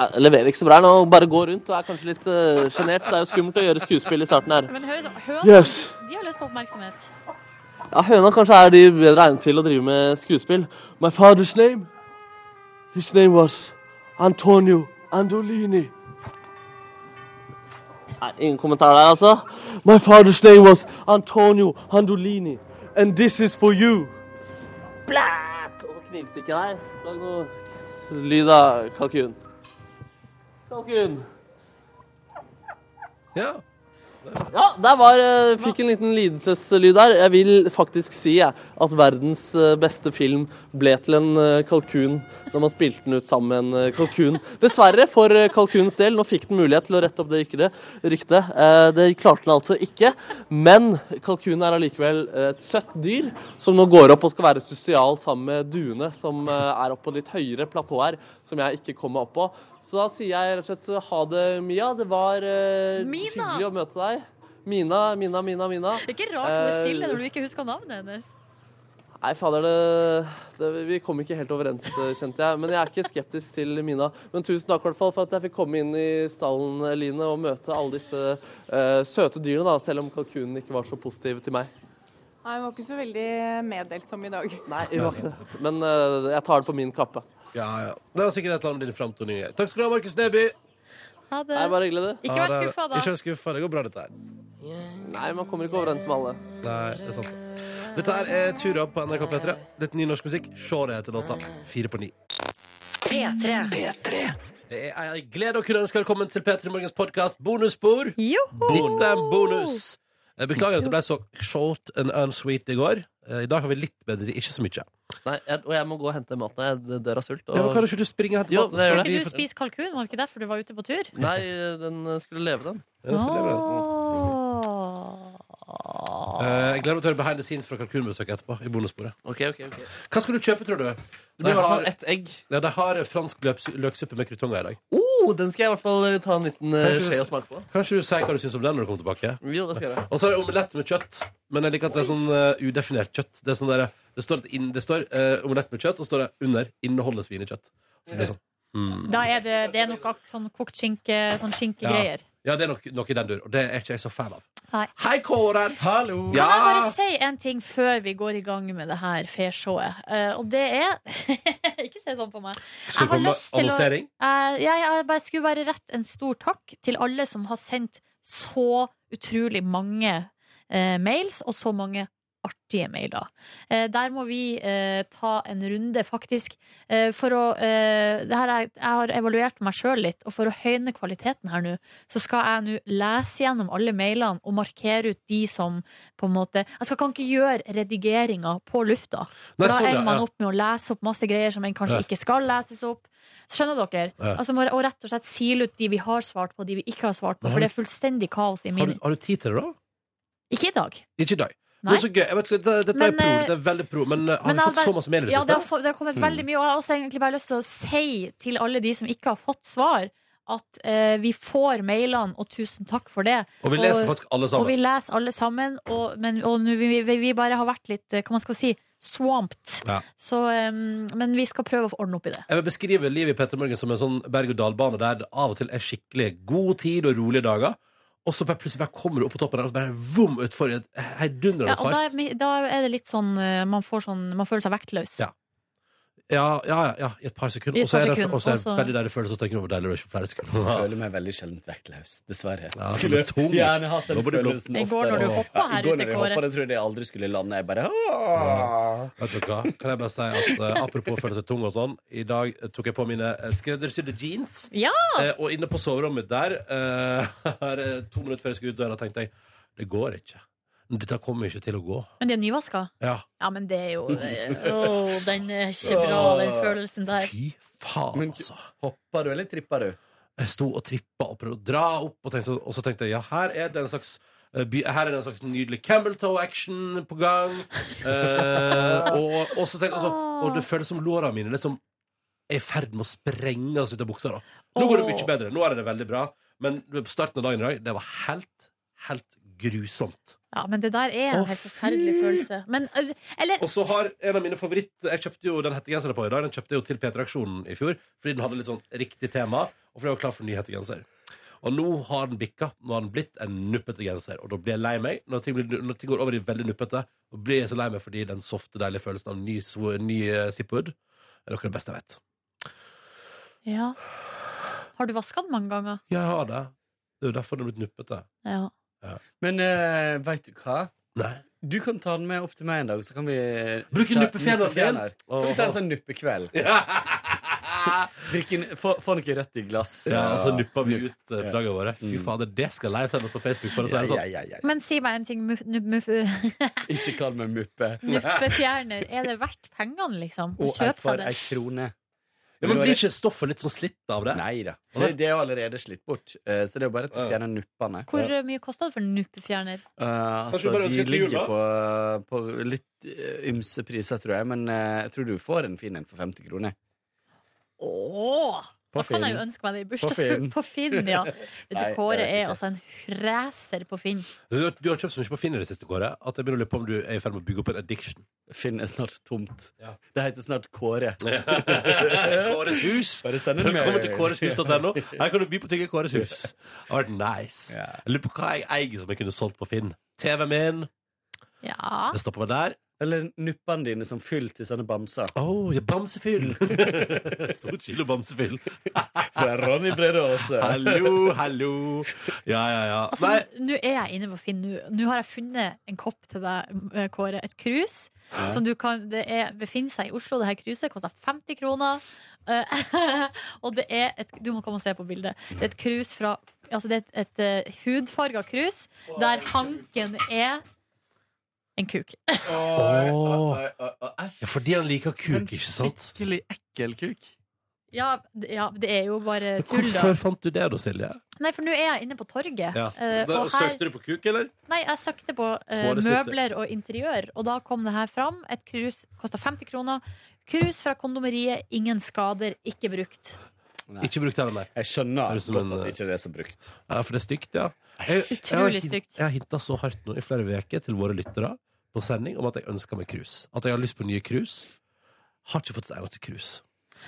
Speaker 4: Jeg leverer ikke så bra her nå. Bare gå rundt og er kanskje litt uh. Det er jo skummelt å gjøre skuespill i starten her.
Speaker 3: Men hø- høna
Speaker 4: Yes.
Speaker 3: de har lyst på oppmerksomhet.
Speaker 4: Ja, Høna kanskje er de bedre egnet til å drive med skuespill. My father's name? His name was Antonio Andolini. Nei, ingen kommentar der, altså. My father's name was Antonio Andolini. And this is for you. Blæt! Og så knivstikker jeg her. Lag noe lyd av kalkun. Kalkun.
Speaker 2: Ja.
Speaker 4: Ja, der var, eh, fikk en liten lidelseslyd der. Jeg vil faktisk si jeg, at verdens eh, beste film ble til en eh, kalkun når man spilte den ut sammen med en eh, kalkun. Dessverre for eh, kalkunens del. Nå fikk den mulighet til å rette opp det ryktet. Eh, Det klarte den altså ikke. Men kalkunen er allikevel et søtt dyr som nå går opp og skal være sosial sammen med duene, som er oppe på litt høyere platå her, som jeg ikke kommer opp på. Så da sier jeg rett og slett ha det, Mia. Det var hyggelig å møte deg. Mina, Mina, Mina, Mina.
Speaker 3: Det er ikke rart hun er stille når du ikke husker navnet hennes.
Speaker 4: Nei, fader, det, det, vi kom ikke helt overens, kjente jeg. Men jeg er ikke skeptisk til Mina. Men tusen takk i hvert fall for at jeg fikk komme inn i stallen, Line, og møte alle disse uh, søte dyrene, da, selv om kalkunen ikke var så positiv til meg.
Speaker 8: Nei, hun var ikke så veldig meddelsom i dag.
Speaker 4: Nei, jeg var ikke det. Men uh, jeg tar det på min kappe.
Speaker 2: ja, ja. Det var sikkert et eller annet med din framtoning. Takk skal du ha, Markus Neby.
Speaker 3: Ha det.
Speaker 4: Nei, bare hyggelig, det.
Speaker 3: Ikke vær skuffa, da.
Speaker 2: Ikke vær skuffa. Det går bra, dette her.
Speaker 4: Nei, man kommer ikke overens med alle.
Speaker 2: Nei, det er sant. Dette her er Tura på NRK P3. Litt ny norsk musikk. Se det heter låta. Fire på ni.
Speaker 1: P3.
Speaker 2: Det er en glede å kunne ønske velkommen til P3 Morgens podkast Bonusspor. Dette er en bonus. Jeg beklager at det ble så short and unsweet i går. Eh, I dag har vi litt bedre tid, ikke så mye.
Speaker 4: Nei, jeg, Og jeg må gå og hente maten. Jeg dør av sult.
Speaker 2: Ja, men
Speaker 4: Og...
Speaker 2: kan ikke du springe og hente
Speaker 4: Jo,
Speaker 2: mat?
Speaker 3: Skal ikke du spise kalkun? Var det ikke derfor du var ute på tur?
Speaker 4: Nei, den skulle leve, den.
Speaker 2: den, skulle leve, den.
Speaker 3: Åh.
Speaker 2: Eh, jeg gleder meg til å høre behind the scenes fra kalkunbesøket etterpå. I bonusbordet.
Speaker 4: Ok, ok, ok
Speaker 2: Hva skal du kjøpe, tror du?
Speaker 4: Det blir i hvert fall ett egg.
Speaker 2: Ja, de har fransk løps- løksuppe med krutonger i dag.
Speaker 4: Oh, den skal jeg i hvert fall ta en liten eh,
Speaker 2: Kanskje du-
Speaker 4: skje og smake på.
Speaker 2: Kanskje du sier hva du syns om den når du kommer tilbake?
Speaker 4: Jo, det skal jeg gjøre.
Speaker 2: Og så er det omelett med kjøtt. Men jeg liker at det er sånn eh, udefinert kjøtt. Det, er sånn der, det står, at inn, det står eh, omelett med kjøtt, og så står det under 'inneholder svinekjøtt'. Så det sånn mm.
Speaker 3: Da er det, det er nok ak- sånn kokt skinke, sånn skinkegreier.
Speaker 2: Ja, det er nok noe i den dur, og det er ikke jeg så fan av.
Speaker 3: Nei.
Speaker 2: Hei, Kåren!
Speaker 9: Hallo!
Speaker 3: Kan jeg bare si en ting før vi går i gang med det her feshowet? Uh, og det er [LAUGHS] Ikke se sånn på meg.
Speaker 2: Skal
Speaker 3: Jeg
Speaker 2: komme
Speaker 3: med annonsering? å- uh, jeg, jeg, jeg skulle bare rette en stor takk til alle som har sendt så utrolig mange uh, mails, og så mange artige mailer. Eh, der må vi eh, ta en runde, faktisk. Eh, for å det her er, Jeg har evaluert meg sjøl litt, og for å høyne kvaliteten her nå, så skal jeg nå lese gjennom alle mailene og markere ut de som på en måte Jeg skal, kan ikke gjøre redigeringa på lufta.
Speaker 2: Nei,
Speaker 3: For da
Speaker 2: sånn,
Speaker 3: ender man opp med å lese opp masse greier som en kanskje
Speaker 2: Ja.
Speaker 3: ikke skal leses opp. Skjønner dere?
Speaker 2: Ja.
Speaker 3: Altså Og rett og slett sile ut de vi har svart på, de vi ikke har svart på. For det er fullstendig kaos i
Speaker 2: Har
Speaker 3: min
Speaker 2: du, har du tid til det, da?
Speaker 3: Ikke i dag.
Speaker 2: Ikke i dag.
Speaker 3: Nei.
Speaker 2: Det er så gøy. Vet, det- dette
Speaker 3: Men,
Speaker 2: er pro. det er veldig pro. Men eh, har
Speaker 3: men
Speaker 2: vi fått så masse mail
Speaker 3: Ja, det har, det har kommet
Speaker 2: Mm.
Speaker 3: veldig mye. Og jeg har også egentlig bare lyst til å si til alle de som ikke har fått svar, at eh, vi får mailene, og tusen takk for det.
Speaker 2: Og vi leser faktisk alle sammen.
Speaker 3: Og vi leser alle sammen, og, men, og nu, vi, vi, vi bare har vært litt, eh, hva man skal si, swamped.
Speaker 2: Ja.
Speaker 3: Så, um, men vi skal prøve å ordne opp i det.
Speaker 2: Jeg vil beskrive livet i Petter Morgen som en sånn berg-og-dal-bane der det av og til er skikkelig god tid og rolige dager. Og så bare plutselig bare kommer du opp på toppen der, og så bare vom utfor i et heidundrende
Speaker 3: Ja, og da
Speaker 2: fart.
Speaker 3: er, mi- da er det litt sånn eh, Man, får sånn, man føler seg vektløs.
Speaker 2: Ja. Ja, ja, ja, ja, i et par sekunder.
Speaker 3: I
Speaker 2: Og så
Speaker 3: par
Speaker 2: er det,
Speaker 3: sekunder,
Speaker 2: og så er det
Speaker 3: og
Speaker 2: veldig deilig følelse å tenke over deilig å ikke flere
Speaker 9: Jeg føler meg veldig sjelden vektløs, dessverre.
Speaker 2: Ja,
Speaker 9: Skulle
Speaker 2: som tung.
Speaker 9: gjerne hatt den
Speaker 2: Nå du
Speaker 9: følelsen
Speaker 3: I går når
Speaker 9: oftere.
Speaker 3: du hoppa her
Speaker 9: I går
Speaker 3: ute,
Speaker 9: når jeg
Speaker 3: Kåre.
Speaker 9: hoppa, jeg trodde jeg aldri skulle lande. Jeg bare «Åh!»
Speaker 2: Vet du hva? Kan jeg bare si at eh, apropos føle seg tung og sånn, i dag eh, tok jeg på mine eh, skreddersydde jeans.
Speaker 3: Ja!
Speaker 2: Eh, og inne på soverommet mitt der, eh, [LAUGHS] her, eh, to minutter før jeg skulle ut døra, tenkte jeg det går ikke. Dette kommer ikke til å gå.
Speaker 3: Men de er nyvaska?
Speaker 2: Ja.
Speaker 3: Ja, men det er jo [LAUGHS] oh, den er ikke bra, den følelsen der.
Speaker 2: Fy faen, altså.
Speaker 9: Hoppa du, eller trippa du?
Speaker 2: Jeg sto og trippa og prøvde å dra opp, og, tenkte, og så tenkte jeg ja, her er det en slags eh, her er det en slags nydelig Campbelltoe-action på gang. Eh, og, og, så tenkte, altså, og det føles som låra mine liksom er i ferd med å sprenges ut av buksa. Da. Nå går det mye bedre. Nå er det veldig bra. Men på starten av dagen i dag, det var helt, helt grusomt.
Speaker 3: Ja, men det der er en
Speaker 2: Å,
Speaker 3: helt forferdelig følelse. Men, eh, eller
Speaker 2: Og så har en av mine favoritt Jeg kjøpte jo den hettegenseren på i dag. Den kjøpte jeg jo til P3-aksjonen i fjor, fordi den hadde litt sånn riktig tema. Og fordi jeg var klar for en ny hettegenser. Og nå har den bikka. Nå har den blitt en nuppete genser. Og da blir jeg lei meg når ting, blir, når ting går over i veldig nuppete. Og blir jeg så lei meg fordi den softe, deilige følelsen av ny, ny uh, Zipwood er noe av det beste jeg vet.
Speaker 3: Ja. Har du vaska den mange ganger?
Speaker 2: Ja, Jeg har det. Det er jo derfor den er blitt nuppete.
Speaker 3: Ja.
Speaker 9: Men uh, veit du hva?
Speaker 2: Nei.
Speaker 9: Du kan ta den med opp til meg en dag, så kan vi
Speaker 2: Bruke
Speaker 9: ta-
Speaker 2: nuppefjerner.
Speaker 9: nuppefjerner. Kan vi ta en sånn nuppekveld? [LAUGHS] Drikke Få få noe rødt i glass.
Speaker 2: Ja, og så
Speaker 9: og-
Speaker 2: nupper vi ut uh,
Speaker 9: Ja.
Speaker 2: dagene våre. Fy
Speaker 9: Mm.
Speaker 2: fader, det skal livesendes på Facebook, for å si
Speaker 9: Ja,
Speaker 2: det sånn.
Speaker 9: ja, ja, ja.
Speaker 3: Men si meg en ting. Muff- [LAUGHS]
Speaker 9: Ikke kall meg muppe.
Speaker 3: Nuppefjerner. Er det verdt pengene, liksom? Å kjøpe
Speaker 9: Og
Speaker 3: det
Speaker 9: et for
Speaker 3: seg
Speaker 9: ei krone.
Speaker 2: Ja, men Blir ikke stoffet litt sånn slitt av det?
Speaker 9: Nei da. Det, det er jo allerede slitt bort. eh, Så det er jo bare til å fjerne nuppene.
Speaker 3: Hvor eh, mye kosta det for en nuppefjerner?
Speaker 9: Eh,
Speaker 2: Kanskje
Speaker 9: altså,
Speaker 2: du bare
Speaker 9: de
Speaker 2: ønsker til jul,
Speaker 9: ligger på, på litt eh, ymse priser, tror jeg. Men eh, jeg tror du får en fin en for 50 kroner.
Speaker 3: Åh!
Speaker 9: På
Speaker 3: Da kan jeg jo ønske meg det i
Speaker 9: På
Speaker 3: bursdagsgave
Speaker 9: På,
Speaker 3: på Finn, ja. [LAUGHS] Vet du,
Speaker 9: Nei,
Speaker 3: Kåre er altså en racer på Finn.
Speaker 2: Du, har- du har kjøpt så mye på Finn i det siste, Kåre, at jeg begynner å lure på om du er i ferd med å bygge opp en addiction.
Speaker 9: Finn er snart tomt.
Speaker 2: Ja.
Speaker 9: Det heter snart Kåre. [LAUGHS]
Speaker 2: Kåres hus.
Speaker 9: Bare send det
Speaker 2: med. Kommer
Speaker 9: til
Speaker 2: kåreshus.no. Her kan du by på ting i Kåres hus. Det har vært nice.
Speaker 9: Ja.
Speaker 2: Jeg lurer på hva jeg eier som jeg kunne solgt på Finn. TV-en min.
Speaker 3: Ja.
Speaker 2: Det stopper meg der.
Speaker 9: Eller nuppene dine som fyll til sånne bamser.
Speaker 2: Å, ja, bamsefyll. [LAUGHS] to kilo bamsefyll.
Speaker 9: Fra Ronny Brede Aase.
Speaker 2: Hallo, hallo. Ja, ja, ja.
Speaker 3: Altså, Nå er jeg inne på Finn. Nå, har jeg funnet en kopp til deg, eh, Kåre. Et krus. Som du kan, det er, befinner seg i Oslo. Det her kruset koster 50 kroner. Eh, [LAUGHS] og det er et Du må komme og se på bildet. Det er et krus fra Altså det er et, et et hudfarga krus der hanken er en kuk.
Speaker 2: Ja, fordi han liker kuk,
Speaker 9: En
Speaker 2: ikke sant?
Speaker 9: En skikkelig ekkel kuk.
Speaker 3: Ja, ja, det er jo bare tull, da.
Speaker 2: Hvorfor fant du det da, Silje?
Speaker 3: Nei, for nå er jeg inne på torget.
Speaker 2: Ja.
Speaker 3: eh,
Speaker 2: Da,
Speaker 3: og her,
Speaker 2: Søkte du på kuk, eller?
Speaker 3: nei, jeg søkte på eh,
Speaker 2: snipset.
Speaker 3: møbler og interiør, og da kom det her fram. Et krus kosta 50 kroner. Krus fra kondomeriet, ingen skader, ikke brukt.
Speaker 9: Nei.
Speaker 2: Ikke brukt heller, nei.
Speaker 9: Jeg skjønner
Speaker 2: som
Speaker 9: godt at det ikke er det er brukt.
Speaker 2: Ja, for det er stygt, ja. Jeg, jeg,
Speaker 3: stygt.
Speaker 2: Jeg har hinta så hardt nå i flere uker til våre lyttere på sending om at jeg ønsker meg krus. At jeg har lyst på nye krus. Har ikke fått et eneste krus.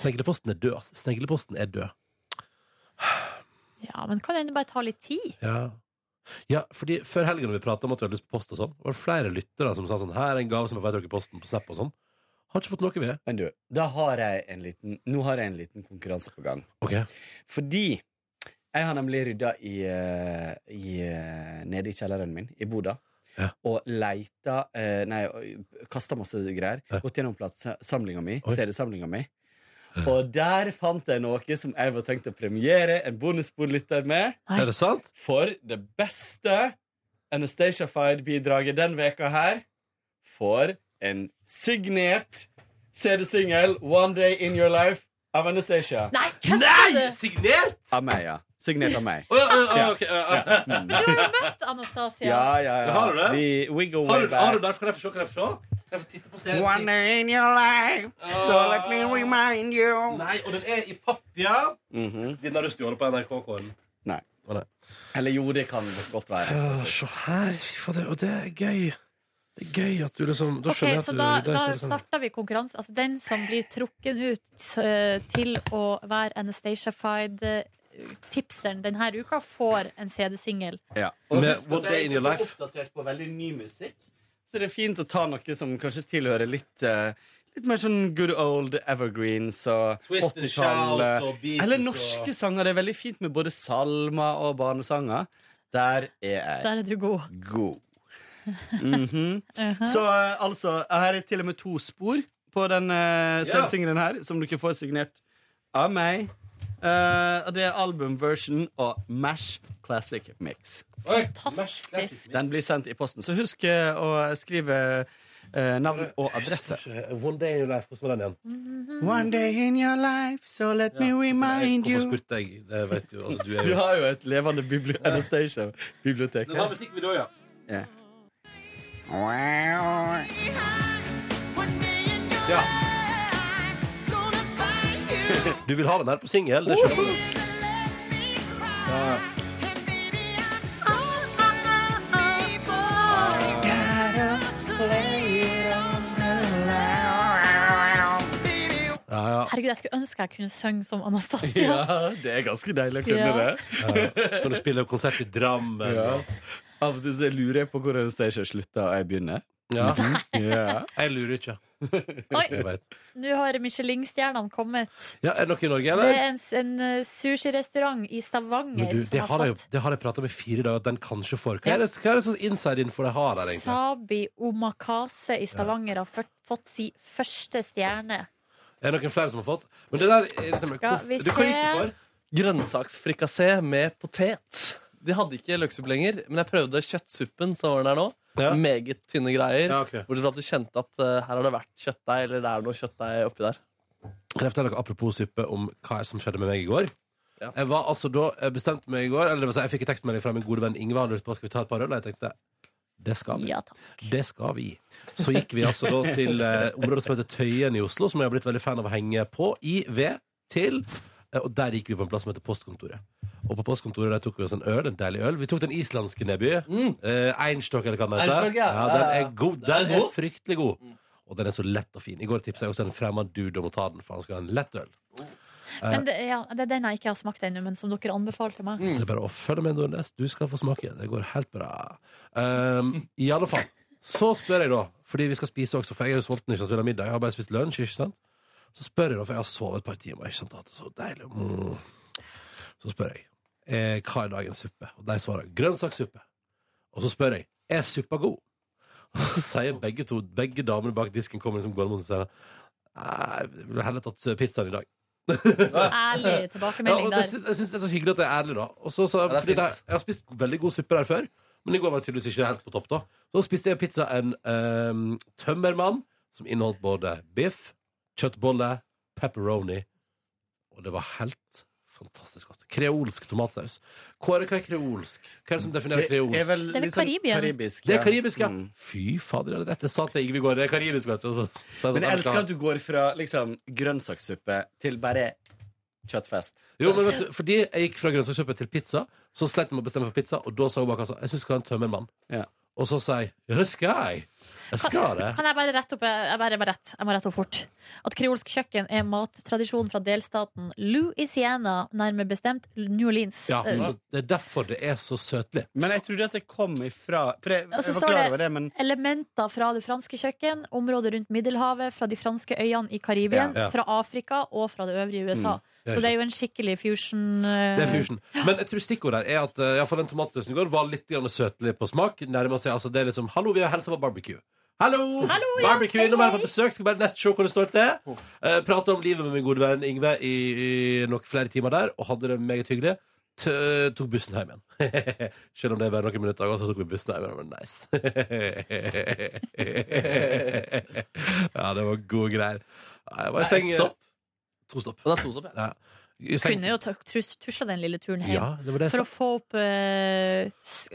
Speaker 2: Snegleposten er død. altså. Snegleposten er død.
Speaker 3: Ja, men kan hende bare ta litt tid.
Speaker 2: Ja. ja, fordi Før helgen når vi pratet om at vi hadde lyst på post, og sånn var det flere lyttere som sa sånn Her er en gave som jeg vet dere i posten på Snap og sånn. Har ikke fått noe ved.
Speaker 9: Men du, da har jeg en liten, nå har jeg en liten konkurranse på gang.
Speaker 2: Okay.
Speaker 9: Fordi jeg har nemlig rydda i, eh, i, eh, nede i kjelleren min i Boda.
Speaker 2: Ja.
Speaker 9: Og leita eh, Nei, kasta masse greier.
Speaker 2: Ja.
Speaker 9: Gått gjennom platesamlinga mi. CD-samlinga mi. Og der fant jeg noe som jeg var tenkt å premiere en bonusbordlytter med.
Speaker 2: Er det sant?
Speaker 9: For det beste Anastacia-fied-bidraget den veka her får en signert CD-singel One Day In Your Life av Anastacia.
Speaker 3: Nei,
Speaker 2: Nei! Signert?
Speaker 9: Av meg, ja. Signert av meg.
Speaker 2: Oh, ja, ja,
Speaker 9: Ja.
Speaker 3: Men du har jo møtt Anastasia.
Speaker 9: Ja, ja, ja.
Speaker 2: Har du det?
Speaker 9: Go
Speaker 2: Har du, har du der? Kan jeg få se? Kan jeg få se? Kan jeg få titte på serien?
Speaker 9: One day in your life, so let me remind you.
Speaker 2: Nei, og den er i papp, ja.
Speaker 9: Mhm.
Speaker 2: Den har du stjålet på NRK-kåren.
Speaker 9: Nei.
Speaker 2: Nei.
Speaker 9: Eller jo, det kan godt være.
Speaker 2: Ja, se her. Fy fader. Og det er gøy. Det er gøy at du liksom Da
Speaker 3: okay,
Speaker 2: skjønner jeg
Speaker 3: så
Speaker 2: at du
Speaker 3: da,
Speaker 2: sånn-
Speaker 3: starter vi konkurranse. Altså den som blir trukken ut eh, til å være Anastacia-fied-tipseren denne uka, får en CD-singel.
Speaker 9: Ja. Og
Speaker 2: Med
Speaker 9: husk at jeg er ikke så oppdatert på veldig ny musikk. Så det er fint å ta noe som kanskje tilhører litt uh, Litt mer sånn good old evergreens og
Speaker 2: Twist and shout
Speaker 9: 80-tallet. Eller norske og- sanger. Det er veldig fint med både salmer og barnesanger. Der er jeg
Speaker 3: Der er du god.
Speaker 9: god. Mhm. Så uh, altså, her er til og med to spor på den uh, CD-singelen her, som dere får signert av meg. Eh, og det er albumversion og Mash Classic Mix.
Speaker 3: Fantastisk.
Speaker 9: Den blir sendt i posten. Så husk eh, å skrive uh, navn og adresse.
Speaker 2: One day in your life. Hvordan var den igjen?
Speaker 9: One day in your life, so let me remind you.
Speaker 2: Hvorfor spurte jeg? Det vet du. Altså, du er [LAUGHS]
Speaker 9: Du har jo et levende bibli Anastacia-bibliotek.
Speaker 2: Den har musikkvideo, ja.
Speaker 9: Ja.
Speaker 2: ja. [LAUGHS] Du vil ha den her på singel? Det skjønner du. Ja, ja.
Speaker 3: Herregud, jeg skulle ønske jeg kunne synge som Anastasia.
Speaker 9: ja, det er ganske deilig å kunne
Speaker 3: Ja.
Speaker 9: det.
Speaker 2: Skal du spille konsert i Drammen?
Speaker 9: Ja. Av og til så lurer jeg på hvor Anastacia slutter, og jeg begynner.
Speaker 2: Ja. [LAUGHS]
Speaker 9: Ja.
Speaker 2: Jeg lurer ikke. [LAUGHS]
Speaker 3: Oi,
Speaker 2: vet.
Speaker 3: nå har Michelin-stjernene kommet.
Speaker 2: Ja, er det noe i Norge,
Speaker 3: Det
Speaker 2: eller?
Speaker 3: er en, en eh, sushirestaurant i Stavanger
Speaker 2: du, det
Speaker 3: som
Speaker 2: har
Speaker 3: har
Speaker 2: jeg,
Speaker 3: fått
Speaker 2: det har jeg prata med i fire dager at den kanskje får. Hva er det, hva er det sånn inside info de har der, egentlig?
Speaker 3: Sabi Omakase i Stavanger har fått, fått si første stjerne.
Speaker 2: Er det noen flere som har fått? Men det der er,
Speaker 3: Skal vi
Speaker 2: du, Hva gikk det
Speaker 3: se?
Speaker 2: for?
Speaker 4: Grønnsaksfrikassé med potet. De hadde ikke løksuppe lenger, men jeg prøvde kjøttsuppen som var der nå.
Speaker 2: Ja.
Speaker 4: Meget tynne greier.
Speaker 2: Ja, okay.
Speaker 4: Bortsett fra at du kjente at eh, her har det vært kjøttdeig, eller det er noe kjøttdeig oppi der.
Speaker 2: Kan jeg fortelle dere apropos suppe om hva som skjedde med meg i går?
Speaker 4: Ja.
Speaker 2: Jeg var altså da jeg bestemte meg i går Eller det vil si, jeg fikk en tekstmelding fra min gode venn Ingvar. Han lurte på skal vi ta et par øl. Og jeg tenkte det skal vi.
Speaker 3: Ja.
Speaker 2: Det skal vi. Så gikk vi altså da til eh, området som heter Tøyen i Oslo, som jeg har blitt veldig fan av å henge på. I, ved, til. eh, og der gikk vi på en plass som heter Postkontoret. Og på postkontoret der tok vi oss en øl, en deilig øl. Vi tok den islandske Neby.
Speaker 4: Mm.
Speaker 2: Eh, Einstock, eller hva den heter.
Speaker 4: Einstock, ja.
Speaker 2: den
Speaker 4: Ja, ja,
Speaker 2: er god.
Speaker 4: Den
Speaker 2: Den
Speaker 4: er
Speaker 2: er fryktelig god. Og den er så lett og fin. I går tipsa jeg også en fremmed dude om å ta den, for han skal ha en lett øl.
Speaker 3: Men det, ja, det er den jeg ikke har smakt ennå, men som dere anbefalte meg.
Speaker 2: Det er bare å følge med, Nordnes. Du skal få smake. Det går helt bra. Um, I alle fall. Så spør jeg, da, fordi vi skal spise også, for jeg er jo sulten. ikke sant, vi har middag. Jeg har bare spist lunsj, ikke sant. Så spør jeg, da, for jeg har sovet et par timer. ikke sant, hatt det så deilig. Mm. Så spør jeg eh, hva er dagens suppe, og de svarer grønnsakssuppe. Og så spør jeg er suppa god. [LAUGHS] Og så sier begge to, begge damene bak disken kommer liksom gående mot og sier jeg ville heller tatt pizzaen i dag.
Speaker 3: Ærlig [LAUGHS] tilbakemelding der.
Speaker 2: syns, jeg syns det er så hyggelig at det er ærlig, da. Også, så, ja,
Speaker 4: det er
Speaker 2: fordi det, jeg har spist veldig god suppe der før, men i går var det tydeligvis ikke helt på topp. da Så spiste jeg pizza en um, tømmermann som inneholdt både biff, kjøttbolle, pepperoni og det var helt fantastisk godt. Kreolsk tomatsaus. Kåre, hva er kreolsk? Hva er det som definerer kreolsk?
Speaker 9: er vel
Speaker 3: Det er vel Karibien.
Speaker 9: karibisk.
Speaker 2: Det er karibisk, ja.
Speaker 9: Mm.
Speaker 2: Fy fader, jeg hadde rett. Jeg sa til Ingvild i går, det er karibisk, vet du. og så så, jeg sånn,
Speaker 9: Men jeg elsker at du går fra liksom grønnsakssuppe til bare kjøttfest.
Speaker 2: Jo, men vet du, fordi jeg gikk fra grønnsakssuppe til pizza, så slet jeg med å bestemme for pizza, og da sa hun bak kassa jeg syns du skal ha en tømmermann.
Speaker 9: Ja.
Speaker 2: Og så sa jeg ja, det skal jeg. Jeg skal det.
Speaker 3: Kan jeg bare rette opp jeg bare, bare rett. Jeg må rette opp fort. At kreolsk kjøkken er mattradisjon fra delstaten Louisiana, nærmere bestemt New Orleans.
Speaker 2: Ja,
Speaker 3: Eh,
Speaker 2: så Det er derfor det er så søtlig.
Speaker 9: Men jeg trodde at det kom ifra For jeg, jeg var klar over det, men
Speaker 3: Elementer fra det franske kjøkken, området rundt Middelhavet, fra de franske øyene i Karibien,
Speaker 2: Ja. Ja.
Speaker 3: fra Afrika og fra det øvrige USA.
Speaker 2: det er
Speaker 3: Så det er jo en skikkelig fusion. Uh...
Speaker 2: Det er fusion. Men jeg tror stikkordet her er at uh, den tomatsausen i går var litt grann søtlig på smak. Nærmer seg, altså det er liksom Hallo, vi har hilsa på barbecue. Hallo!
Speaker 3: Hallo, ja,
Speaker 2: barbecue innom her på besøk. Skal bare nett se hvor det står til. Uh, Prata om livet med min gode venn Yngve i, i noen flere timer der, og hadde det meget hyggelig. T tok bussen hjem igjen. [LAUGHS] Selv om det er bare noen minutter, så tok vi bussen hjem igjen. Nice. [LAUGHS] ja, det var gode greier. Jeg var i seng
Speaker 4: stopp?
Speaker 2: To stopp.
Speaker 4: Og det er to stopp, ja.
Speaker 2: Ja.
Speaker 3: Kunne jo ta- tusla den lille turen hjem.
Speaker 2: Ja, det det
Speaker 3: For
Speaker 2: sa.
Speaker 3: å få opp uh, s-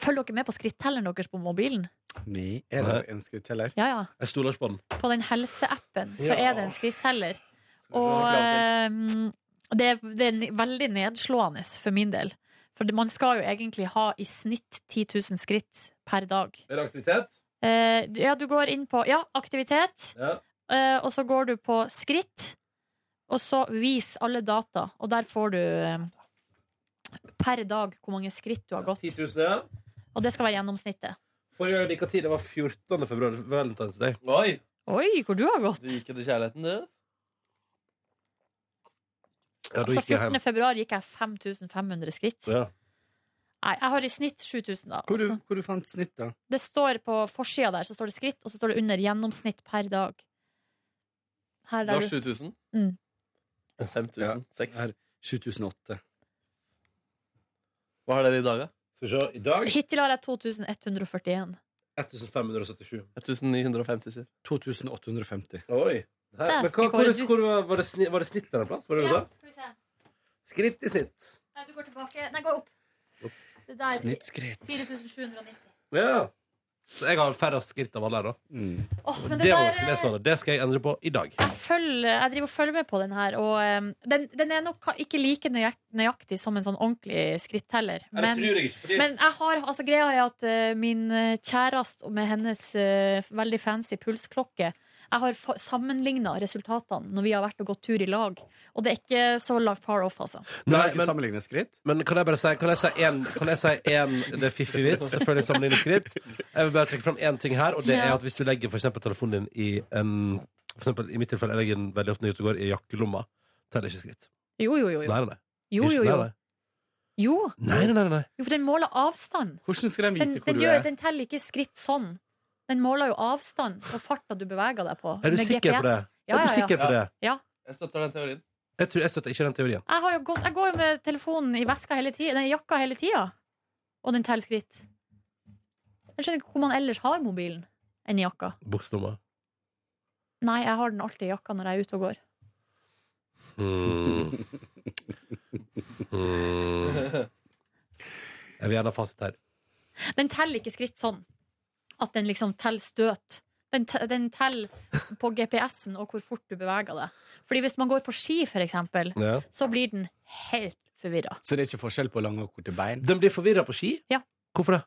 Speaker 3: Følger dere med på skrittelleren deres på mobilen?
Speaker 9: Nei, er det en skritteller?
Speaker 3: Ja, ja.
Speaker 2: Jeg stoler ikke på den.
Speaker 3: På den helseappen så
Speaker 2: Ja.
Speaker 3: er det en skritteller. Og eh, det, er, det er veldig nedslående for min del. For det- man skal jo egentlig ha i snitt 10 000 skritt per dag.
Speaker 2: Er det aktivitet?
Speaker 3: Eh, ja, du går inn på ja, aktivitet,
Speaker 2: Ja.
Speaker 3: eh, og så går du på skritt, og så vis alle data, og der får du eh, per dag hvor mange skritt du har gått.
Speaker 2: 10 000, ja.
Speaker 3: Og det skal være gjennomsnittet.
Speaker 2: Forrige gang jeg gikk av tid, det var 14. februar. Valentine's Day.
Speaker 4: Oi!
Speaker 3: Oi, hvor du har gått!
Speaker 4: Du gikk etter kjærligheten, du.
Speaker 2: Ja, da
Speaker 3: Altså
Speaker 2: gikk jeg
Speaker 3: 14.
Speaker 2: hjem.
Speaker 3: februar gikk jeg 5500 skritt.
Speaker 2: Ja.
Speaker 3: Nei, jeg har i snitt 7000, da.
Speaker 9: Hvor du,
Speaker 3: Altså,
Speaker 9: hvor du fant snitt, da?
Speaker 3: det står på forsida der, så står det skritt, og så står det under gjennomsnitt per dag. Her
Speaker 4: Du har
Speaker 3: der du
Speaker 4: 7000.
Speaker 3: Mm.
Speaker 4: 5000. Seks.
Speaker 9: Her, 7008.
Speaker 4: Hva har dere i dag, da?
Speaker 2: Skal vi se. I dag
Speaker 3: Hittil har jeg 2141.
Speaker 2: 1577.
Speaker 4: 1950.
Speaker 9: 2850.
Speaker 2: Oi. Her. Men hva, hvor, hvor, var, var, det snitt, var det snitt der en plass? Var det sa?
Speaker 3: skal vi se.
Speaker 2: Skritt i snitt.
Speaker 3: Nei, du går tilbake. Nei, gå opp. Det der.
Speaker 9: Snittskritt.
Speaker 3: 4790.
Speaker 2: Ja. Så jeg har færrest skritt av alle her, da.
Speaker 9: Mm.
Speaker 3: Åh, men
Speaker 2: Det,
Speaker 3: det,
Speaker 2: var
Speaker 3: der
Speaker 2: nedslående. Det skal jeg endre på i dag.
Speaker 3: jeg, følger, jeg driver og følger med på den her, og um, den, den er nok ikke like nøyak, nøyaktig som en sånn ordentlig skritteller. Men,
Speaker 2: jeg ikke. Fordi
Speaker 3: men jeg har, altså greia er at eh, min uh, kjæreste med hennes eh, veldig fancy pulsklokke Jeg har sammenligna resultatene når vi har vært og gått tur i lag, og det er ikke så far off, altså.
Speaker 2: Nei, men, men kan jeg bare si Kan jeg si en, kan jeg si en Det er fiffig vits. Selvfølgelig sammenligne skritt. Jeg vil bare trekke fram én ting her, og det er at hvis du legger for eksempel telefonen din i en For eksempel, I mitt tilfelle jeg legger den veldig ofte når jeg går i jakkelomma. Teller ikke skritt.
Speaker 3: Jo, jo, jo. jo.
Speaker 2: Nei, nei, nei.
Speaker 3: Jo, jo, jo.
Speaker 2: Nei, nei.
Speaker 3: jo.
Speaker 2: Nei, nei, nei, nei.
Speaker 3: jo for den måler avstand.
Speaker 9: Hvordan skal
Speaker 3: Den,
Speaker 9: vite hvor
Speaker 3: den,
Speaker 9: du
Speaker 3: gjør,
Speaker 9: er?
Speaker 3: den teller ikke skritt sånn. Den måler jo avstand og farta du beveger deg på.
Speaker 2: Er du
Speaker 3: med
Speaker 2: sikker på det?
Speaker 3: Ja,
Speaker 2: er du
Speaker 3: ja, ja.
Speaker 2: sikker på det?
Speaker 3: ja.
Speaker 4: Jeg støtter den teorien.
Speaker 2: Jeg, tror, jeg støtter ikke den teorien.
Speaker 3: Jeg, har jo gått, jeg går jo med telefonen i veska hele tida, nei, jakka hele tida. Og den teller skritt. Jeg skjønner ikke hvor man ellers har mobilen enn i jakka.
Speaker 2: Bukselomma.
Speaker 3: Nei, jeg har den alltid i jakka når jeg er ute og går.
Speaker 2: Mm. Mm. [LAUGHS] Jeg vil gjerne ha fasit her.
Speaker 3: Den teller ikke skritt sånn. At den liksom teller støt. Den, den teller på GPS-en og hvor fort du beveger deg. Fordi hvis man går på ski, for eksempel,
Speaker 2: Ja.
Speaker 3: så blir den helt forvirra.
Speaker 9: Så det er ikke forskjell på lange og korte bein?
Speaker 2: Den blir forvirra på ski?
Speaker 3: Ja.
Speaker 2: Hvorfor det?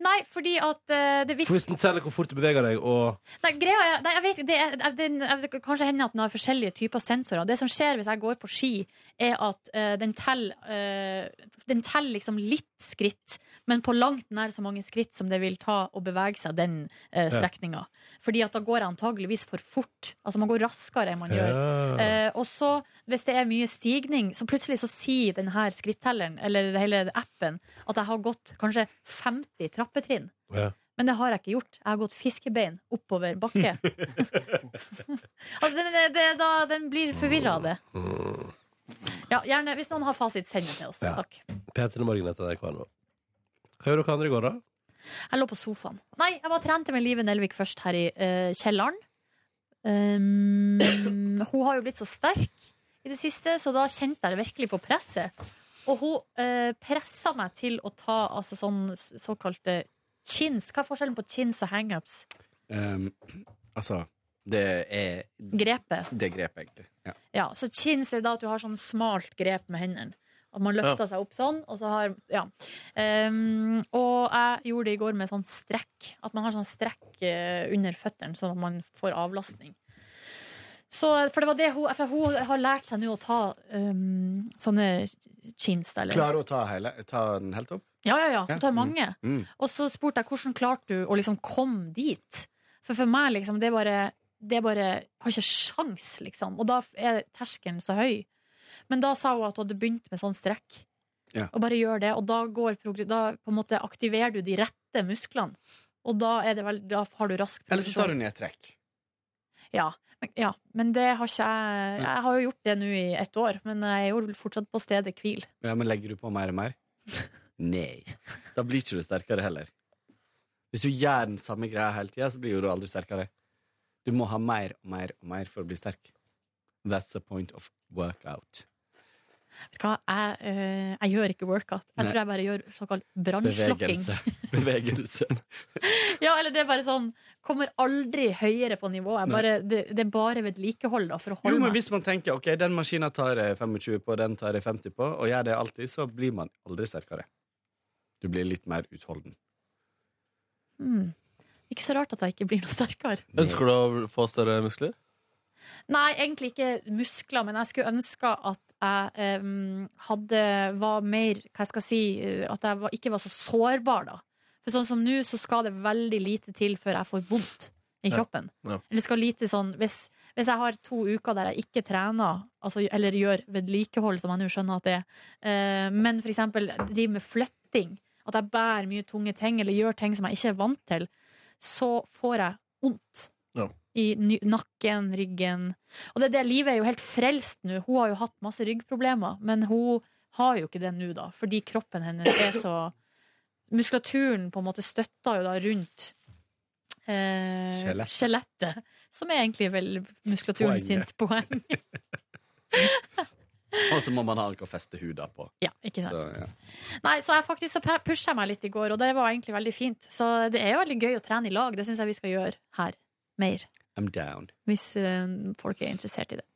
Speaker 3: Nei, fordi at eh, det
Speaker 2: For
Speaker 3: virker
Speaker 2: hvis den teller hvor fort du beveger deg, og
Speaker 3: Nei, greia er, nei, jeg vet, det er, den, jeg, det kanskje hender at den har forskjellige typer sensorer. Det som skjer hvis jeg går på ski, er at eh, den teller eh, Den teller liksom litt skritt, men på langt nær så mange skritt som det vil ta å bevege seg den eh, strekninga. Fordi at da går jeg antageligvis for fort. Altså man går raskere enn man gjør.
Speaker 2: Ja.
Speaker 3: Eh, og så, hvis det er mye stigning, så plutselig så sier denne skrittelleren, eller hele appen, at jeg har gått kanskje 50 trappetrinn.
Speaker 2: Ja.
Speaker 3: Men det har jeg ikke gjort. Jeg har gått fiskebein oppover bakke. [LAUGHS] altså, den, det, det, da, den blir forvirra av det. Ja, gjerne, Hvis noen har fasit, send det til oss.
Speaker 2: Ja.
Speaker 3: Takk.
Speaker 2: P3 Morgen heter NRK nå. Hva gjør dere andre i går, da?
Speaker 3: Jeg lå på sofaen. Nei, jeg var trente med Live Nelvik først her i eh, kjelleren. Um, hun har jo blitt så sterk i det siste, så da kjente jeg det virkelig på presset. Og hun eh, pressa meg til å ta altså sånn såkalte chins. Hva er forskjellen på chins og hangups?
Speaker 9: Um, altså, det er
Speaker 3: Grepet.
Speaker 9: Det grepet, egentlig. Ja.
Speaker 3: Ja, så chins er da at du har sånn smalt grep med hendene. At man løfter
Speaker 9: Ja.
Speaker 3: seg opp sånn, og så har Ja. Um, og jeg gjorde det i går med sånn strekk. At man har sånn strekk eh, under føttene, sånn at man får avlastning. Så, for det var det hun For hun har lært seg nå å ta um, sånne chins.
Speaker 9: Klarer hun å ta, hele, ta den helt opp?
Speaker 3: Ja, ja, ja. Hun tar
Speaker 9: mm,
Speaker 3: mange.
Speaker 9: Mm.
Speaker 3: Og så spurte jeg hvordan klarte du å liksom komme dit? For for meg, liksom, det er bare Det er bare Har ikke sjans, liksom. Og da er terskelen så høy. Men da sa hun at hun hadde begynt med sånn strekk.
Speaker 9: Ja.
Speaker 3: Og bare gjør det. Og da, går, da på en måte aktiverer du de rette musklene. Og da, det vel, da har du rask
Speaker 9: Eller så tar du nedtrekk.
Speaker 3: Ja. Men, ja. men det har ikke jeg Jeg har jo gjort det nå i ett år, men jeg er jo fortsatt på stedet hvil.
Speaker 9: Ja, men legger du på mer og mer? [LAUGHS] Nei. Da blir ikke du sterkere heller. Hvis du gjør den samme greia hele tida, så blir du aldri sterkere. Du må ha mer og mer og mer for å bli sterk. That's the point of workout.
Speaker 3: Vet du hva, jeg, eh, jeg gjør ikke workout. Jeg
Speaker 9: Nei.
Speaker 3: tror jeg bare gjør såkalt brannslokking.
Speaker 9: Bevegelse. [LAUGHS] Bevegelse. [LAUGHS]
Speaker 3: Ja, eller det er bare sånn Kommer aldri høyere på nivå. Jeg bare, det, det er bare vedlikehold da, for å
Speaker 9: Jo,
Speaker 3: holde
Speaker 9: men
Speaker 3: meg.
Speaker 9: hvis man tenker ok, den maskina tar jeg 25 på, den tar jeg 50 på, og gjør det alltid, så blir man aldri sterkere. Du blir litt mer utholden.
Speaker 3: Mm. Ikke så rart at jeg ikke blir noe sterkere. [LAUGHS]
Speaker 4: Ønsker du å få større muskler?
Speaker 3: Nei, egentlig ikke muskler, men jeg skulle ønske at jeg em, hadde var mer Hva jeg skal si eh, At jeg var, ikke var så sårbar, da. For sånn som nå, så skal det veldig lite til før jeg får vondt i kroppen.
Speaker 4: Ja.
Speaker 3: Eller skal lite sånn hvis, hvis jeg har to uker der jeg ikke trener, altså, eller gjør vedlikehold, som jeg nå skjønner at det er, eh, men for eksempel driver med flytting, at jeg bærer mye tunge ting, eller gjør ting som jeg ikke er vant til, så får jeg vondt.
Speaker 4: Ja.
Speaker 3: I nakken, ryggen. Og det er det, livet er jo helt frelst nå. Hun har jo hatt masse ryggproblemer, men hun har jo ikke det nå, da, fordi kroppen hennes er så Muskulaturen på en måte støtter jo da rundt eh,
Speaker 9: Skjelett.
Speaker 3: skjelettet, som er egentlig vel muskulaturen
Speaker 9: Poenget.
Speaker 3: sitt poeng. [LAUGHS]
Speaker 9: Og så må man ha noe å feste huda på.
Speaker 3: Ja, ikke sant.
Speaker 9: Så, ja.
Speaker 3: Nei, så jeg faktisk så pusha jeg meg litt i går, og det var egentlig veldig fint. Så det er jo veldig gøy å trene i lag. Det syns jeg vi skal gjøre her. Mer.
Speaker 9: I'm down.
Speaker 3: Hvis uh, folk er interessert i det.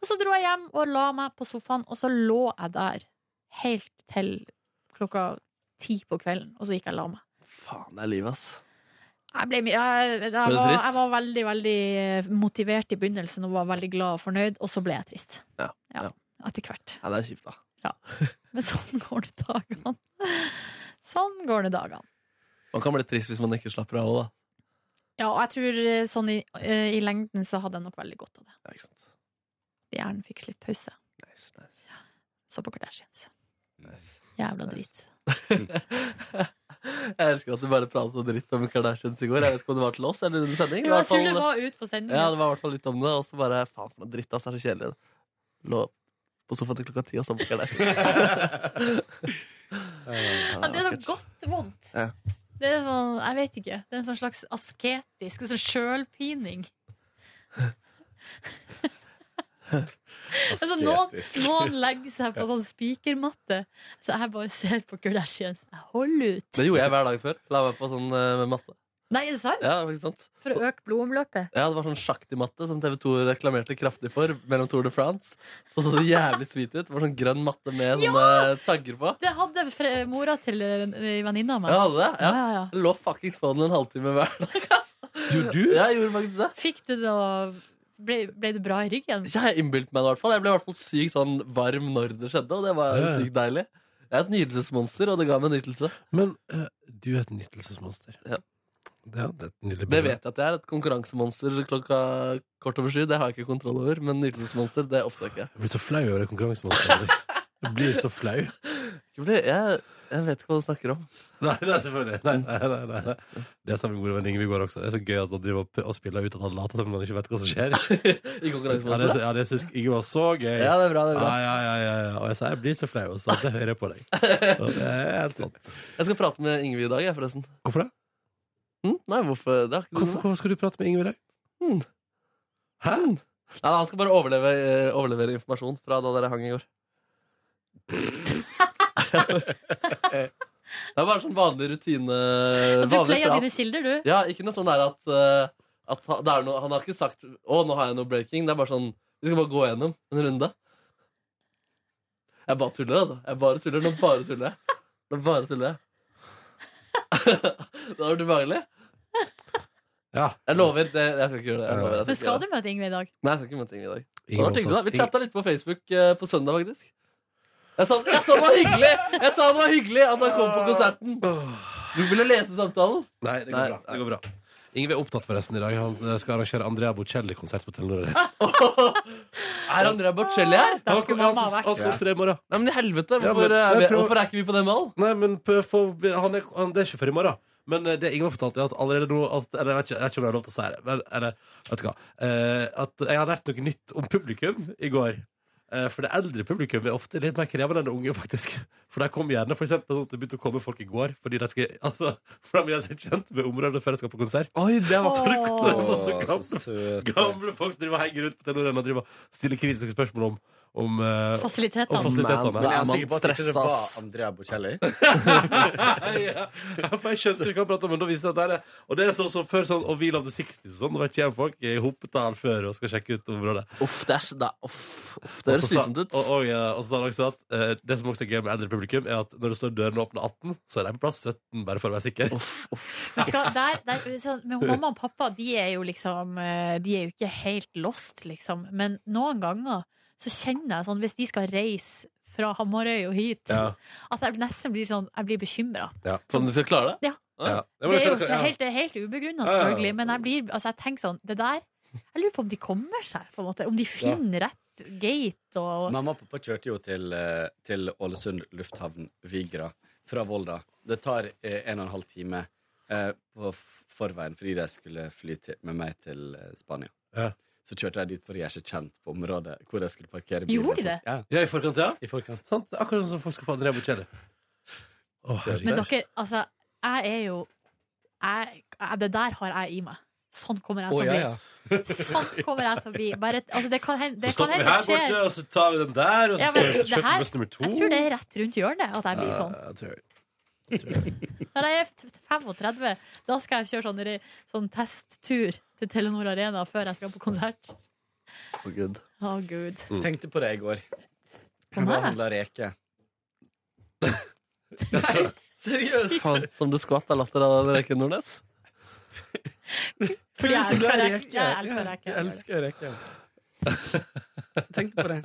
Speaker 3: Og så dro jeg hjem og la meg på sofaen, og så lå jeg der helt til klokka ti på kvelden, og så gikk jeg og la meg.
Speaker 4: Faen, det er livet, ass.
Speaker 3: Jeg, ble, jeg, jeg, var, jeg var veldig veldig eh, motivert i begynnelsen og var veldig glad og fornøyd, og så ble jeg trist.
Speaker 4: Ja,
Speaker 3: Ja,
Speaker 4: ja.
Speaker 3: Etter hvert.
Speaker 4: Ja, det er kjipt, da.
Speaker 3: Men sånn går det dagene. Sånn går det dagene.
Speaker 4: Man kan bli trist hvis man ikke slapper av òg, da.
Speaker 3: Ja, og jeg tror eh, sånn i, eh, i lengden så hadde jeg nok veldig godt av det.
Speaker 4: Ja, ikke sant?
Speaker 3: Hjernen fikk litt pause.
Speaker 4: Nice, nice.
Speaker 3: Så på Kardashians.
Speaker 4: nice.
Speaker 3: Jævla drit. [LAUGHS]
Speaker 4: Jeg elsker at du bare pratet så dritt om Kardashians i går. Jeg vet ikke om det var til oss eller under sending.
Speaker 3: Jo, jeg tror det var ut på sendingen.
Speaker 4: Ja, det var i hvert fall litt om det, og så bare faen for noe dritt, ass. Det er så kjedelig. Lå på sofaen til klokka ti og så på Kardashians. [LAUGHS] [LAUGHS]
Speaker 3: Ja, det er så godt vondt.
Speaker 4: Ja.
Speaker 3: Det er sånn, jeg vet ikke. Det er en sånn slags asketisk, sånn sjølpining. [LAUGHS] Altså, noen, noen legger seg på sånn spikermatte, så jeg bare ser på Kardashians. Jeg holder ut.
Speaker 4: Det gjorde jeg hver dag før. La meg på sånn eh, med matte.
Speaker 3: Nei, er det sant?
Speaker 4: Ja, ikke sant?
Speaker 3: For å øke blodomløpet.
Speaker 4: Ja, det var sånn sjaktimatte som TV 2 reklamerte kraftig for mellom Tour de France. Så så det jævlig sweet ut. Det var sånn grønn matte med sånne tagger på.
Speaker 3: Det hadde mora til venninna mi.
Speaker 4: Ja, hadde det? Ja.
Speaker 3: Ja, ja, ja.
Speaker 4: Lå fuckings på den en halvtime hver dag. [LAUGHS] Altså.
Speaker 2: Gjorde du?
Speaker 4: Ja, jeg gjorde faktisk det.
Speaker 3: Fikk du det ble, ble det bra i ryggen?
Speaker 4: Ja, jeg innbilte meg det i hvert fall. Jeg ble i hvert fall sykt sånn varm når det skjedde, og det var
Speaker 2: Ja.
Speaker 4: sykt deilig. Jeg er et nytelsesmonster, og det ga meg nytelse.
Speaker 2: Men uh, du er et nytelsesmonster.
Speaker 4: Ja.
Speaker 2: Ja, det
Speaker 4: Det vet jeg at jeg er. Et konkurransemonster klokka kort over sju. Det har jeg ikke kontroll over, men nytelsesmonster, det oppsøker jeg.
Speaker 2: Jeg blir så flau over det konkurransemonsteret. Du blir så flau. [LAUGHS]
Speaker 4: Jeg, jeg, jeg vet ikke hva du snakker om.
Speaker 2: Nei, nei, selvfølgelig. Nei, nei, nei, nei. Det sa min gode venn Ingvild også. Det er så gøy at han driver og og spiller ut at han later som om han ikke vet hva som skjer. [LAUGHS]
Speaker 4: I
Speaker 2: Ja, det, ja, det syns Ingvild var så gøy.
Speaker 4: Ja, det er bra. det er bra
Speaker 2: ja, ja, ja, ja. Og jeg sa jeg blir så flau, og så det hører jeg på deg. [LAUGHS] Og det er helt sant.
Speaker 4: Jeg skal prate med Ingvild i dag, jeg, forresten.
Speaker 2: Hvorfor det?
Speaker 4: Hm? Nei, hvorfor? Det
Speaker 2: Hvorfor, hvorfor skal du prate med Ingvild i?
Speaker 4: Mm.
Speaker 2: Hæ?
Speaker 4: Nei, han skal bare overleve, eh, overlevere informasjon fra da dere hang i går. [LAUGHS] Det er bare sånn vanlig rutine.
Speaker 3: Du
Speaker 4: vanlig
Speaker 3: pleier
Speaker 4: prat.
Speaker 3: dine kilder, du.
Speaker 4: Ja, ikke noe sånn der at, eh, at ha- det er noe, Han har ikke sagt 'Å, nå har jeg noe breaking'. Det er bare sånn Vi skal bare gå gjennom en runde. Jeg bare tuller, altså. Jeg bare tuller. Nå bare tuller jeg. Nå bare tuller jeg. [LAUGHS] det har vært ubehagelig.
Speaker 2: Ja.
Speaker 4: Jeg lover. Det, jeg skal ikke gjøre det. Jeg lover, jeg
Speaker 3: Men skal du møte Ingrid i dag?
Speaker 4: Nei, jeg skal ikke møte Ingrid i dag. Det var hyggelig, da. Vi chatta litt på Facebook eh, på søndag, faktisk. Jeg sa, jeg sa det var hyggelig Jeg sa det var hyggelig at han kom på konserten. Du ville lese samtalen?
Speaker 2: Nei, det går
Speaker 4: Nei.
Speaker 2: bra. Det går bra. Ingve er opptatt forresten i dag. Han eh, skal arrangere Andrea Bocelli-konsert på Telenor. [LAUGHS]
Speaker 4: Er Andrea Bocelli her?
Speaker 3: Der skulle mamma ha
Speaker 2: han skal opptre i morgen.
Speaker 4: Nei, men i helvete,
Speaker 2: Ja,
Speaker 4: hvorfor,
Speaker 2: men-
Speaker 4: er, vi,
Speaker 2: jeg prøver-
Speaker 4: hvorfor er ikke vi på den ballen?
Speaker 2: Nei, men for, han er, han, det er ikke før i morgen. Men eh, det Ingve fortalte, er at allerede nå at, Eller jeg vet, ikke, jeg vet ikke om jeg har lov til å si det, men eller, vet du hva. Eh, at jeg har lært noe nytt om publikum i går. Eh, for det eldre publikum er ofte litt mer krevende enn det unge, faktisk. For der kom gjerne for eksempel, det begynte å komme folk i går fordi de skal Altså, for de gjør seg kjent med området før de skal på konsert.
Speaker 4: Oi, det var
Speaker 2: Så gamle,
Speaker 9: så
Speaker 2: gamle folk som driver og henger rundt på Telenor og stiller kritiske spørsmål om, om, eh, om
Speaker 3: Fasilitetene.
Speaker 2: Men,
Speaker 9: Men jeg er
Speaker 4: man
Speaker 9: sikker på at det
Speaker 4: stressa,
Speaker 9: var
Speaker 4: ass.
Speaker 9: Andrea Bocelli. [LAUGHS]
Speaker 2: ja, for jeg skjønte ikke hva han pratet om, men da viste det at det er det. Og det er sånn som før sånn, og vi the 60s sånn, ikke kommer folk i hopetall før og skal sjekke ut området.
Speaker 4: Uff, det er så da, uff, uff, Det
Speaker 2: Og
Speaker 4: høres slitsomt ut.
Speaker 2: Og, og, ja, og så sa han også at uh, det som også er gøy med eldre publikum, er at når det står dørene åpne 18, så er de på plass 17, bare for å være sikker.
Speaker 4: Uff, uff.
Speaker 3: Vet der, der, så, men mamma og pappa de er jo liksom eh, De er jo ikke helt lost, liksom. Men noen ganger så kjenner jeg sånn Hvis de skal reise fra Hamarøy og hit,
Speaker 2: Ja.
Speaker 3: at jeg nesten blir sånn Jeg blir bekymra.
Speaker 4: Som du skal klare det?
Speaker 3: Ja.
Speaker 2: Ja. Ja,
Speaker 3: Det er jo så helt, det er helt ubegrunna,
Speaker 2: Ja, ja, ja.
Speaker 3: selvfølgelig. Men jeg blir Altså, jeg tenker sånn Det der Jeg lurer på om de kommer seg, på en måte. Om de finner rett gate og
Speaker 9: Mamma og pappa kjørte jo til, eh, til Ålesund lufthavn Vigra fra Volda. Det tar eh, en og en halv time eh, på f- forveien fordi de skulle fly til, med meg til eh, Spania.
Speaker 2: Ja.
Speaker 9: Så kjørte de dit for å gjøre seg kjent på området hvor jeg skulle parkere bilen.
Speaker 3: Gjorde de
Speaker 9: det? Ja,
Speaker 2: Ja, i forkant, ja.
Speaker 9: i forkant.
Speaker 2: Sant? Akkurat sånn som folk skal på Andrea Bocelli.
Speaker 3: Men dere, altså, jeg er jo jeg, jeg, Det der har jeg i meg. Sånn kommer jeg til å
Speaker 9: ja,
Speaker 3: bli.
Speaker 9: ja.
Speaker 3: Sånn kommer jeg til å bli. Bare, altså, det kan hende det, Så
Speaker 2: stopper vi her borte, og så tar vi den der, og så
Speaker 3: Ja,
Speaker 2: skal vi buss nummer to.
Speaker 3: Jeg tror det er rett rundt hjørnet at jeg blir sånn.
Speaker 2: Ja, jeg tror jeg. [LAUGHS]
Speaker 3: Når jeg er 35, da skal jeg kjøre sånn, sånn testtur til Telenor Arena før jeg skal på konsert.
Speaker 4: Å, Gud.
Speaker 3: Oh, gud.
Speaker 9: Tenkte på det i går. Jeg bare
Speaker 3: meg?
Speaker 9: handla reker. [LAUGHS]
Speaker 4: Seriøst? Faen, som du skvatt av latter av den Reken Nordnes?
Speaker 3: Fordi jeg elsker
Speaker 9: reke
Speaker 3: reker. Jeg elsker
Speaker 9: reke
Speaker 3: reker.
Speaker 9: Tenkte på det.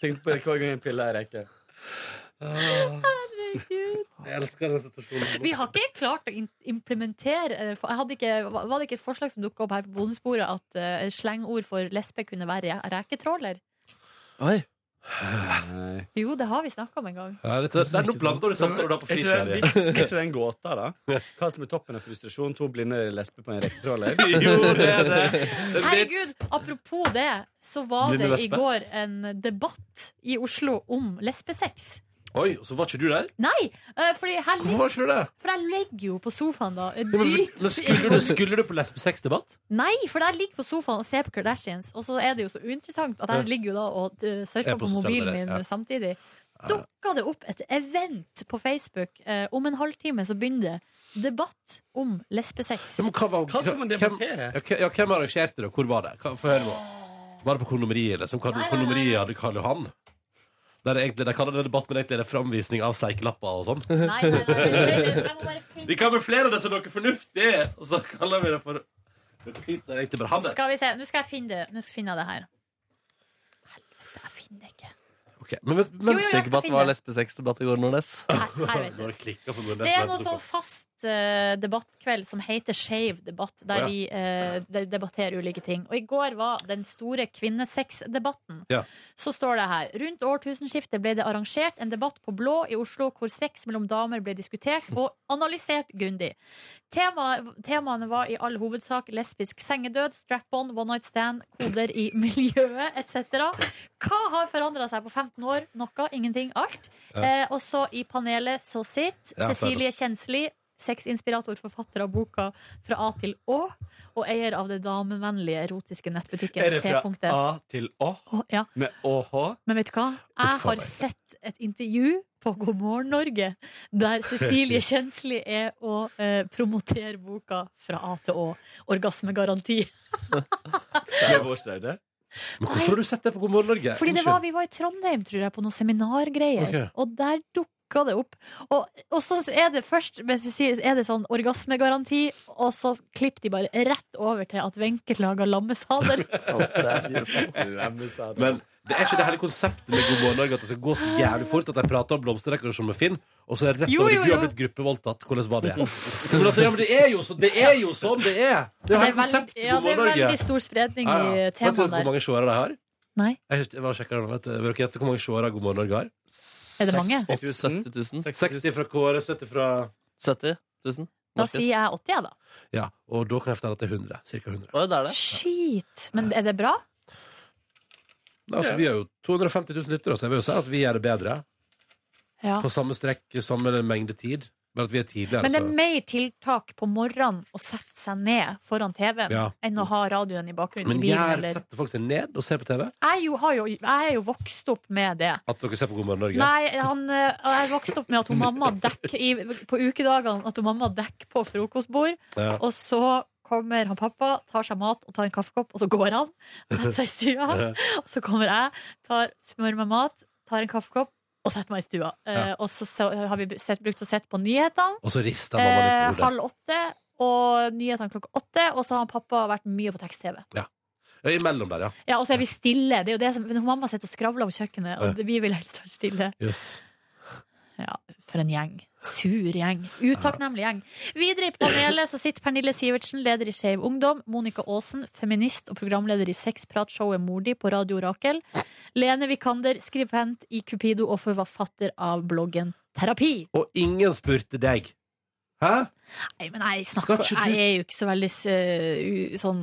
Speaker 9: Tenkte på det hver gang jeg piller ei reke.
Speaker 3: Herregud.
Speaker 2: Jeg elsker den situasjonen.
Speaker 3: Vi har ikke klart å implementere eh, jeg hadde ikke, Var det ikke et forslag som dukka opp her på bonusbordet at uh, slengord for lesbe kunne være re- reketråler?
Speaker 4: Oi.
Speaker 9: Nei.
Speaker 3: Jo, det har vi snakka om en gang.
Speaker 2: Ja, det, det er nå blander du samtaler du har på
Speaker 9: Er ikke det en
Speaker 2: fritid.
Speaker 9: Er ikke det en gåte, da? Hva som er toppen av frustrasjon? To blinde lesber på en reketråler? [LAUGHS]
Speaker 2: Jo, det er det. er.
Speaker 3: Herregud, apropos det, så var
Speaker 2: Blinde
Speaker 3: det i går en debatt i Oslo om lesbesex.
Speaker 2: Oi, så var ikke du der?
Speaker 3: Nei! eh, fordi her,
Speaker 2: Hvorfor var ikke du der?
Speaker 3: for jeg ligger jo på sofaen da. eh,
Speaker 2: Ja, men,
Speaker 3: dypt
Speaker 2: men skulle, du, skulle du på lesbesexdebatt?
Speaker 3: Nei, for jeg ligger på sofaen og ser på Kardashians, og så er det jo så uinteressant at jeg ligger jo da og uh, surfer
Speaker 2: Er på
Speaker 3: på
Speaker 2: sosiale
Speaker 3: mobilen
Speaker 2: medier,
Speaker 3: min
Speaker 2: ja.
Speaker 3: samtidig. Dukka det opp et event på Facebook. eh, om en halvtime så begynner det debatt om lesbesex.
Speaker 2: Ja, men hva, var-
Speaker 9: Hva skal man
Speaker 2: hvem-
Speaker 9: debattere?
Speaker 2: Ja, hvem- ja, hvem arrangerte det, og hvor var det? Hva- Få høre nå. Var det på kondomeriet? Liksom? Hva-
Speaker 3: Nei, nei, nei.
Speaker 2: Kondomeriet hadde Karl Johan? Der er egentlig, de kaller det debatt, men egentlig er det framvisning av steikelapper og sånn.
Speaker 3: Nei, nei, nei, jeg må bare finne
Speaker 2: Vi kamuflerer det som noe fornuftig, og så kaller vi det for noe fint. Så er det egentlig bare han det.
Speaker 3: Skal vi se, nå skal jeg finne det. Nå skal jeg det her. Helvete, jeg finner det ikke.
Speaker 2: Ok, Men, men,
Speaker 3: Jo, jo, jeg skal
Speaker 4: at det var lesbesexdebatt i går, Nordnes?
Speaker 3: Her, her vet du.
Speaker 2: har det klikket for munnen.
Speaker 3: Det er noe sånn fast debattkveld som heter Skeiv debatt, der
Speaker 2: Ja.
Speaker 3: de, eh, debatterer ulike ting. Og i går var den store kvinnesexdebatten.
Speaker 2: Ja.
Speaker 3: Så står det her rundt årtusenskiftet ble det arrangert en debatt på Blå i Oslo hvor sex mellom damer ble diskutert og analysert grundig. Tema, temaene var i all hovedsak lesbisk sengedød, strap-on, one night stand, koder i [LAUGHS] miljøet etc. Hva har forandra seg på 15 år? Noe, ingenting, alt.
Speaker 2: Ja.
Speaker 3: Eh, og så i panelet så sitter Cecilie Kjensli, sexinspirator, forfatter av boka Fra A til Å, og eier av det damevennlige erotiske nettbutikken
Speaker 9: Er det fra. A til Å?
Speaker 3: Å, ja.
Speaker 9: Med ÅH?
Speaker 3: Men vet du hva? Jeg har sett et intervju på God morgen Norge der Cecilie [LAUGHS] Kjensli er og eh, promoterer boka Fra A til Å. Orgasmegaranti. [LAUGHS]
Speaker 9: Med?
Speaker 2: Men hvorfor har du sett det på God morgen Norge?
Speaker 3: Fordi det var, vi var i Trondheim, tror jeg, på noen seminargreier.
Speaker 2: Ok.
Speaker 3: Og der dukka det opp. Og, og så er det først mens jeg sier, er det sånn orgasmegaranti, og så klipper de bare rett over til at Wenche lager lammesadel. [LAUGHS] [LAUGHS]
Speaker 2: Men det er ikke det hele konseptet med God morgen Norge at det skal gå så jævlig fort at de prater om blomsterdekorasjon med Finn, og så er det rett over
Speaker 3: jo,
Speaker 2: du har blitt gruppevoldtatt. Hvordan var det? Men, altså, ja, men det er jo så, det er jo sånn det er! Det er jo hele
Speaker 3: er
Speaker 2: konseptet
Speaker 3: ja,
Speaker 2: God
Speaker 3: det er veldig stor spredning
Speaker 2: Ja, ja.
Speaker 3: i
Speaker 2: Vet du hvor mange seere de har?
Speaker 3: Nei.
Speaker 2: Jeg, jeg, jeg nå, vet du. Dere hvor mange seere God morgen Norge har?
Speaker 3: Er det mange?
Speaker 4: 70 000.
Speaker 2: 60 fra Kåre, 70 fra
Speaker 4: 70 000.
Speaker 3: Da sier jeg 80, jeg, da.
Speaker 2: Ja, og da kan jeg fortelle at det er 100. Cirka 100.
Speaker 4: Oi, det er det.
Speaker 3: Shit. Men er det bra?
Speaker 2: Altså, vi har jo 250 000 lyttere, så jeg vil jo si at vi gjør det bedre.
Speaker 3: Ja.
Speaker 2: På samme strekk, samme mengde tid. Men at vi er tidligere.
Speaker 3: Men det er
Speaker 2: så-
Speaker 3: mer tiltak på morgenen å sette seg ned foran TV-en
Speaker 2: Ja.
Speaker 3: enn å ha radioen i bakgrunnen
Speaker 2: Men
Speaker 3: i bilen.
Speaker 2: gjør,
Speaker 3: Eller.
Speaker 2: setter folk seg ned og ser på TV?
Speaker 3: Jeg, jo, har jo, jeg er jo vokst opp med det.
Speaker 2: At dere ser på God morgen Norge?
Speaker 3: Nei, han, eh, jeg vokste opp med at hun mamma dekker i, på ukedagene At hun mamma dekker på frokostbord,
Speaker 2: Ja.
Speaker 3: og så kommer han pappa, tar seg mat og tar en kaffekopp, og så går han. Setter seg i stua. Og så kommer jeg, tar, smører meg mat, tar en kaffekopp og setter meg i stua. Eh,
Speaker 2: Ja.
Speaker 3: og så, så har vi sett, brukt å sette på nyhetene.
Speaker 2: Og så rister mamma litt
Speaker 3: Eh,
Speaker 2: på hodet.
Speaker 3: halv åtte, og nyhetene klokka åtte. Og så har pappa vært mye på tekst-TV.
Speaker 2: Ja, imellom der, ja.
Speaker 3: Ja, og så er vi stille. Det er jo det som, mamma sitter og skravler om kjøkkenet, og vi vil helst være stille.
Speaker 2: Jøss.
Speaker 3: Ja, for en gjeng. Sur gjeng. Utakknemlig gjeng. Videre i panelet så sitter Pernille Sivertsen, leder i Skeiv Ungdom. Monica Aasen, feminist og programleder i sexpratshowet Mordi på Radio Rakel. Lene Vikander, skribent i Cupido og forfatter av bloggen Terapi.
Speaker 2: Og ingen spurte deg. Hæ?
Speaker 3: Nei, men jeg, snakker,
Speaker 2: du-
Speaker 3: jeg er jo ikke så veldig uh, sånn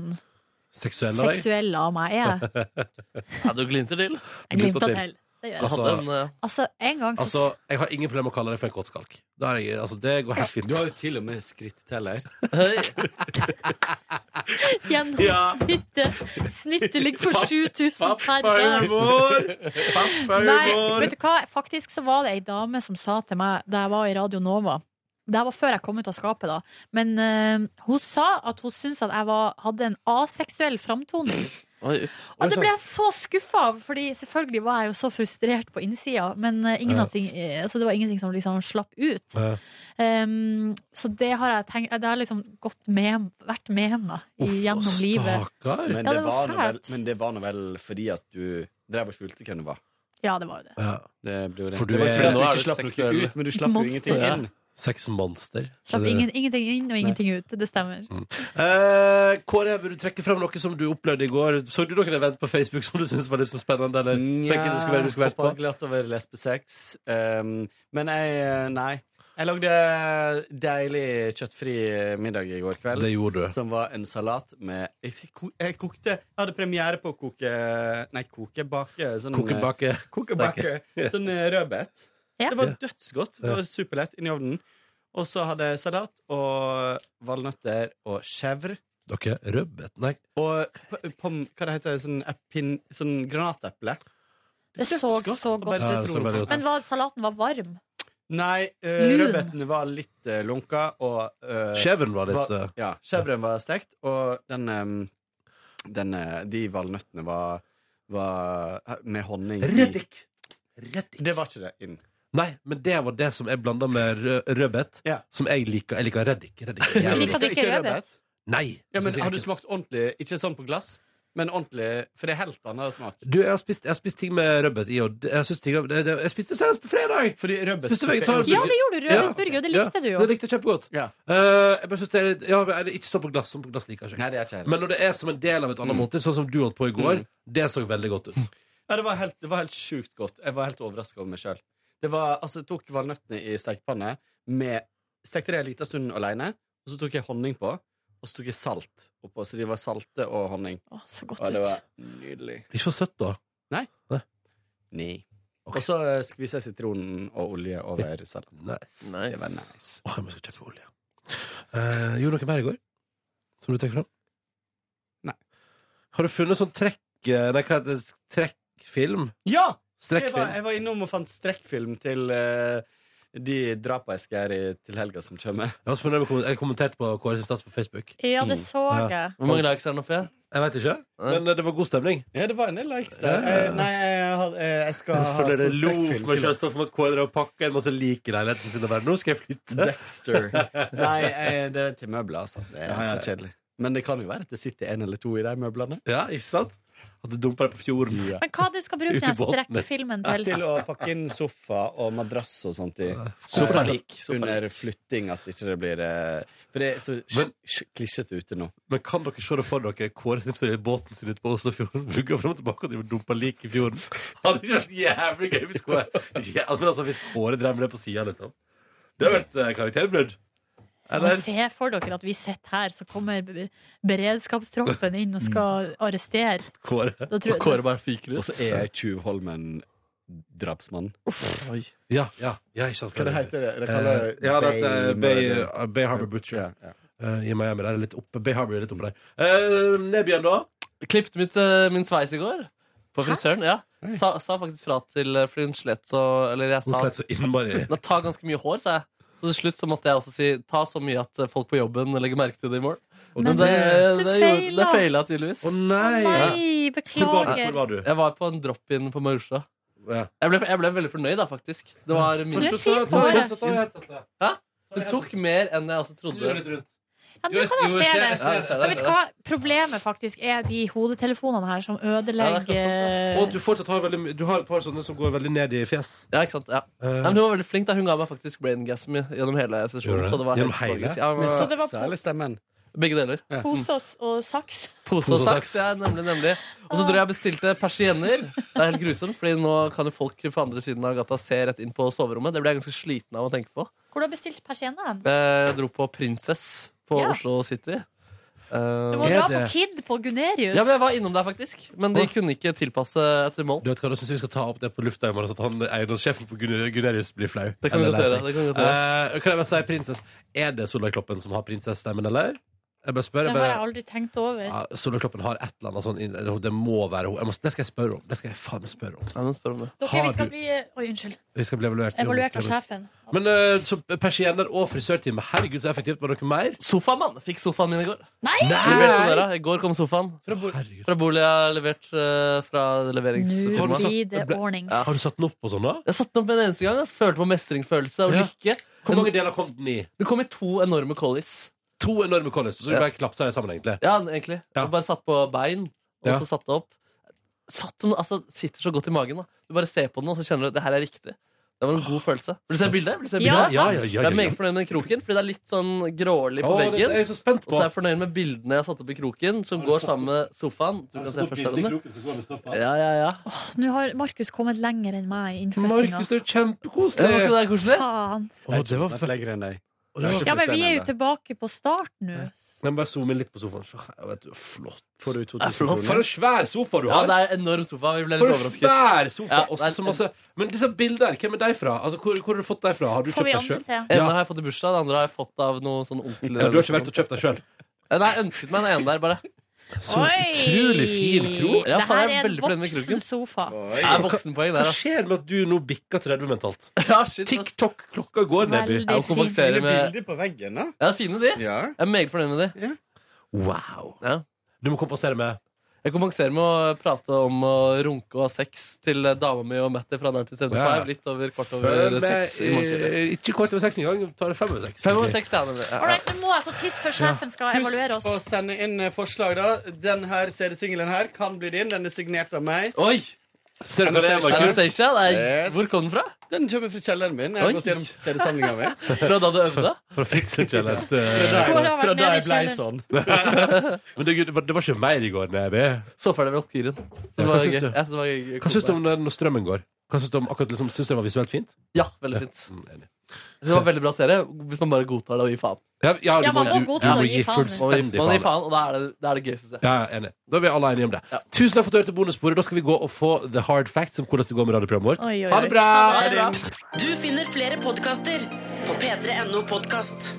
Speaker 2: Seksuell av deg?
Speaker 3: seksuell av meg, er jeg. [LAUGHS]
Speaker 4: Ja, du glimter til.
Speaker 3: Jeg glimter til. Det gjør jeg.
Speaker 2: Altså,
Speaker 4: hadde en, eh,
Speaker 3: Altså, en gang så
Speaker 2: altså, jeg har ingen problemer med å kalle det for en kåtskalk. Er jeg, altså, det går helt fint.
Speaker 9: Du har jo til og med skritteller. [LAUGHS]
Speaker 3: Gjennomsnittet Snittet ligger på 7000 per dag. Nei, vet du hva? Faktisk så var det ei dame som sa til meg da jeg var i Radio Nova Det var før jeg kom ut av skapet, da. Men uh, hun sa at hun syntes at jeg var, hadde en aseksuell framtoning.
Speaker 4: Oi, uff.
Speaker 3: Og det ble jeg så skuffa av, Fordi selvfølgelig var jeg jo så frustrert på innsida. Men eh, ingen
Speaker 2: Ja.
Speaker 3: ting, eh, altså det var ingenting som liksom slapp ut.
Speaker 2: Ja.
Speaker 3: Um, så det har jeg tenkt Det har liksom gått med, vært med meg
Speaker 2: Uff,
Speaker 3: gjennom livet.
Speaker 9: Men,
Speaker 3: Ja,
Speaker 9: det
Speaker 3: var
Speaker 9: var vel, men det var nå vel fordi at du drev og skjulte hvem du var.
Speaker 3: Ja, det var jo det.
Speaker 2: Ja.
Speaker 9: Det ble jo det.
Speaker 2: For du
Speaker 9: det var
Speaker 2: er-
Speaker 9: ikke fordi
Speaker 4: Nå
Speaker 9: at du ikke slapp noe ut, men du slapp jo ingenting
Speaker 4: Ja.
Speaker 9: inn.
Speaker 2: Sexmonster.
Speaker 3: Slapp ingen, ingenting inn og ingenting ut. Det stemmer.
Speaker 2: Eh, Kåre, vil du trekke frem noe som du opplevde i går? Så du noen event på Facebook som du syntes var litt så spennende? Eller tenker du skulle være, du skulle vært på?
Speaker 9: glatt over lesbesex. Um, men jeg Nei. Jeg lagde deilig kjøttfri middag i går kveld.
Speaker 2: Det gjorde du.
Speaker 9: Som var en salat med Jeg, jeg kokte Jeg hadde premiere på å koke Nei, koke, bake sånn,
Speaker 2: Kokebake.
Speaker 9: Kokebake. Sånn eh, rødbet.
Speaker 3: Ja.
Speaker 9: Det var dødsgodt. Det var superlett inni ovnen. Og så hadde jeg salat og valnøtter og chèvre.
Speaker 2: Dere rødbet? Nei.
Speaker 9: Og pom, hva det heter sånn, epin, sånn granateple.
Speaker 3: Det så
Speaker 9: godt,
Speaker 3: så godt
Speaker 2: Ja, det så godt.
Speaker 3: Men var, salaten var varm.
Speaker 9: Nei, uh, rødbetene var litt uh, lunka, og uh,
Speaker 2: var litt
Speaker 9: var-
Speaker 2: eh,
Speaker 9: Ja, chèvren var stekt, og den, um, den eh, De valnøttene var, var eh, med honning.
Speaker 2: Reddik! Reddik.
Speaker 9: Det var ikke det inn.
Speaker 2: Nei, men det var det som er blanda med rø- rødbet,
Speaker 9: Ja.
Speaker 2: som jeg liker. Jeg liker reddik. reddik. er jævlig
Speaker 3: Liker
Speaker 2: godt.
Speaker 3: du ikke rødbet?
Speaker 2: Nei!
Speaker 9: Ja, men
Speaker 2: jeg
Speaker 9: Har du smakt ordentlig, ikke sånn på glass, men ordentlig For det er helt annen smak.
Speaker 2: Du, jeg har spist, jeg har spist ting med rødbet i, og jeg, synes ting, det, det, jeg spiste senest på fredag!
Speaker 9: Fordi rødbet
Speaker 2: Spiste vegetar-
Speaker 3: Ja, det gjorde du.
Speaker 2: Ja.
Speaker 3: Rødbetburger, og det likte du jo.
Speaker 2: Det likte jeg kjempegodt.
Speaker 9: Ja.
Speaker 2: Eh, jeg bare synes det er, ja, er det ikke sånn på glass. som på glass liker jeg ikke.
Speaker 9: Nei, det er ikke heller.
Speaker 2: Men når det er som en del av et annet måltid, sånn som du holdt på i går,
Speaker 9: Mm.
Speaker 2: det så veldig godt ut.
Speaker 9: Ja, det var helt, det var helt sjukt godt. Jeg var helt overraska over meg sjøl. Det var, altså, jeg tok valnøttene i stekepanne med Stekte det en liten stund alene, og så tok jeg honning på. Og så tok jeg salt oppå, så de var salte og honning.
Speaker 3: Å, så godt
Speaker 9: Og det
Speaker 3: ut.
Speaker 9: var nydelig.
Speaker 2: Ikke for søtt, da.
Speaker 9: Nei.
Speaker 2: Nei.
Speaker 9: Nei.
Speaker 2: Ok.
Speaker 9: Og så eh, skviser jeg sitronen og olje over salaten.
Speaker 2: Nice.
Speaker 9: Det var nice.
Speaker 2: Åh, jeg må kjøpe olje. Uh, gjorde noe mer i går? Som du trekker fram?
Speaker 9: Nei.
Speaker 2: Har du funnet sånn trekk... eh, Nei, hva heter det? Trekkfilm?
Speaker 9: Ja! Jeg var, jeg var innom og fant strekkfilm til eh, de drapa jeg skal gjøre i- til helga som kommer.
Speaker 2: Jeg, har også funnet, jeg jeg kommenterte på KRS Stats på Facebook.
Speaker 3: Ja, det
Speaker 9: Mm.
Speaker 3: så
Speaker 2: Ja.
Speaker 3: jeg.
Speaker 4: Hvor mange likes er det nå, Fie?
Speaker 2: Jeg vet ikke, men eh, det var god stemning.
Speaker 9: Ja, det var en del likes der.
Speaker 2: Ja, ja, ja.
Speaker 9: Eh, nei, jeg, har- eh, jeg skal ha
Speaker 2: Selvfølgelig
Speaker 9: sånn
Speaker 2: lo for meg selv så for at KR og pakka en masse lik i leiligheten sin og bare Nå skal jeg flytte.
Speaker 9: Dexter. [LAUGHS] Nei, eh, det er til møbler, altså. Det er
Speaker 2: Ja, ja, ja.
Speaker 9: så kjedelig. Men det kan jo være at det sitter en eller to i de møblene.
Speaker 2: Ja, ikke sant? At du dumper deg på fjorden.
Speaker 9: Ja.
Speaker 3: Men hva du skal bruke
Speaker 2: Ute i
Speaker 3: den
Speaker 2: båten.
Speaker 3: strekkfilmen til?
Speaker 9: Til å pakke inn sofa og madrass og sånt i.
Speaker 4: Sofarik.
Speaker 9: Under flytting, at ikke det blir eh, For det er så
Speaker 2: Men-
Speaker 9: sj- klisjete ute nå.
Speaker 2: Men kan dere se det for dere? Kåre Snipser i båten sin ute på Oslofjorden. Vugger frem og tilbake og driver og dumper lik i fjorden. [LAUGHS] Hadde ikke vært jævlig gøy hvis Kåre ja, [LAUGHS] men altså, hvis Kåre drev med det på sida, liksom. Det hadde vært eh, karakterbrudd. Eller?
Speaker 3: se for dere at vi sitter her, så kommer beredskapstroppen inn og skal arrestere.
Speaker 2: Kåre.
Speaker 3: Da tror
Speaker 4: Og
Speaker 3: jeg,
Speaker 4: Kåre bare fyker ut.
Speaker 9: Og så er jeg Tjuvholmen drapsmann.
Speaker 2: Ja, ja, ja, ikke sant.
Speaker 9: Hva det heter det? Det
Speaker 2: Eh,
Speaker 9: det
Speaker 2: ja, det er Bay,
Speaker 9: Murder.
Speaker 2: Bay Harbor Butcher.
Speaker 9: Ja, ja.
Speaker 2: Uh, I Miami. Der er litt oppe. Bay Harbor er litt oppe der. Uh, Nebjørn, da?
Speaker 4: Klippet mitt, eh, min sveis i går. På frisøren. ja sa, sa faktisk fra til flynn Fordi hun slet så Eller jeg
Speaker 2: Hun slet så innmari.
Speaker 4: Tar ganske mye hår, sa jeg. Så til slutt så måtte jeg også si ta så mye at eh, folk på jobben legger merke til det i morgen.
Speaker 2: Men,
Speaker 4: Men det,
Speaker 3: du
Speaker 4: det, gjorde- det feila tydeligvis.
Speaker 2: Å nei!
Speaker 3: Nei,
Speaker 2: Hvor var, du? hvor
Speaker 3: beklager.
Speaker 2: var du?
Speaker 4: Jeg var på en drop-in på Majorstua.
Speaker 2: Ja.
Speaker 4: Jeg, ble- jeg ble veldig fornøyd, da, faktisk. Det var min
Speaker 3: er.
Speaker 4: Det tok mer enn jeg også
Speaker 2: Snu
Speaker 4: trodde.
Speaker 3: Ja, nå kan jeg se det. Men vet du hva? Problemet faktisk er de hodetelefonene her som
Speaker 4: Ja, det er
Speaker 2: Og at du fortsatt har veldig Du har et par sånne som går veldig ned i fjes.
Speaker 4: Ja, ikke sant? Ja. Uh, men hun var veldig flink. da Hun ga meg faktisk brain gasm gjennom hele sesjonen. Så det var
Speaker 2: Gjennom
Speaker 4: helt
Speaker 2: hele?
Speaker 4: magisk. Ja, men-
Speaker 3: Så det var
Speaker 9: eller stemmen?
Speaker 4: begge deler.
Speaker 3: pose og, og saks.
Speaker 4: Pose og
Speaker 2: og
Speaker 4: saks. Ja, nemlig, nemlig. Og så tror jeg jeg bestilte persienner. Det er helt grusomt, Fordi nå kan jo folk på andre siden av gata se rett inn på soverommet. Det ble jeg ganske sliten av å tenke på.
Speaker 3: Hvor du har bestilt persiennene?
Speaker 4: Eh, Jeg dro på Princess på
Speaker 3: Ja.
Speaker 4: Oslo City.
Speaker 3: Du
Speaker 4: Eh,
Speaker 3: må
Speaker 2: Er
Speaker 3: dra
Speaker 2: det-
Speaker 3: på Kid på Gunerius.
Speaker 4: ja, men Jeg var innom der, faktisk. Men de kunne ikke tilpasse etter mål.
Speaker 2: Du vet hva, Da syns jeg vi skal ta opp det på lufta i morgen, så at han eiendomssjefen på Gun- Gunerius blir flau.
Speaker 4: Det kan vi godt gjøre. Det kan.
Speaker 2: Eh, jeg bare si prinsess Er det Solveig Kloppen som har prinsessstemmen, eller? Jeg bare spør.
Speaker 3: Det har jeg aldri tenkt over.
Speaker 2: ja, Solveig har et eller annet sånn inn- Det må være hun. Jeg må, det skal jeg spørre om. Det skal jeg faen meg spørre om.
Speaker 4: Ja, men spør om det.
Speaker 3: Dere,
Speaker 2: har
Speaker 3: vi skal
Speaker 2: du-
Speaker 3: bli Oi, unnskyld.
Speaker 2: Vi skal bli evaluert.
Speaker 3: Evaluert av sjefen.
Speaker 2: Men eh, så persienner og frisørtime. Herregud, så effektivt. Var det noe mer?
Speaker 4: Sofaen, mann! Fikk sofaen min i går.
Speaker 3: Nei!
Speaker 4: Leverte den der. I går kom sofaen.
Speaker 2: Herregud.
Speaker 4: Fra bolig jeg har levert eh, fra
Speaker 3: Nå
Speaker 4: leveringsfirmaet.
Speaker 3: blir det
Speaker 2: ble-
Speaker 3: ordnings.
Speaker 4: Ja.
Speaker 2: Har du satt den opp på sånn, da?
Speaker 4: Jeg satte den opp med en eneste gang. Jeg følte på mestringsfølelse og
Speaker 2: Ja.
Speaker 4: lykke.
Speaker 2: Hvor mange deler kom den i?
Speaker 4: Det kom i to enorme collies.
Speaker 2: To enorme collies. Så du bare klapsa det sammen, egentlig.
Speaker 4: Ja, egentlig.
Speaker 2: Ja.
Speaker 4: Bare satt på bein, og
Speaker 2: Ja.
Speaker 4: så satte det opp. Satt den, altså, sitter så godt i magen. da Du bare ser på den, og så kjenner du at det her er riktig. Det var en god følelse. Vil du se bildet? Vil du se
Speaker 3: Ja,
Speaker 4: bildet?
Speaker 2: ja, ja, ja,
Speaker 4: Jeg er meget fornøyd med den kroken, fordi det er litt sånn grålig på
Speaker 2: Å, det
Speaker 4: veggen.
Speaker 2: er jeg så spent
Speaker 4: Og så er jeg fornøyd med bildene jeg har satt opp i kroken, som går sammen med sofaen. Du kan se først selv. Ja, ja, ja.
Speaker 3: Nå har Markus kommet lenger enn meg i innflyttinga.
Speaker 2: Markus, det er jo
Speaker 4: Ja, Var ikke det koselig?
Speaker 3: Faen.
Speaker 2: Å, det var
Speaker 9: lenger enn deg.
Speaker 3: Ja, men vi er jo tilbake på start nå.
Speaker 2: Men bare zoom inn litt på sofaen. Så her, vet du, flott.
Speaker 9: Får du
Speaker 4: Det er flott.
Speaker 2: For en svær sofa du har!
Speaker 4: Ja, det er en enorm sofa. Vi ble litt
Speaker 2: For en
Speaker 4: overrasket.
Speaker 2: svær sofa!
Speaker 4: Ja,
Speaker 2: og
Speaker 4: det er-
Speaker 2: masse Men disse bildene, hvem er de fra? Altså, hvor, hvor har du fått dem fra? Har du
Speaker 3: Får
Speaker 2: kjøpt dem
Speaker 3: andre
Speaker 2: sjøl? Ja.
Speaker 4: har jeg fått i bursdag, det andre har jeg fått av noe sånn onkel.
Speaker 2: Ja, du har ikke vært og kjøpt deg sjøl?
Speaker 4: Nei, jeg ønsket meg den ene der, bare.
Speaker 2: Så utrolig fin krok.
Speaker 4: Ja,
Speaker 3: det
Speaker 4: faen,
Speaker 3: her
Speaker 4: jeg er
Speaker 3: en
Speaker 4: veldig fornøyd med
Speaker 3: voksen
Speaker 4: kroken.
Speaker 3: sofa.
Speaker 4: Det er voksenpoeng
Speaker 2: Hva
Speaker 4: der, ass.
Speaker 2: skjer med at du nå bikker 30 mentalt? [LAUGHS]
Speaker 4: Ja, shit, ass.
Speaker 2: TikTok-klokka går, Nebby.
Speaker 3: Veldig
Speaker 4: Jeg må kompensere
Speaker 3: fint.
Speaker 4: med
Speaker 9: Bilder på veggen, da.
Speaker 4: Ja, er fine, de.
Speaker 9: Ja.
Speaker 4: Jeg er meget fornøyd med de.
Speaker 2: Wow.
Speaker 4: Ja.
Speaker 2: Du må kompensere med
Speaker 4: Jeg kompenserer med å prate om å runke og ha sex til dama mi og Mette fra 1975.
Speaker 2: Ja.
Speaker 4: Litt over kvart over seks
Speaker 2: Ikke kvart over seks engang. Tar det fem over seks.
Speaker 4: Fem over seks, ja.
Speaker 3: Alright, nå må jeg så tisse før sjefen skal evaluere oss.
Speaker 9: Husk å sende inn eh, forslag, da. Den her CD-singelen her kan bli din. Den er signert av meg.
Speaker 4: Oi!
Speaker 2: Ser du hva det Markus?
Speaker 4: Anastacia,
Speaker 9: Yes.
Speaker 4: hvor kom den fra?
Speaker 9: Den kommer fra kjelleren min. Jeg har
Speaker 4: Oi.
Speaker 9: gått gjennom CD-samlinga mi. [LAUGHS]
Speaker 4: Fra da du øvde?
Speaker 2: Fra
Speaker 3: vært [LAUGHS]
Speaker 9: Fra da jeg ble sånn. [LAUGHS]
Speaker 2: Men det, det, var, ikke mer i går, Neby.
Speaker 4: Så ferdig Valkyren.
Speaker 2: Ja, hva syns du?
Speaker 4: Synes
Speaker 2: om når strømmen går? Hva Syns du om akkurat liksom, Syns du det var visuelt fint?
Speaker 4: Ja, veldig fint.
Speaker 2: Mm.
Speaker 4: Det var veldig bra serie, hvis man bare godtar det og gir faen.
Speaker 2: Ja, ja, du
Speaker 3: Ja, man må
Speaker 2: du-
Speaker 3: godta
Speaker 2: du
Speaker 3: det og
Speaker 2: må
Speaker 3: gi
Speaker 2: gi
Speaker 3: faen.
Speaker 4: Man gir,
Speaker 2: fullstendig
Speaker 4: man gir
Speaker 2: faen.
Speaker 4: faen, og da er det det, er det gøy, synes jeg.
Speaker 2: Ja, enig. Da er vi alle enige om det.
Speaker 4: Ja.
Speaker 2: Tusen takk for at du hørte bonussporet. Da skal vi gå og få the hard facts om hvordan det går med radioprogrammet vårt.
Speaker 3: Oi, oi,
Speaker 2: Ha
Speaker 3: oi.
Speaker 2: det bra!
Speaker 3: Ha det bra.
Speaker 1: Du finner flere podkaster på p3.no podkast.